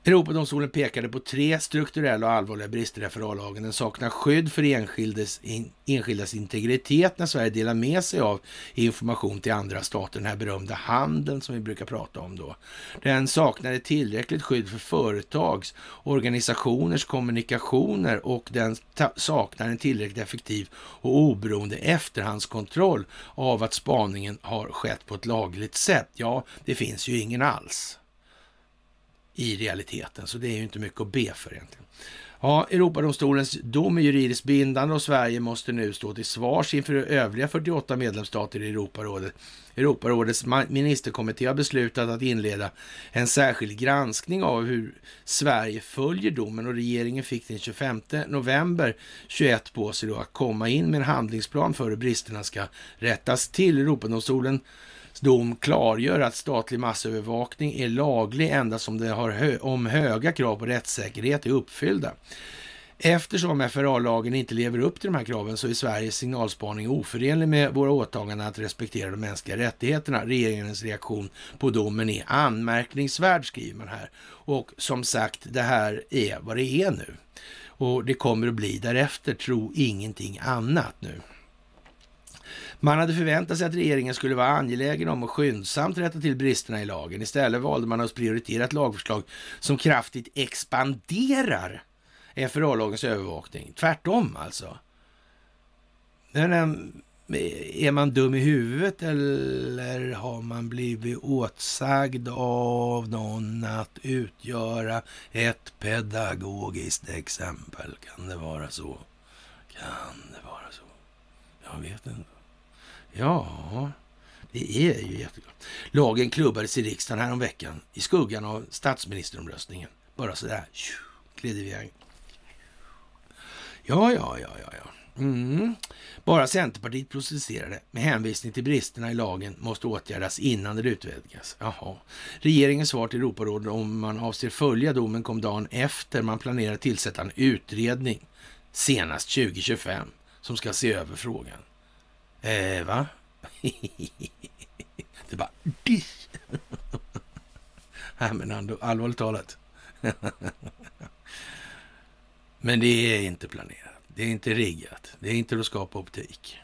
Europadomstolen pekade på tre strukturella och allvarliga brister i FRA-lagen. Den saknar skydd för enskildes, in, enskildas integritet när Sverige delar med sig av information till andra stater, den här berömda handeln som vi brukar prata om då. Den saknar ett tillräckligt skydd för företags, organisationers kommunikationer och den saknar en tillräckligt effektiv och oberoende efterhandskontroll av att spaningen har skett på ett lagligt sätt. Ja, det finns ju ingen alls i realiteten, så det är ju inte mycket att be för egentligen. Ja, Europadomstolens dom är juridiskt bindande och Sverige måste nu stå till svars inför övriga 48 medlemsstater i Europarådet. Europarådets ministerkommitté har beslutat att inleda en särskild granskning av hur Sverige följer domen och regeringen fick den 25 november 21 på sig då att komma in med en handlingsplan för hur bristerna ska rättas till. Europadomstolen dom klargör att statlig massövervakning är laglig endast om, det har hö om höga krav på rättssäkerhet är uppfyllda. Eftersom FRA-lagen inte lever upp till de här kraven så är Sveriges signalspaning oförenlig med våra åtaganden att respektera de mänskliga rättigheterna. Regeringens reaktion på domen är anmärkningsvärd, skriver man här. Och som sagt, det här är vad det är nu. Och det kommer att bli därefter, tro ingenting annat nu. Man hade förväntat sig att regeringen skulle vara angelägen om att skyndsamt rätta till bristerna i lagen. Istället valde man att prioritera ett lagförslag som kraftigt expanderar FRA-lagens övervakning. Tvärtom alltså. Men, är man dum i huvudet eller har man blivit åtsagd av någon att utgöra ett pedagogiskt exempel? Kan det vara så? Kan det vara så? Jag vet inte. Ja, det är ju jättegott. Lagen klubbades i riksdagen häromveckan i skuggan av statsministeromröstningen. Bara sådär, vi iväg. Ja, ja, ja, ja, ja. Mm. Bara Centerpartiet protesterade med hänvisning till bristerna i lagen måste åtgärdas innan det utvidgas. Jaha. Regeringens svar till Europarådet om man avser följa domen kom dagen efter man planerar tillsätta en utredning senast 2025 som ska se över frågan. Eh, va? det bara... Nej, men ändå, allvarligt talat. men det är inte planerat. Det är inte riggat. Det är inte att skapa optik.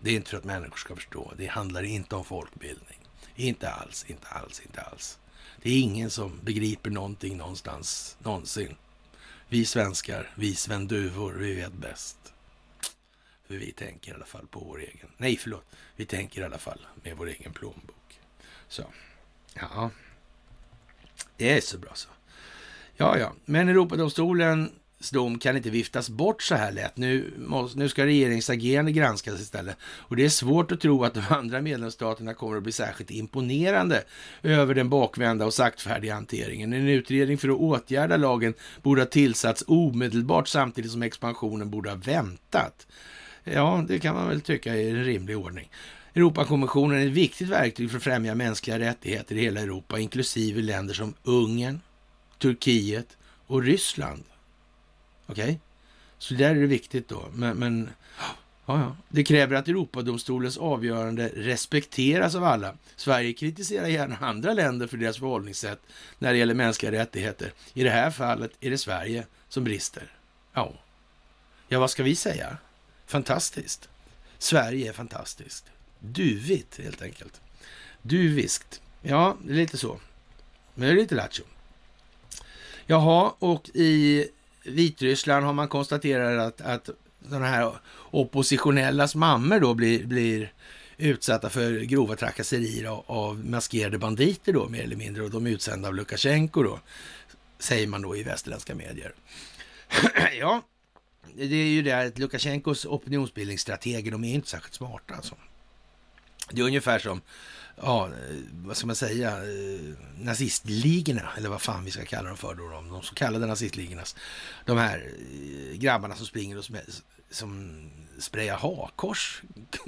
Det är inte för att människor ska förstå. Det handlar inte om folkbildning. Inte alls, inte alls, inte alls. Det är ingen som begriper någonting någonstans, någonsin. Vi svenskar, vi svenduvor, vi vet bäst. För vi tänker i alla fall på vår egen... Nej, förlåt. Vi tänker i alla fall med vår egen plånbok. Så, ja. Det är så bra så. Ja, ja. Men Europadomstolens dom kan inte viftas bort så här lätt. Nu, måste, nu ska regeringsagerande granskas istället. Och det är svårt att tro att de andra medlemsstaterna kommer att bli särskilt imponerande över den bakvända och saktfärdiga hanteringen. En utredning för att åtgärda lagen borde ha tillsatts omedelbart samtidigt som expansionen borde ha väntat. Ja, det kan man väl tycka är en rimlig ordning. Europakonventionen är ett viktigt verktyg för att främja mänskliga rättigheter i hela Europa, inklusive länder som Ungern, Turkiet och Ryssland. Okej? Okay? Så där är det viktigt då. Men, men ja, ja. det kräver att Europadomstolens avgörande respekteras av alla. Sverige kritiserar gärna andra länder för deras förhållningssätt när det gäller mänskliga rättigheter. I det här fallet är det Sverige som brister. Ja, ja vad ska vi säga? Fantastiskt. Sverige är fantastiskt. Duvigt helt enkelt. Duviskt. Ja, det är lite så. Men det är lite lattjo. Jaha, och i Vitryssland har man konstaterat att, att sådana här oppositionellas mammor då blir, blir utsatta för grova trakasserier av, av maskerade banditer då mer eller mindre och de är utsända av Lukasjenko då, säger man då i västerländska medier. ja, det är ju det att Lukasjenkos opinionsbildningsstrateger, de är ju inte särskilt smarta alltså. Det är ungefär som, ja, vad ska man säga, eh, nazistligorna, eller vad fan vi ska kalla dem för då, de så kallade nazistligornas. De här eh, grabbarna som springer och som sprayar hakors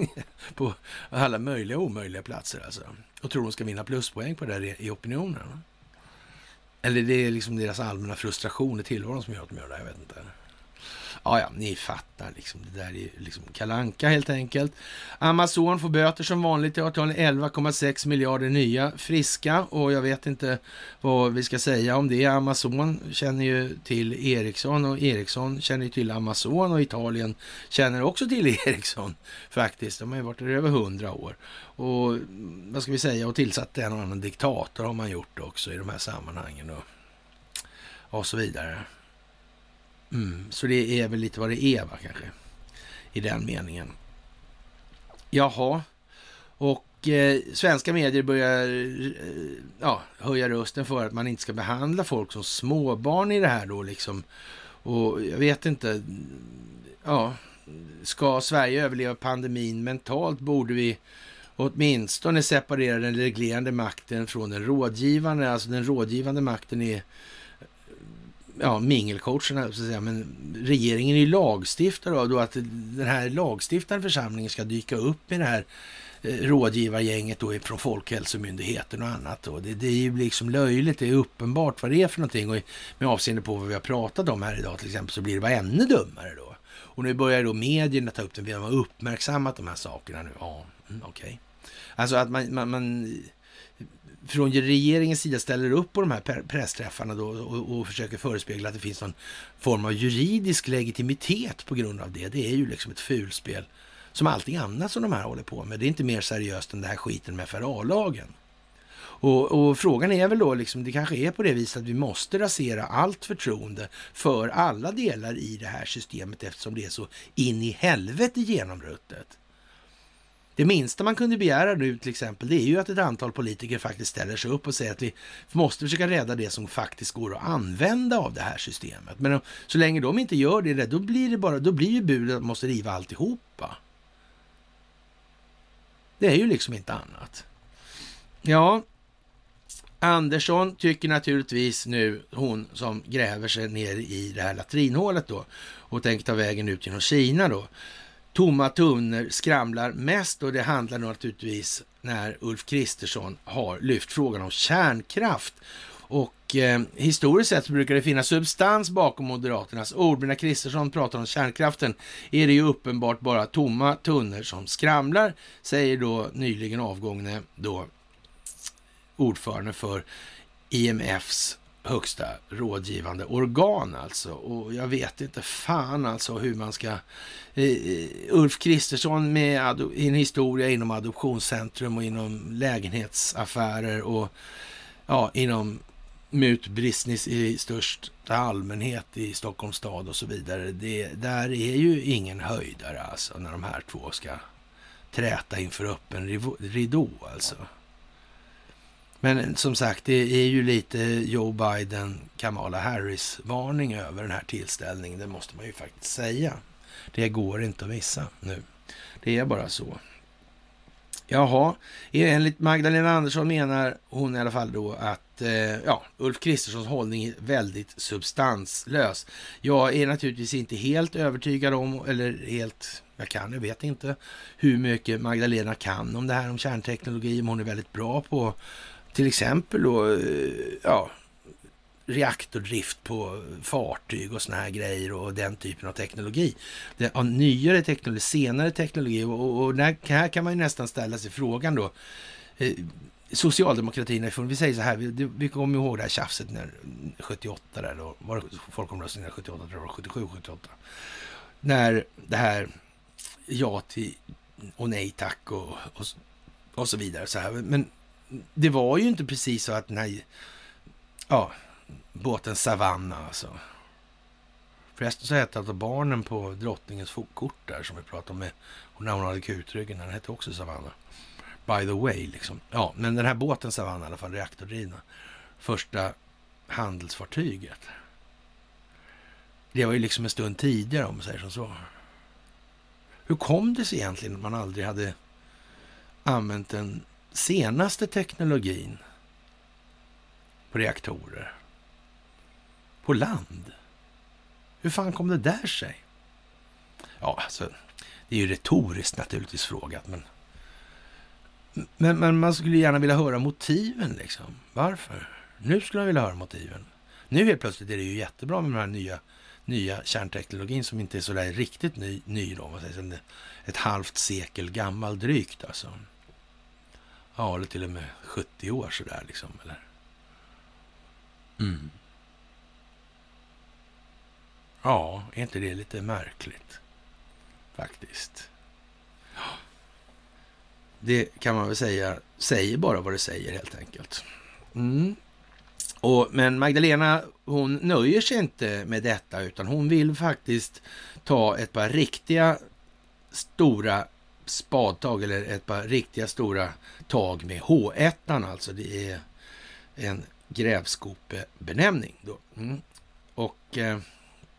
på alla möjliga och omöjliga platser alltså. Och tror de ska vinna pluspoäng på det där i opinionen. Eller det är liksom deras allmänna frustration i tillvaron som gör att de gör det, jag vet inte. Ja, ja, ni fattar liksom. Det där är liksom kalanka helt enkelt. Amazon får böter som vanligt. Jag har 11,6 miljarder nya friska och jag vet inte vad vi ska säga om det. Amazon känner ju till Ericsson och Ericsson känner ju till Amazon och Italien känner också till Ericsson faktiskt. De har ju varit där över hundra år. Och mm, vad ska vi säga, och tillsatt en och annan diktator har man gjort också i de här sammanhangen och, och så vidare. Mm, så det är väl lite vad det är, va, kanske, i den meningen. Jaha, och eh, svenska medier börjar eh, ja, höja rösten för att man inte ska behandla folk som småbarn i det här då liksom. Och jag vet inte, ja, ska Sverige överleva pandemin mentalt borde vi åtminstone separera den reglerande makten från den rådgivande. Alltså den rådgivande makten är ja, mingelcoacherna, så att säga, men regeringen är ju lagstiftare då att den här lagstiftande församlingen ska dyka upp i det här eh, rådgivargänget då från Folkhälsomyndigheten och annat. Då. Det, det är ju liksom löjligt, det är uppenbart vad det är för någonting och med avseende på vad vi har pratat om här idag till exempel så blir det bara ännu dummare då. Och nu börjar då medierna ta upp det, vi har uppmärksammat de här sakerna nu. Ja, mm, okej. Okay. Alltså att man, man, man från regeringens sida ställer upp på de här pressträffarna då och, och, försöker förespegla att det finns någon form av juridisk legitimitet på grund av det. Det är ju liksom ett fulspel som allting annat som de här håller på med. Det är inte mer seriöst än den här skiten med FRA-lagen. Och, och, frågan är väl då, liksom, det kanske är på det viset att vi måste rasera allt förtroende för alla delar i det här systemet eftersom det är så in i helvete genomruttet. Det minsta man kunde begära nu till exempel, det är ju att ett antal politiker faktiskt ställer sig upp och säger att vi måste försöka rädda det som faktiskt går att använda av det här systemet. Men så länge de inte gör det, då blir det bara, då blir ju budet att man måste riva alltihopa. Det är ju liksom inte annat. Ja, Andersson tycker naturligtvis nu, hon som gräver sig ner i det här latrinhålet då och tänker ta vägen ut genom Kina då, tomma tunnor skramlar mest och det handlar naturligtvis när Ulf Kristersson har lyft frågan om kärnkraft. Och eh, historiskt sett så brukar det finnas substans bakom Moderaternas ord, men när Kristersson pratar om kärnkraften är det ju uppenbart bara tomma tunnor som skramlar, säger då nyligen avgångne då ordförande för IMFs högsta rådgivande organ alltså. Och jag vet inte fan alltså hur man ska... Eh, eh, Ulf Kristersson med en historia inom adoptionscentrum och inom lägenhetsaffärer och ja, inom mutbusiness i största allmänhet i Stockholms stad och så vidare. Det, där är ju ingen höjdare alltså när de här två ska träta inför öppen ridå alltså. Men som sagt, det är ju lite Joe Biden, Kamala Harris-varning över den här tillställningen. Det måste man ju faktiskt säga. Det går inte att missa nu. Det är bara så. Jaha, enligt Magdalena Andersson menar hon i alla fall då att eh, ja, Ulf Kristerssons hållning är väldigt substanslös. Jag är naturligtvis inte helt övertygad om, eller helt, jag kan, jag vet inte hur mycket Magdalena kan om det här om kärnteknologi, om hon är väldigt bra på till exempel då, eh, ja, reaktordrift på fartyg och såna här grejer och den typen av teknologi. Det, ja, nyare teknologi, senare teknologi och, och där, här kan man ju nästan ställa sig frågan då. Eh, socialdemokratin, vi säger så här, vi, vi kommer ihåg det här tjafset när 78 där då, var det folkomröstningen 78, tror jag, 77, 78. När det här ja till och nej tack och, och, och så vidare. Så här. Men det var ju inte precis så att nej, ja, båten Savanna alltså. Förresten så hette alltså barnen på drottningens fotkort där som vi pratade om när hon hade kutryggen, den hette också Savanna. By the way, liksom. Ja, men den här båten Savanna i alla fall, reaktordrivna. Första handelsfartyget. Det var ju liksom en stund tidigare om man säger som så. Hur kom det sig egentligen att man aldrig hade använt en senaste teknologin på reaktorer? på land. Hur fan kom det där sig? Ja, alltså, det är ju retoriskt naturligtvis frågat, men, men, men man skulle gärna vilja höra motiven liksom. Varför? Nu skulle man vilja höra motiven. Nu helt plötsligt är det ju jättebra med den här nya, nya kärnteknologin som inte är så där riktigt ny, ny då, man säger, ett halvt sekel gammal drygt alltså. Ja, eller till och med 70 år sådär liksom, eller? Mm. Ja, är inte det lite märkligt? Faktiskt. Det kan man väl säga, säger bara vad det säger helt enkelt. Mm. Och, men Magdalena, hon nöjer sig inte med detta, utan hon vill faktiskt ta ett par riktiga stora spadtag, eller ett par riktiga stora tag med H1, alltså det är en grävskopebenämning då. Mm. Och eh,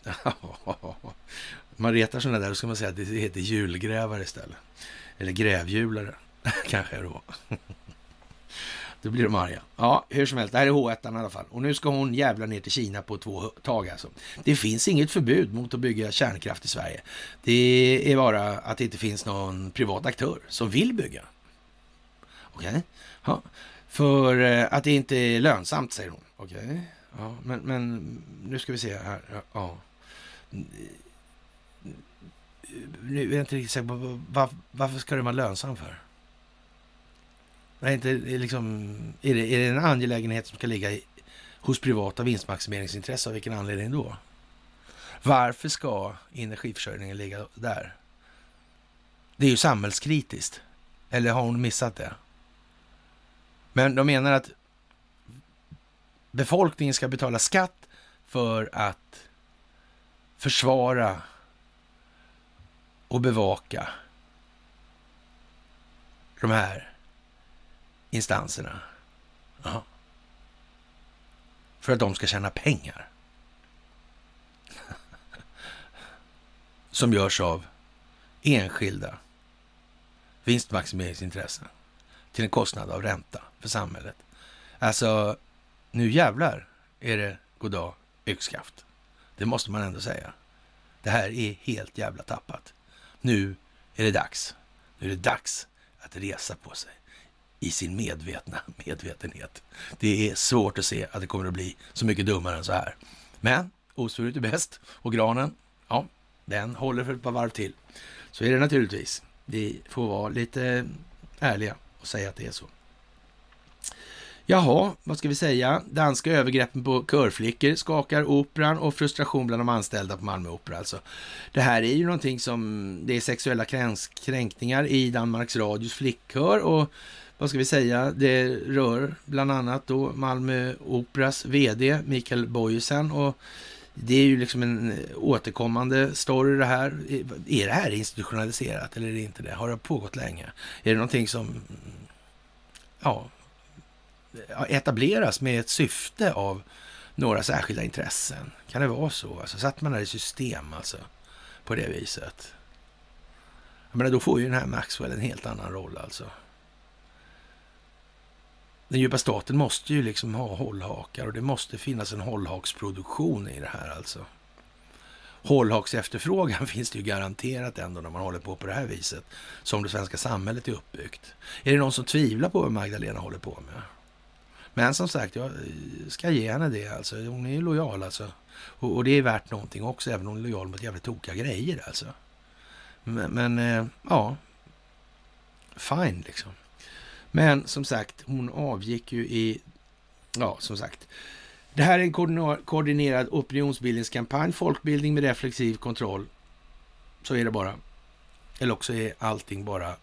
man retar sådana där, då ska man säga att det heter julgrävare istället. Eller grävhjulare, kanske då. Då blir de arga. Ja, hur som helst, det här är H1 i alla fall. Och nu ska hon jävla ner till Kina på två tag alltså. Det finns inget förbud mot att bygga kärnkraft i Sverige. Det är bara att det inte finns någon privat aktör som vill bygga. Okej? Okay. Ja. För eh, att det inte är lönsamt, säger hon. Okej? Okay. Ja, men, men nu ska vi se här. Ja nu är jag inte riktigt säker på varför ska det vara lönsamt för? Är, inte, liksom, är, det, är det en angelägenhet som ska ligga i, hos privata vinstmaximeringsintressen? Av vilken anledning då? Varför ska energiförsörjningen ligga där? Det är ju samhällskritiskt. Eller har hon missat det? Men de menar att befolkningen ska betala skatt för att försvara och bevaka de här instanserna. Ja. För att de ska tjäna pengar. Som görs av enskilda vinstmaximeringsintressen till en kostnad av ränta för samhället. Alltså, nu jävlar är det goddag yxskaft. Det måste man ändå säga. Det här är helt jävla tappat. Nu är det dags. Nu är det dags att resa på sig i sin medvetna medvetenhet. Det är svårt att se att det kommer att bli så mycket dummare än så här. Men osvuret är bäst och granen, ja, den håller för ett par varv till. Så är det naturligtvis. Vi får vara lite ärliga och säga att det är så. Jaha, vad ska vi säga? Danska övergreppen på körflickor skakar operan och frustration bland de anställda på Malmö Opera. Alltså. Det här är ju någonting som, det är sexuella kränkningar i Danmarks Radios flickkör och vad ska vi säga, det rör bland annat då Malmö Operas VD Mikael Bojesen. och det är ju liksom en återkommande story det här. Är det här institutionaliserat eller är det inte det? Har det pågått länge? Är det någonting som, ja, etableras med ett syfte av några särskilda intressen. Kan det vara så? Alltså, satt man här i system alltså på det viset? Jag menar, då får ju den här Maxwell en helt annan roll alltså. Den djupa staten måste ju liksom ha hållhakar och det måste finnas en hållhaksproduktion i det här alltså. Hållhaksefterfrågan finns det ju garanterat ändå när man håller på på det här viset som det svenska samhället är uppbyggt. Är det någon som tvivlar på vad Magdalena håller på med? Men som sagt, jag eh, ska ge henne det alltså. Hon är ju lojal alltså. Och, och det är värt någonting också, även om hon är lojal mot jävligt tokiga grejer alltså. Men, men eh, ja, fine liksom. Men som sagt, hon avgick ju i, ja som sagt, det här är en koordinerad opinionsbildningskampanj, folkbildning med reflexiv kontroll. Så är det bara. Eller också är allting bara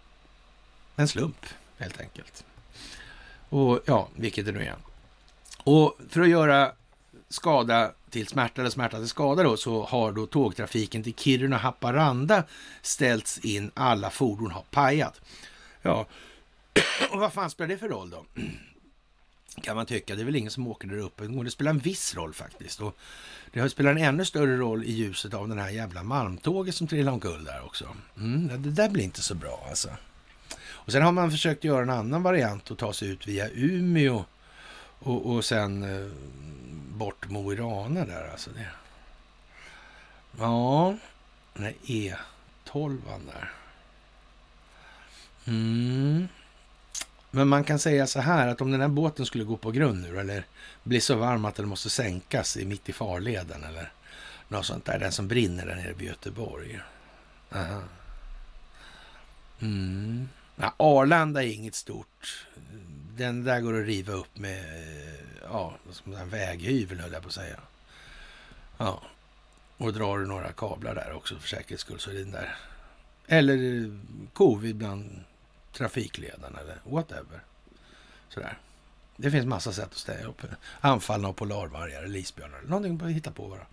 en slump, helt enkelt. Och ja, vilket det nu är. Och för att göra skada till smärta eller smärta till skada då, så har då tågtrafiken till Kiruna-Haparanda ställts in. Alla fordon har pajat. Ja, och vad fan spelar det för roll då? Kan man tycka. Det är väl ingen som åker där uppe. Det spelar en viss roll faktiskt. Och det spelar en ännu större roll i ljuset av den här jävla malmtåget som trillar omkull där också. Mm, det där blir inte så bra alltså. Och sen har man försökt göra en annan variant och ta sig ut via Umeå och, och sen eh, bort Mo i Rana där alltså. Det. Ja, den här E12 där. Mm. Men man kan säga så här att om den här båten skulle gå på grund nu eller bli så varm att den måste sänkas i, mitt i farleden eller något sånt där. Den som brinner där nere vid Göteborg. Aha. Mm. Ja, Arlanda är inget stort. Den där går att riva upp med ja, som en väghyvel höll jag på att säga. Ja, och drar du några kablar där också för säkerhets skull så är det den där. Eller eh, covid bland trafikledarna eller whatever. Sådär. Det finns massa sätt att ställa upp. Anfallna av polarvargar eller isbjörnar. Någonting att hitta på bara.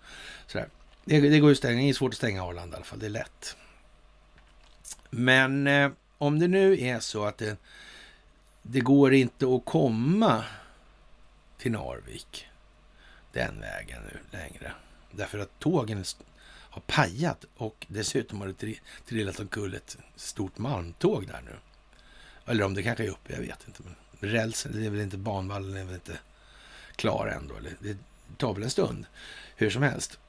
Sådär. Det, det går ju att stänga. Det är svårt att stänga Arlanda i alla fall. Det är lätt. Men eh, om det nu är så att det, det går inte att komma till Narvik den vägen nu längre. Därför att tågen har pajat och dessutom har det trillat omkull ett stort malmtåg där nu. Eller om det kanske är uppe, jag vet inte. Men rälsen, det är väl inte banvallen, är väl inte klar ändå. Eller, det tar väl en stund, hur som helst.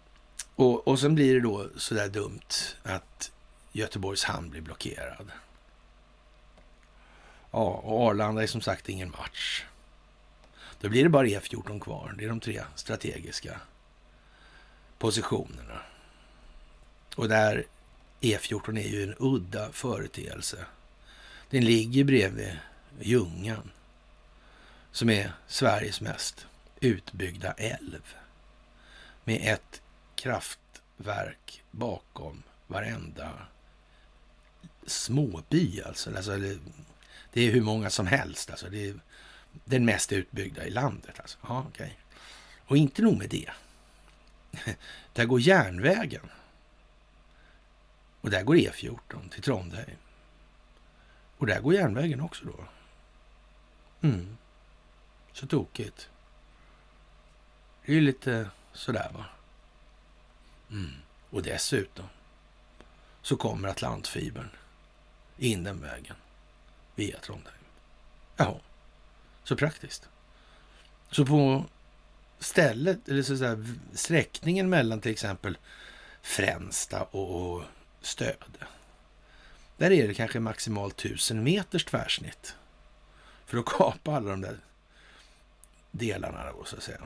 Och, och sen blir det då sådär dumt att Göteborgs hamn blir blockerad. Ja, och Arlanda är som sagt ingen match. Då blir det bara E14 kvar. Det är de tre strategiska positionerna. Och där E14 är ju en udda företeelse. Den ligger bredvid Ljungan som är Sveriges mest utbyggda älv med ett kraftverk bakom varenda småby. Alltså. alltså det är hur många som helst. Alltså. Det är den mest utbyggda i landet. Alltså. Ja, okay. Och inte nog med det. Där går järnvägen. Och där går E14 till Trondheim. Och där går järnvägen också då. Mm. Så tokigt. Det är ju lite sådär va. Mm. Och dessutom så kommer Atlantfibern in den vägen via Trondheim. Jaha, så praktiskt. Så på stället, eller så säga, sträckningen mellan till exempel Fränsta och Stöde där är det kanske maximalt tusen meters tvärsnitt för att kapa alla de där delarna då, så att säga.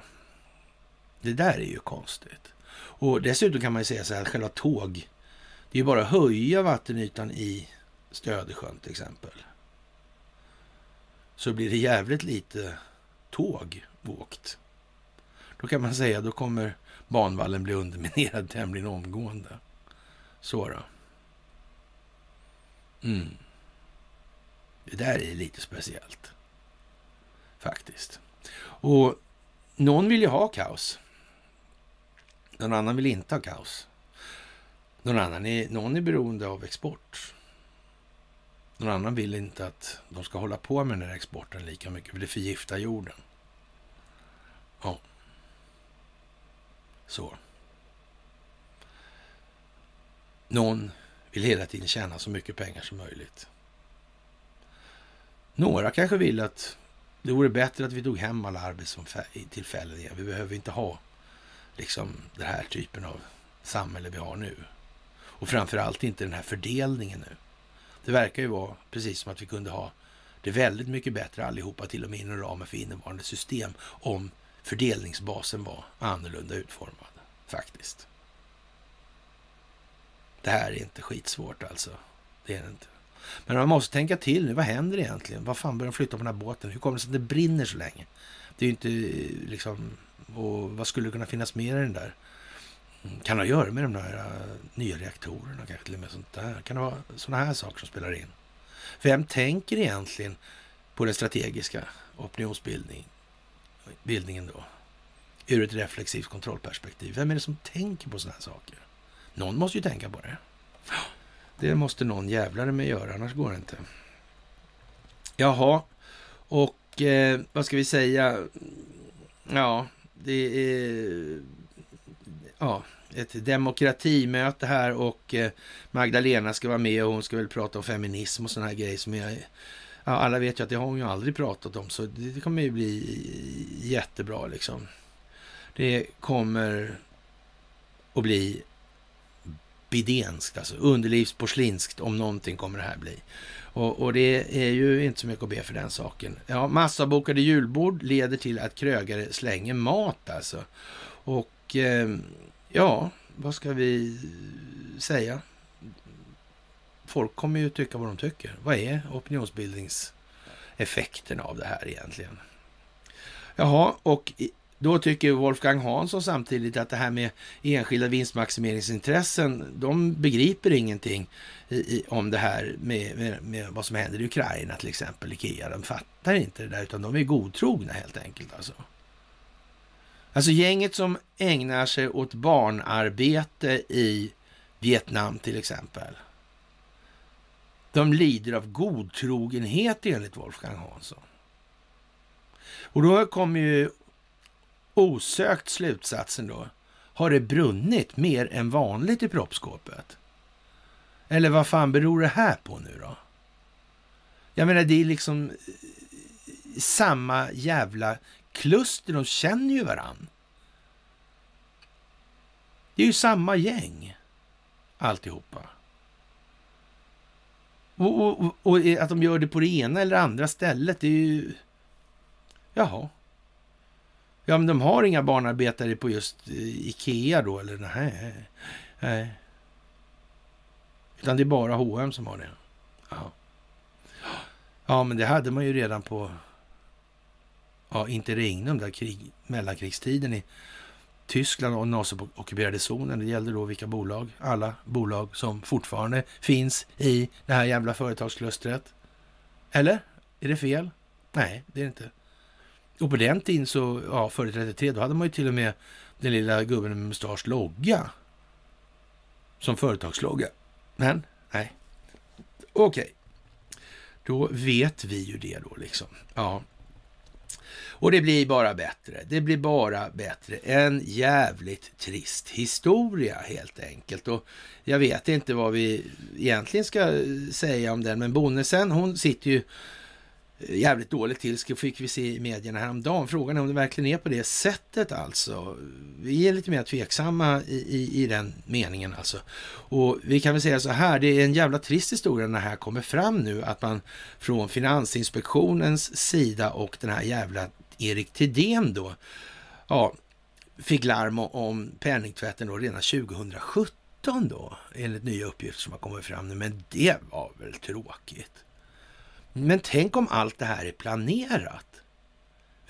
Det där är ju konstigt. Och dessutom kan man ju säga så här att själva tåg, det är ju bara att höja vattenytan i Stödesjön till exempel. Så blir det jävligt lite tåg åkt. Då kan man säga, då kommer banvallen bli underminerad tämligen omgående. Så då. Mm. Det där är lite speciellt. Faktiskt. Och någon vill ju ha kaos. Någon annan vill inte ha kaos. Någon annan är, någon är beroende av export. Någon annan vill inte att de ska hålla på med den här exporten lika mycket, för det förgiftar jorden. Ja. Så. Någon vill hela tiden tjäna så mycket pengar som möjligt. Några kanske vill att det vore bättre att vi tog hem alla arbetstillfällen igen. Vi behöver inte ha liksom den här typen av samhälle vi har nu. Och framför allt inte den här fördelningen nu. Det verkar ju vara precis som att vi kunde ha det väldigt mycket bättre allihopa, till och med inom ramen för innevarande system, om fördelningsbasen var annorlunda utformad, faktiskt. Det här är inte skitsvårt alltså. Det är det inte. Men man måste tänka till nu. Vad händer egentligen? Vad fan börjar de flytta på den här båten? Hur kommer det sig att det brinner så länge? Det är ju inte liksom... Och vad skulle det kunna finnas mer i den där? Kan det ha att göra med de där uh, äh, nya reaktorerna kanske till och med sånt där? Kan det vara sådana här saker som spelar in? Vem tänker egentligen på den strategiska opinionsbildningen då? Ur ett reflexivt kontrollperspektiv. Vem är det som tänker på sådana här saker? Någon måste ju tänka på det. Det måste någon jävlare med göra, annars går det inte. Jaha, och eh, vad ska vi säga? Ja, det är ja, ett demokratimöte här och eh, Magdalena ska vara med och hon ska väl prata om feminism och sådana här grejer som jag Ja, alla vet ju att det har hon ju aldrig pratat om, så det, det kommer ju bli jättebra liksom. Det kommer att bli bidenskt, alltså underlivsporslinskt om någonting kommer det här bli. Och, och, det är ju inte så mycket att be för den saken. Ja, massavbokade julbord leder till att krögare slänger mat alltså. Och eh, ja, vad ska vi säga? Folk kommer ju tycka vad de tycker. Vad är opinionsbildningseffekten av det här egentligen? Jaha, och då tycker Wolfgang Hansson samtidigt att det här med enskilda vinstmaximeringsintressen, de begriper ingenting i, i, om det här med, med, med, vad som händer i Ukraina till exempel, Ikea. De fattar inte det där, utan de är godtrogna helt enkelt. Alltså. alltså gänget som ägnar sig åt barnarbete i Vietnam till exempel. De lider av godtrogenhet enligt Wolfgang Hansson. Och då kommer ju osökt slutsatsen då. Har det brunnit mer än vanligt i proppskåpet? Eller vad fan beror det här på nu då? Jag menar, det är liksom eh, samma jävla kluster. De känner ju varann. Det är ju samma gäng alltihopa. Och, och, och att de gör det på det ena eller andra stället, det är ju... Jaha. Ja, men de har inga barnarbetare på just eh, Ikea då, eller nej. nej. Utan det är bara H&M som har det. Ja. ja, men det hade man ju redan på, ja, inte Regnum, där krig, mellankrigstiden i Tyskland och nazockuperade zonen. Det gällde då vilka bolag? Alla bolag som fortfarande finns i det här jävla företagsklustret. Eller? Är det fel? Nej, det är det inte. Och på den tiden så, ja, före 33, då hade man ju till och med den lilla gubben med mustasch logga som företagslogga. Men, nej. Okej. Okay. Då vet vi ju det då liksom. Ja. Och det blir bara bättre. Det blir bara bättre. En jävligt trist historia helt enkelt. Och jag vet inte vad vi egentligen ska säga om den, men Bonnesen hon sitter ju jävligt dåligt till, fick vi se i medierna häromdagen. Frågan är om det verkligen är på det sättet alltså. Vi är lite mer tveksamma i, i, i den meningen alltså. Och vi kan väl säga så här, det är en jävla trist historia när det här kommer fram nu, att man från Finansinspektionens sida och den här jävla Erik Thedéen då, ja, fick larm om penningtvätten då redan 2017 då, enligt nya uppgifter som har kommit fram nu. Men det var väl tråkigt. Men tänk om allt det här är planerat?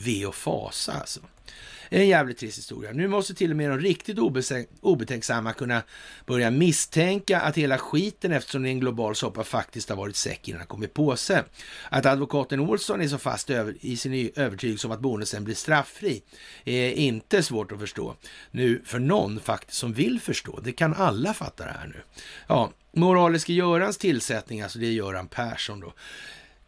ve och fasa alltså. En jävligt trist historia. Nu måste till och med de riktigt obetänksamma kunna börja misstänka att hela skiten, eftersom det är en global soppa, faktiskt har varit säck innan den kommit på sig. Att advokaten Olsson är så fast i sin övertygelse om att bonusen blir strafffri är inte svårt att förstå. Nu för någon faktiskt som vill förstå. Det kan alla fatta det här nu. Ja, moraliske Görans tillsättning, alltså det är Göran Persson då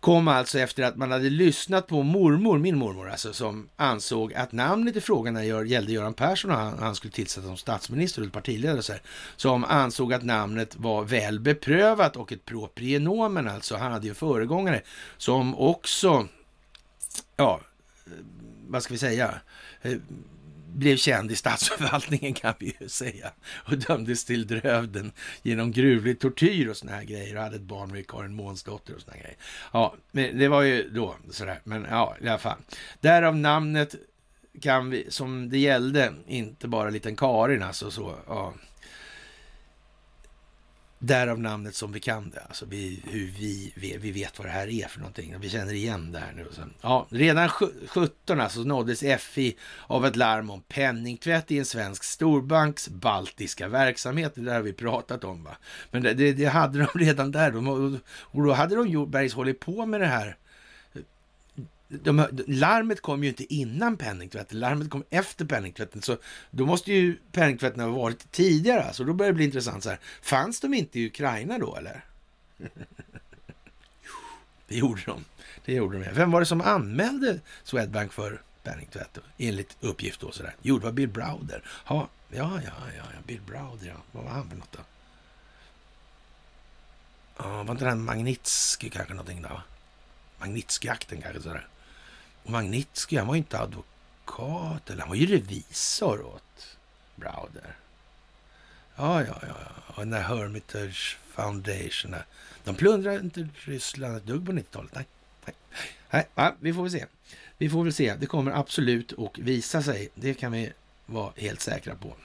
kom alltså efter att man hade lyssnat på mormor, min mormor alltså, som ansåg att namnet i frågan när det gällde Göran Persson och han, han skulle tillsättas som statsminister eller partiledare och så här, som ansåg att namnet var väl beprövat och ett proprienomen alltså. Han hade ju föregångare som också, ja, eh, vad ska vi säga, eh, blev känd i statsförvaltningen kan vi ju säga och dömdes till drövden genom gruvlig tortyr och såna här grejer och hade ett barn med Karin Månsdotter och såna här grejer. Ja, men det var ju då sådär, men ja, i alla fall. Därav namnet kan vi, som det gällde, inte bara liten Karin alltså så, ja. Därav namnet som vi kan det, alltså vi, hur vi, vi, vi vet vad det här är för någonting. Vi känner igen det här nu. Ja, redan 17 alltså nåddes FI av ett larm om penningtvätt i en svensk storbanks baltiska verksamhet. Det där har vi pratat om. Va? Men det, det, det hade de redan där. De, och då hade de Bergs hållit på med det här de, larmet kom ju inte innan penningtvätten, larmet kom efter penningtvätten. Så då måste ju penningtvätten ha varit tidigare. Så då börjar det bli intressant. Så här. Fanns de inte i Ukraina då eller? det gjorde de. Det gjorde de. Vem var det som anmälde Swedbank för penningtvätt? Enligt uppgift då sådär. Jo, det var Bill Browder. Ja, ja, ja, ja, Bill Browder, ja. Vad var han för något då? Ja, var inte den Magnitsky kanske någonting då? Magnitsky-akten kanske sådär. Magnitsky, han var ju inte advokat, eller han var ju revisor åt Browder. Ja, ja, ja. Och den där Hermitage Foundation. De plundrade inte Ryssland ett dugg på 90-talet. Nej, nej, nej. Ja, vi får väl se. Vi får väl se. Det kommer absolut att visa sig. Det kan vi vara helt säkra på.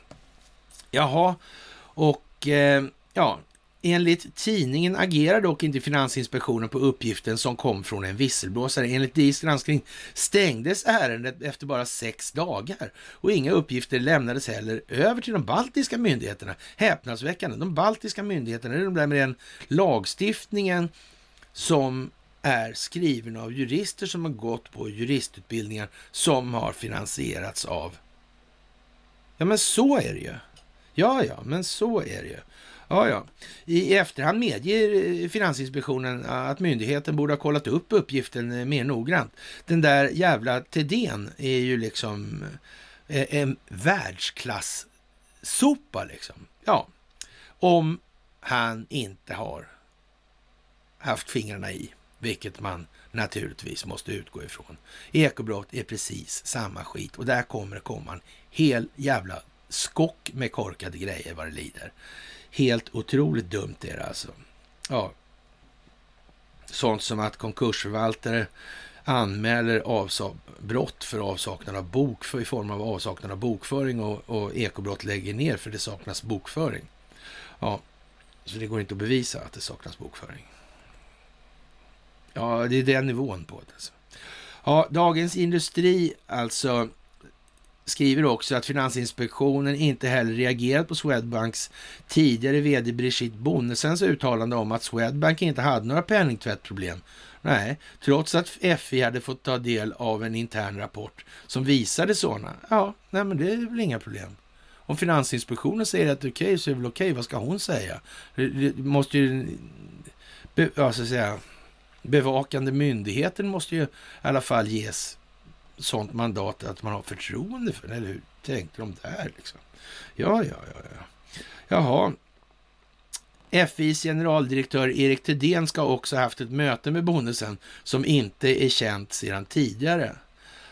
Jaha, och eh, ja, Enligt tidningen agerar dock inte Finansinspektionen på uppgiften som kom från en visselblåsare. Enligt DIs granskning stängdes ärendet efter bara sex dagar och inga uppgifter lämnades heller över till de baltiska myndigheterna. Häpnadsväckande. De baltiska myndigheterna, det är de där med den lagstiftningen som är skriven av jurister som har gått på juristutbildningar som har finansierats av... Ja, men så är det ju. Ja, ja, men så är det ju. Ja, ja. I efterhand medger eh, Finansinspektionen att myndigheten borde ha kollat upp uppgiften eh, mer noggrant. Den där jävla Tedén är ju liksom eh, en världsklass-sopa liksom. Ja, om han inte har haft fingrarna i, vilket man naturligtvis måste utgå ifrån. Ekobrott är precis samma skit och där kommer det komma en hel jävla skock med korkade grejer vad det lider. Helt otroligt dumt är det alltså. Ja. Sånt som att konkursförvaltare anmäler brott för avsaknad av bok i form av avsaknad av bokföring och, och ekobrott lägger ner för det saknas bokföring. Ja, så det går inte att bevisa att det saknas bokföring. Ja, det är den nivån på det. Alltså. Ja, Dagens Industri alltså skriver också att Finansinspektionen inte heller reagerat på Swedbanks tidigare vd Brigitte Bonnesens uttalande om att Swedbank inte hade några penningtvättproblem. Nej, trots att FI hade fått ta del av en intern rapport som visade sådana. Ja, nej men det är väl inga problem. Om Finansinspektionen säger att det är okej okay, så är det väl okej. Okay. Vad ska hon säga? Det måste ju, ja, så att säga, bevakande myndigheten måste ju i alla fall ges sånt mandat att man har förtroende för den, Eller hur tänkte de där liksom? Ja, ja, ja, ja. Jaha. FIs generaldirektör Erik Thedéen ska också ha haft ett möte med Bonnesen som inte är känt sedan tidigare.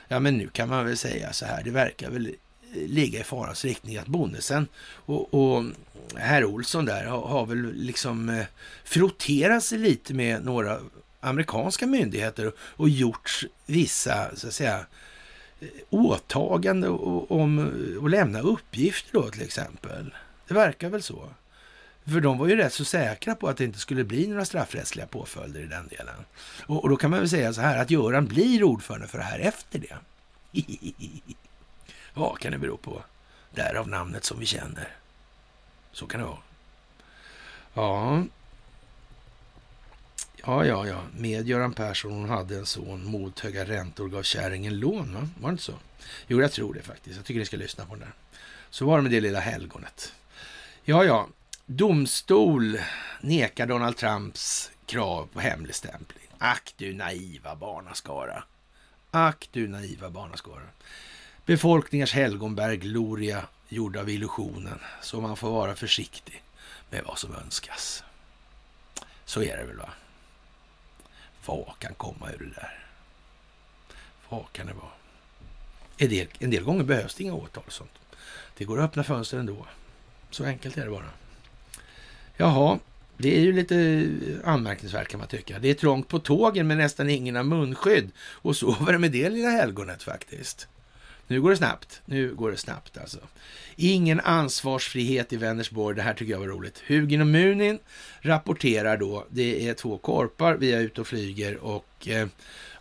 Ja, men nu kan man väl säga så här. Det verkar väl eh, ligga i farans riktning att Bonnesen och, och herr Olsson där har, har väl liksom eh, frotterat sig lite med några amerikanska myndigheter och gjort vissa, så att säga, åtagande om att lämna uppgifter då till exempel. Det verkar väl så. För de var ju rätt så säkra på att det inte skulle bli några straffrättsliga påföljder i den delen. Och, och då kan man väl säga så här att Göran blir ordförande för det här efter det. Vad kan det bero på? Därav namnet som vi känner. Så kan det vara. Ja, Ja, ja, ja. Med Göran Persson, hon hade en son, mot höga räntor gav kärringen lån, va? Var det inte så? Jo, jag tror det faktiskt. Jag tycker ni ska lyssna på den där. Så var det med det lilla helgonet. Ja, ja. Domstol nekar Donald Trumps krav på hemligstämpling. Ack du naiva barnaskara. Ack du naiva barnaskara. Befolkningars helgonberg gloria gjord av illusionen, så man får vara försiktig med vad som önskas. Så är det väl va? Vad kan komma ur det där? Vad kan det vara? En del, en del gånger behövs det inga åtal och sånt. Det går att öppna fönster ändå. Så enkelt är det bara. Jaha, det är ju lite anmärkningsvärt kan man tycka. Det är trångt på tågen men nästan ingen har munskydd. Och så var det med det lilla helgonet faktiskt. Nu går det snabbt. Nu går det snabbt alltså. Ingen ansvarsfrihet i Vänersborg. Det här tycker jag var roligt. Hugin och Munin rapporterar då. Det är två korpar. Vi är ute och flyger och eh,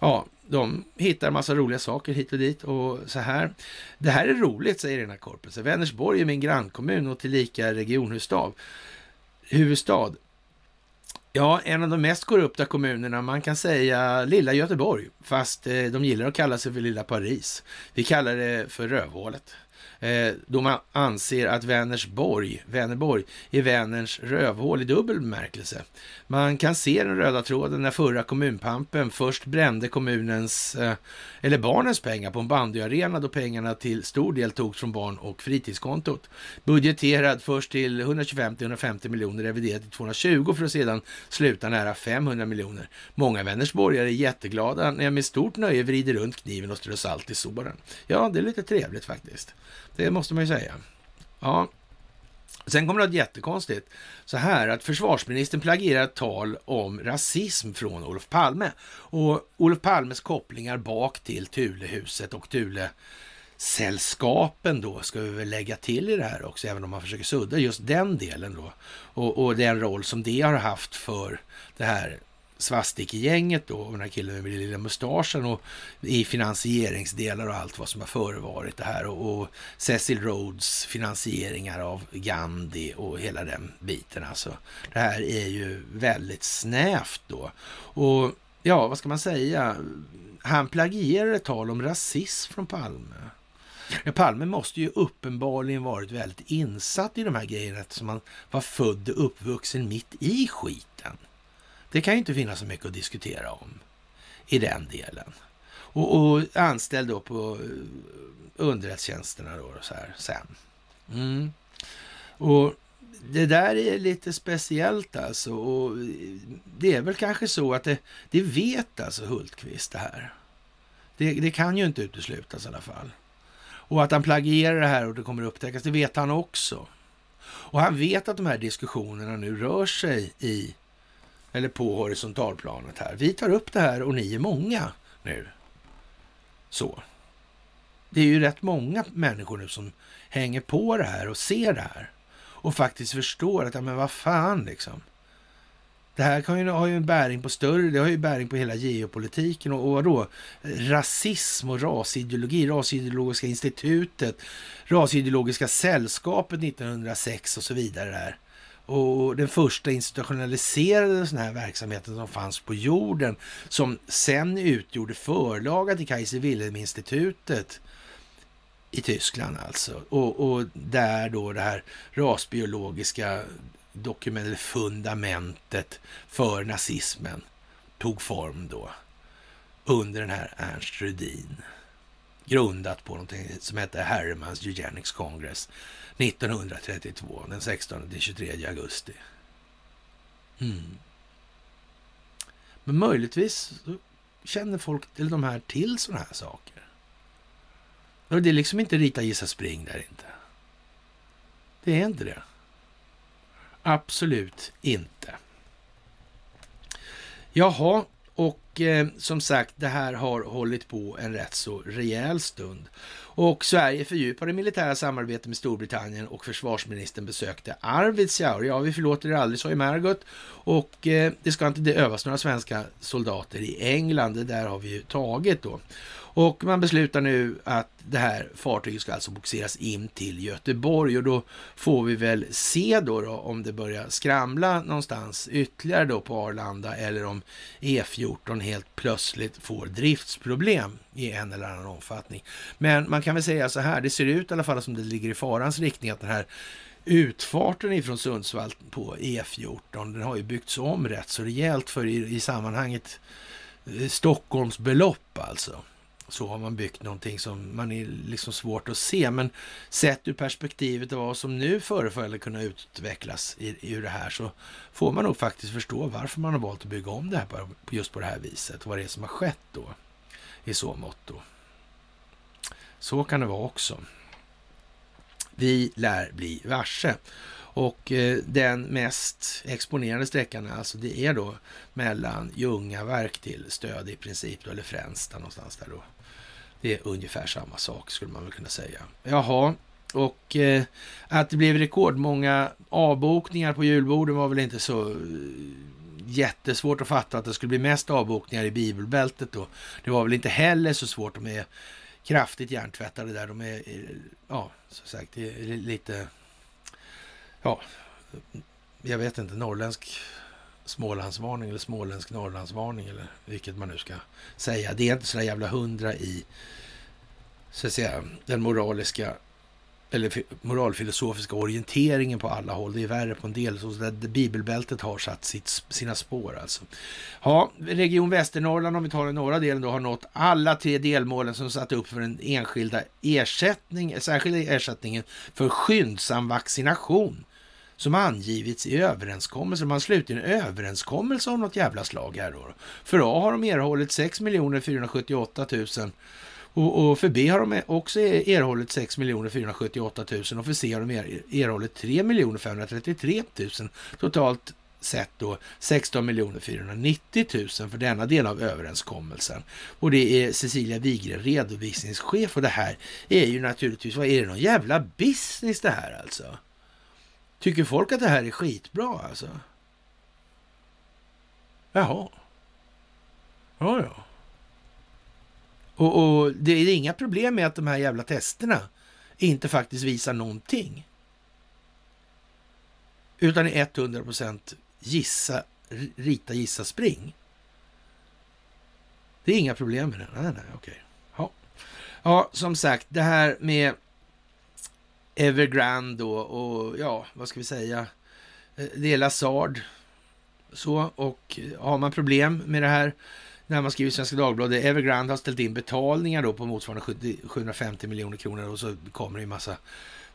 ja, de hittar massa roliga saker hit och dit och så här. Det här är roligt, säger den här korpen. Vänersborg är min grannkommun och tillika regionhuvudstad. Huvudstad. Ja, en av de mest korrupta kommunerna, man kan säga lilla Göteborg, fast eh, de gillar att kalla sig för lilla Paris. Vi kallar det för rövhålet. Eh, då man anser att Vänersborg, Vänerborg är Vänerns rövhål i dubbel bemärkelse. Man kan se den röda tråden när förra kommunpampen först brände kommunens, eh, eller barnens pengar på en bandyarena då pengarna till stor del togs från barn och fritidskontot. Budgeterad först till 125-150 miljoner, reviderat till 220 för att sedan sluta nära 500 miljoner. Många Vänersborgare är jätteglada när jag med stort nöje vrider runt kniven och strör salt i såren. Ja, det är lite trevligt faktiskt. Det måste man ju säga. Ja. Sen kommer det något jättekonstigt. Så här att försvarsministern plagierar ett tal om rasism från Olof Palme. Och Olof Palmes kopplingar bak till Thulehuset och Thule sällskapen då ska vi väl lägga till i det här också, även om man försöker sudda just den delen då. Och, och den roll som det har haft för det här svastikgänget då, och den här killen med den lilla mustaschen och i finansieringsdelar och allt vad som har förevarit det här och, och Cecil Rhodes finansieringar av Gandhi och hela den biten alltså. Det här är ju väldigt snävt då. Och ja, vad ska man säga? Han plagierar ett tal om rasism från Palme. Ja, Palme måste ju uppenbarligen varit väldigt insatt i de här grejerna eftersom han var född och uppvuxen mitt i skiten. Det kan ju inte finnas så mycket att diskutera om i den delen. Och, och anställd då på eh, underrättelsetjänsterna då så här sen. Mm. Och det där är lite speciellt alltså. Och det är väl kanske så att det, det vet alltså Hultqvist det här. Det, det, kan ju inte uteslutas i alla fall. Och att han plagierar det här och det kommer upptäckas, det vet han också. Och han vet att de här diskussionerna nu rör sig i eller på horisontalplanet här. Vi tar upp det här och ni är många nu. Så. Det är ju rätt många människor nu som hänger på det här och ser det här och faktiskt förstår att, ja men vad fan liksom. Det här kan ju, har ju en bäring på större, det har ju bäring på hela geopolitiken och, och vadå? Rasism och rasideologi, Rasideologiska institutet, Rasideologiska sällskapet 1906 och så vidare där och den första institutionaliserade sån här verksamheten som fanns på jorden som sen utgjorde förlaga till Kaiser Wilhelm-institutet i Tyskland alltså. Och, och, där då det här rasbiologiska dokumentet, fundamentet för nazismen tog form då under den här Ernst Rudin. Grundat på någonting som hette Hermans Eugenics Congress 1932, den 16 till 23 augusti. Mm. Men möjligtvis känner folk, eller de här, till sådana här saker. Och det är liksom inte rita, gissa, spring där inte. Det är inte det. Absolut inte. Jaha, och eh, som sagt, det här har hållit på en rätt så rejäl stund. Och Sverige fördjupade militära samarbete med Storbritannien och försvarsministern besökte Arvidsjaur. Ja, vi förlåter er aldrig, sa ju Margot. Och eh, det ska inte det övas några svenska soldater i England. Det där har vi ju tagit då. Och man beslutar nu att det här fartyget ska alltså boxeras in till Göteborg och då får vi väl se då, då om det börjar skramla någonstans ytterligare då på Arlanda eller om E14 helt plötsligt får driftsproblem i en eller annan omfattning. Men man kan väl säga så här, det ser ut i alla fall som det ligger i farans riktning att den här utfarten ifrån Sundsvall på E14, den har ju byggts om rätt så rejält för i, i sammanhanget Stockholms Stockholmsbelopp alltså så har man byggt någonting som man är liksom svårt att se. Men sett ur perspektivet av vad som nu förefaller kunna utvecklas i, ur det här så får man nog faktiskt förstå varför man har valt att bygga om det här på, just på det här viset. Och vad det är som har skett då i så mått då. Så kan det vara också. Vi lär bli varse. Och eh, den mest exponerade sträckan alltså det är då mellan Ljungaverk till Stöd i princip, då, eller Fränsta någonstans där då. Det är ungefär samma sak skulle man väl kunna säga. Jaha, och eh, att det blev rekordmånga avbokningar på julborden var väl inte så eh, jättesvårt att fatta att det skulle bli mest avbokningar i bibelbältet då. Det var väl inte heller så svårt. De är kraftigt hjärntvättade där. De är, eh, ja, som sagt, det är lite, ja, jag vet inte, norrländsk Smålandsvarning eller småländsk Norrlandsvarning eller vilket man nu ska säga. Det är inte så där jävla hundra i så att säga, den moraliska eller moralfilosofiska orienteringen på alla håll. Det är värre på en del, så där bibelbältet har satt sitt, sina spår alltså. Ja, Region Västernorrland, om vi tar den norra delen, då har nått alla tre delmålen som satt upp för den enskilda ersättning, särskilda ersättningen för skyndsam vaccination som angivits i överenskommelser. Man sluter en överenskommelse av något jävla slag här då. För A har de erhållit 6 478 000 och, och, för B har de också erhållit 6 478 000 och för C har de erhållit 3 533 000. Totalt sett då 16 490 000 för denna del av överenskommelsen. Och det är Cecilia Wigren, redovisningschef och det här är ju naturligtvis, vad är det någon jävla business det här alltså? Tycker folk att det här är skitbra alltså? Jaha. Ja, ja. Och, och, det är inga problem med att de här jävla testerna inte faktiskt visar någonting. Utan är 100 procent gissa, rita, gissa, spring. Det är inga problem med det. Nej, nej, okej. Ja. ja, som sagt, det här med Evergrande då och ja, vad ska vi säga? Eh, det är Lazard. Så, och eh, har man problem med det här när man skriver i Svenska Dagbladet, Evergrande har ställt in betalningar då på motsvarande 750 miljoner kronor och så kommer det en massa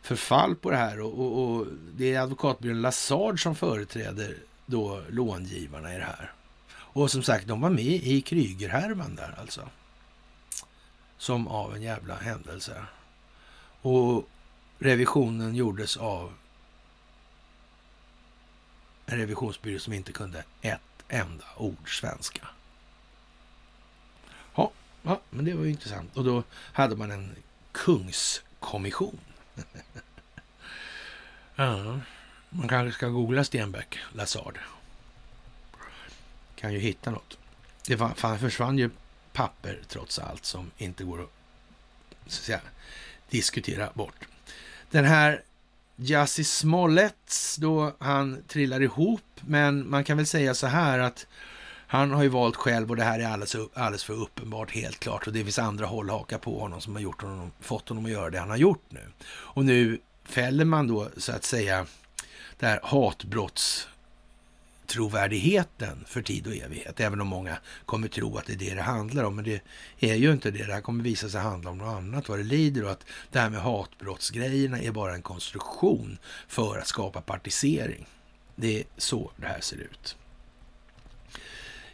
förfall på det här och, och, och det är advokatbyrån Lazard som företräder då långivarna i det här. Och som sagt, de var med i Krygerhärvan där alltså. Som av en jävla händelse. Och revisionen gjordes av en revisionsbyrå som inte kunde ett enda ord svenska. Ja, ja men det var ju intressant. Och då hade man en kungskommission. ja, man kanske ska googla Stenbeck, Lazard. Kan ju hitta något. Det var, försvann ju papper trots allt som inte går att, så att säga, diskutera bort. Den här Jussi Smollets då han trillar ihop, men man kan väl säga så här att han har ju valt själv och det här är alldeles, alldeles för uppenbart helt klart och det finns andra håll haka på honom som har gjort honom, fått honom att göra det han har gjort nu. Och nu fäller man då så att säga det här hatbrotts trovärdigheten för tid och evighet. Även om många kommer tro att det är det det handlar om. Men det är ju inte det. Det här kommer visa sig handla om något annat vad det lider och att det här med hatbrottsgrejerna är bara en konstruktion för att skapa partisering. Det är så det här ser ut.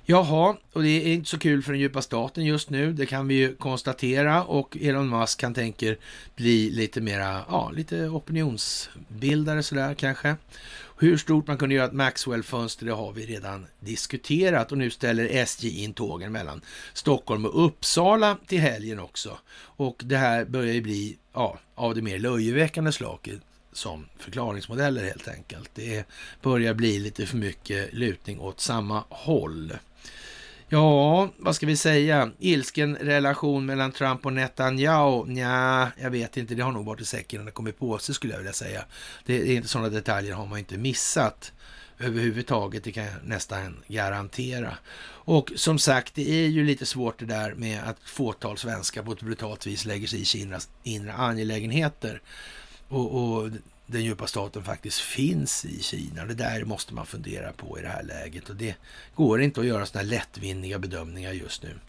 Jaha, och det är inte så kul för den djupa staten just nu. Det kan vi ju konstatera och Elon Musk kan tänker bli lite mera, ja, lite opinionsbildare sådär kanske. Hur stort man kunde göra ett Maxwell-fönster, det har vi redan diskuterat och nu ställer SJ in tågen mellan Stockholm och Uppsala till helgen också. Och det här börjar ju bli, ja, av det mer löjeväckande slaget som förklaringsmodeller helt enkelt. Det börjar bli lite för mycket lutning åt samma håll. Ja, vad ska vi säga? Ilsken relation mellan Trump och Netanyahu? Nja, jag vet inte. Det har nog varit i säcken när det kommit på sig skulle jag vilja säga. Det är inte sådana detaljer har man inte missat överhuvudtaget. Det kan jag nästan garantera. Och som sagt, det är ju lite svårt det där med att fåtal svenskar på ett brutalt vis lägger sig i Kinas inre angelägenheter. Och, och den djupa staten faktiskt finns i Kina. Det där måste man fundera på i det här läget och det går inte att göra sådana lättvindiga bedömningar just nu.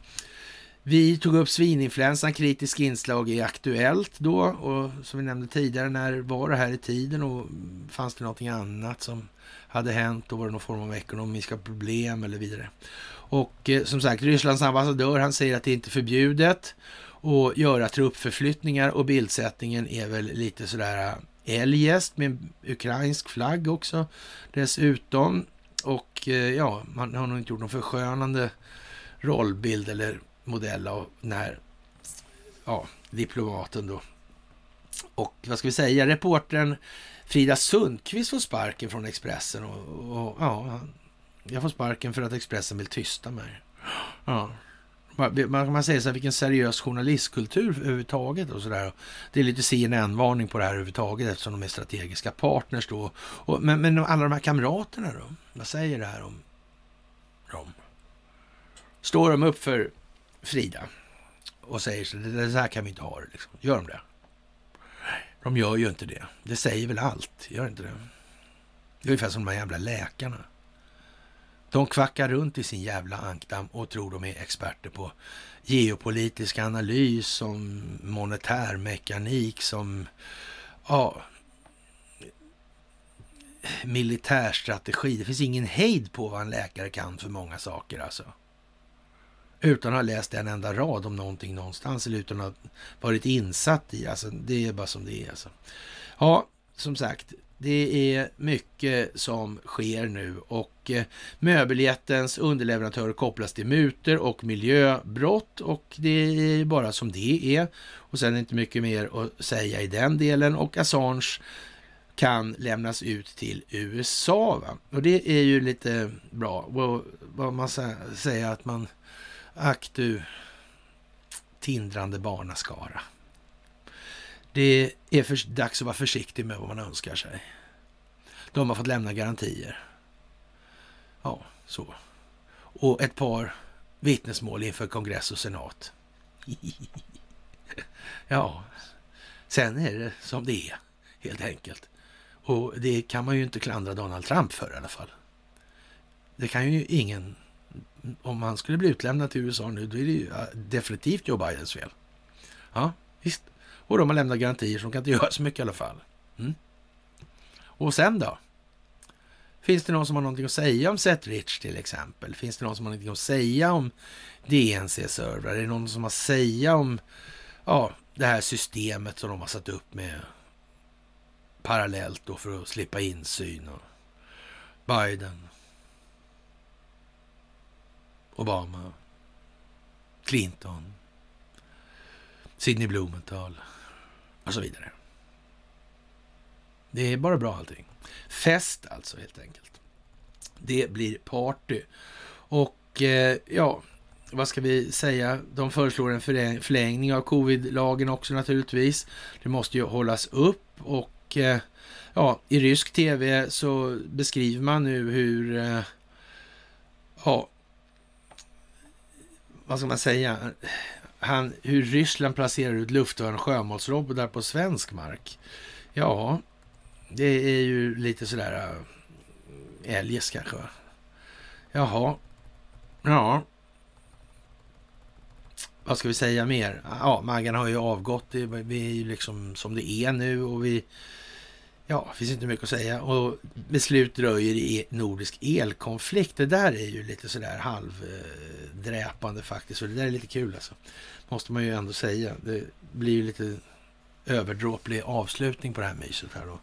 Vi tog upp svininfluensan, kritisk inslag i Aktuellt då och som vi nämnde tidigare, när var det här i tiden och fanns det någonting annat som hade hänt och var det någon form av ekonomiska problem eller vidare. Och eh, som sagt, Rysslands ambassadör han säger att det inte är förbjudet att göra truppförflyttningar och bildsättningen är väl lite sådär eljest med ukrainsk flagg också dessutom. Och eh, ja, man har nog inte gjort någon förskönande rollbild eller modell av den här ja, diplomaten då. Och vad ska vi säga, reportern Frida Sundqvist får sparken från Expressen och, och ja, jag får sparken för att Expressen vill tysta mig. Ja. Man kan säga så här, vilken seriös journalistkultur överhuvudtaget och sådär. Det är lite CNN-varning på det här överhuvudtaget eftersom de är strategiska partners då. Och, men, men alla de här kamraterna då? Vad säger det här om dem? Står de upp för Frida och säger så det så här kan vi inte ha det liksom. Gör de det? De gör ju inte det. Det säger väl allt, gör inte det? Det är ungefär som de här jävla läkarna. De kvackar runt i sin jävla ankdamm och tror de är experter på geopolitisk analys, som monetär mekanik, som ja, militärstrategi. Det finns ingen hejd på vad en läkare kan för många saker alltså. Utan att ha läst en enda rad om någonting någonstans eller utan att ha varit insatt i. Alltså, det är bara som det är. Alltså. Ja, som sagt, det är mycket som sker nu och eh, möbeljättens underleverantörer kopplas till muter och miljöbrott och det är bara som det är. Och sen är det inte mycket mer att säga i den delen och Assange kan lämnas ut till USA. Va? Och det är ju lite bra. Vad man säger att man, ack du tindrande barnaskara. Det är för, dags att vara försiktig med vad man önskar sig. De har fått lämna garantier. Ja, så. Och ett par vittnesmål inför kongress och senat. ja, sen är det som det är, helt enkelt. Och det kan man ju inte klandra Donald Trump för i alla fall. Det kan ju ingen... Om han skulle bli utlämnad till USA nu, då är det ju definitivt Joe Bidens fel. Ja, visst. Och de har lämnat garantier som kan inte göra så mycket i alla fall. Mm. Och sen då? Finns det någon som har någonting att säga om Setrich till exempel? Finns det någon som har någonting att säga om DNC-servrar? Är det någon som har att säga om ja, det här systemet som de har satt upp med parallellt då för att slippa insyn? Och Biden, Obama, Clinton, Sidney Blumenthal och så vidare. Det är bara bra allting. Fest alltså helt enkelt. Det blir party. Och eh, ja, vad ska vi säga? De föreslår en förlängning av covid-lagen också naturligtvis. Det måste ju hållas upp och eh, ja, i rysk tv så beskriver man nu hur eh, ja, vad ska man säga? Han, hur Ryssland placerar ut luftvärn och sjömålsrobotar på svensk mark. Ja, det är ju lite sådär äh, eljest kanske. Jaha. Ja. Vad ska vi säga mer? Ja, Maggan har ju avgått. Vi är ju liksom som det är nu och vi... Ja, det finns inte mycket att säga. Och beslut dröjer i nordisk elkonflikt. Det där är ju lite sådär halvdräpande faktiskt. Och det där är lite kul alltså. Måste man ju ändå säga. Det blir ju lite överdråplig avslutning på det här myset här då.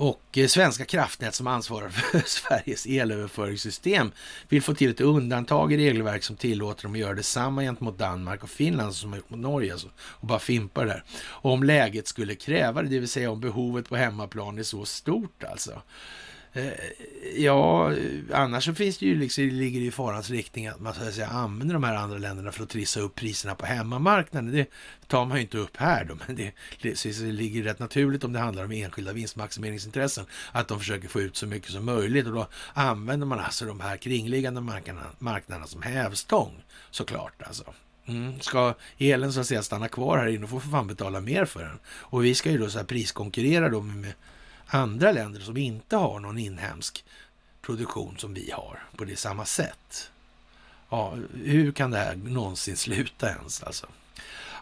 Och eh, Svenska kraftnät som ansvarar för Sveriges elöverföringssystem vill få till ett undantag i regelverk som tillåter dem att göra detsamma gentemot Danmark och Finland som mot Norge alltså, och bara fimpar där. Och om läget skulle kräva det, det vill säga om behovet på hemmaplan är så stort alltså. Eh, ja, annars så finns det ju liksom, ligger det i farans riktning att man så att säga, använder de här andra länderna för att trissa upp priserna på hemmamarknaden. Det tar man ju inte upp här då, men det, det, det ligger rätt naturligt om det handlar om enskilda vinstmaximeringsintressen, att de försöker få ut så mycket som möjligt och då använder man alltså de här kringliggande marknaderna, marknaderna som hävstång såklart alltså. Mm. Ska elen så att säga stanna kvar här inne får för fan betala mer för den. Och vi ska ju då så här priskonkurrera då med andra länder som inte har någon inhemsk produktion som vi har på det samma sätt. Ja, hur kan det här någonsin sluta ens alltså?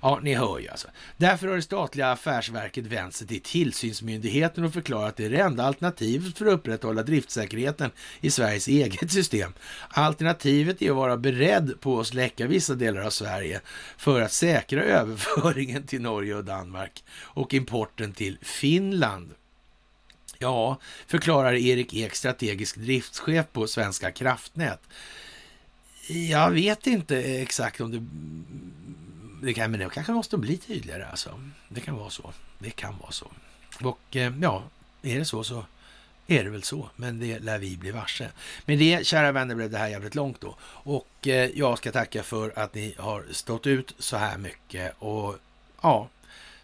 Ja, ni hör ju alltså. Därför har det statliga affärsverket vänt sig till tillsynsmyndigheten och förklarat att det är det enda alternativet för att upprätthålla driftsäkerheten i Sveriges eget system. Alternativet är att vara beredd på att släcka vissa delar av Sverige för att säkra överföringen till Norge och Danmark och importen till Finland. Ja, förklarar Erik Ek, strategisk driftschef på Svenska kraftnät. Jag vet inte exakt om det det, kan, men det kanske måste bli tydligare alltså. Det kan vara så. Det kan vara så. Och eh, ja, är det så så är det väl så, men det lär vi bli varse. Med det, kära vänner, blev det här jävligt långt då. Och eh, jag ska tacka för att ni har stått ut så här mycket. Och ja,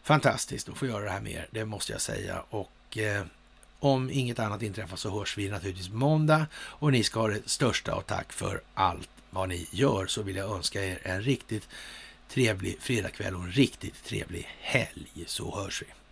fantastiskt att få göra det här med er, det måste jag säga. Och eh, om inget annat inträffar så hörs vi naturligtvis måndag. Och ni ska ha det största av tack för allt vad ni gör. Så vill jag önska er en riktigt trevlig fredagkväll och en riktigt trevlig helg så hörs vi.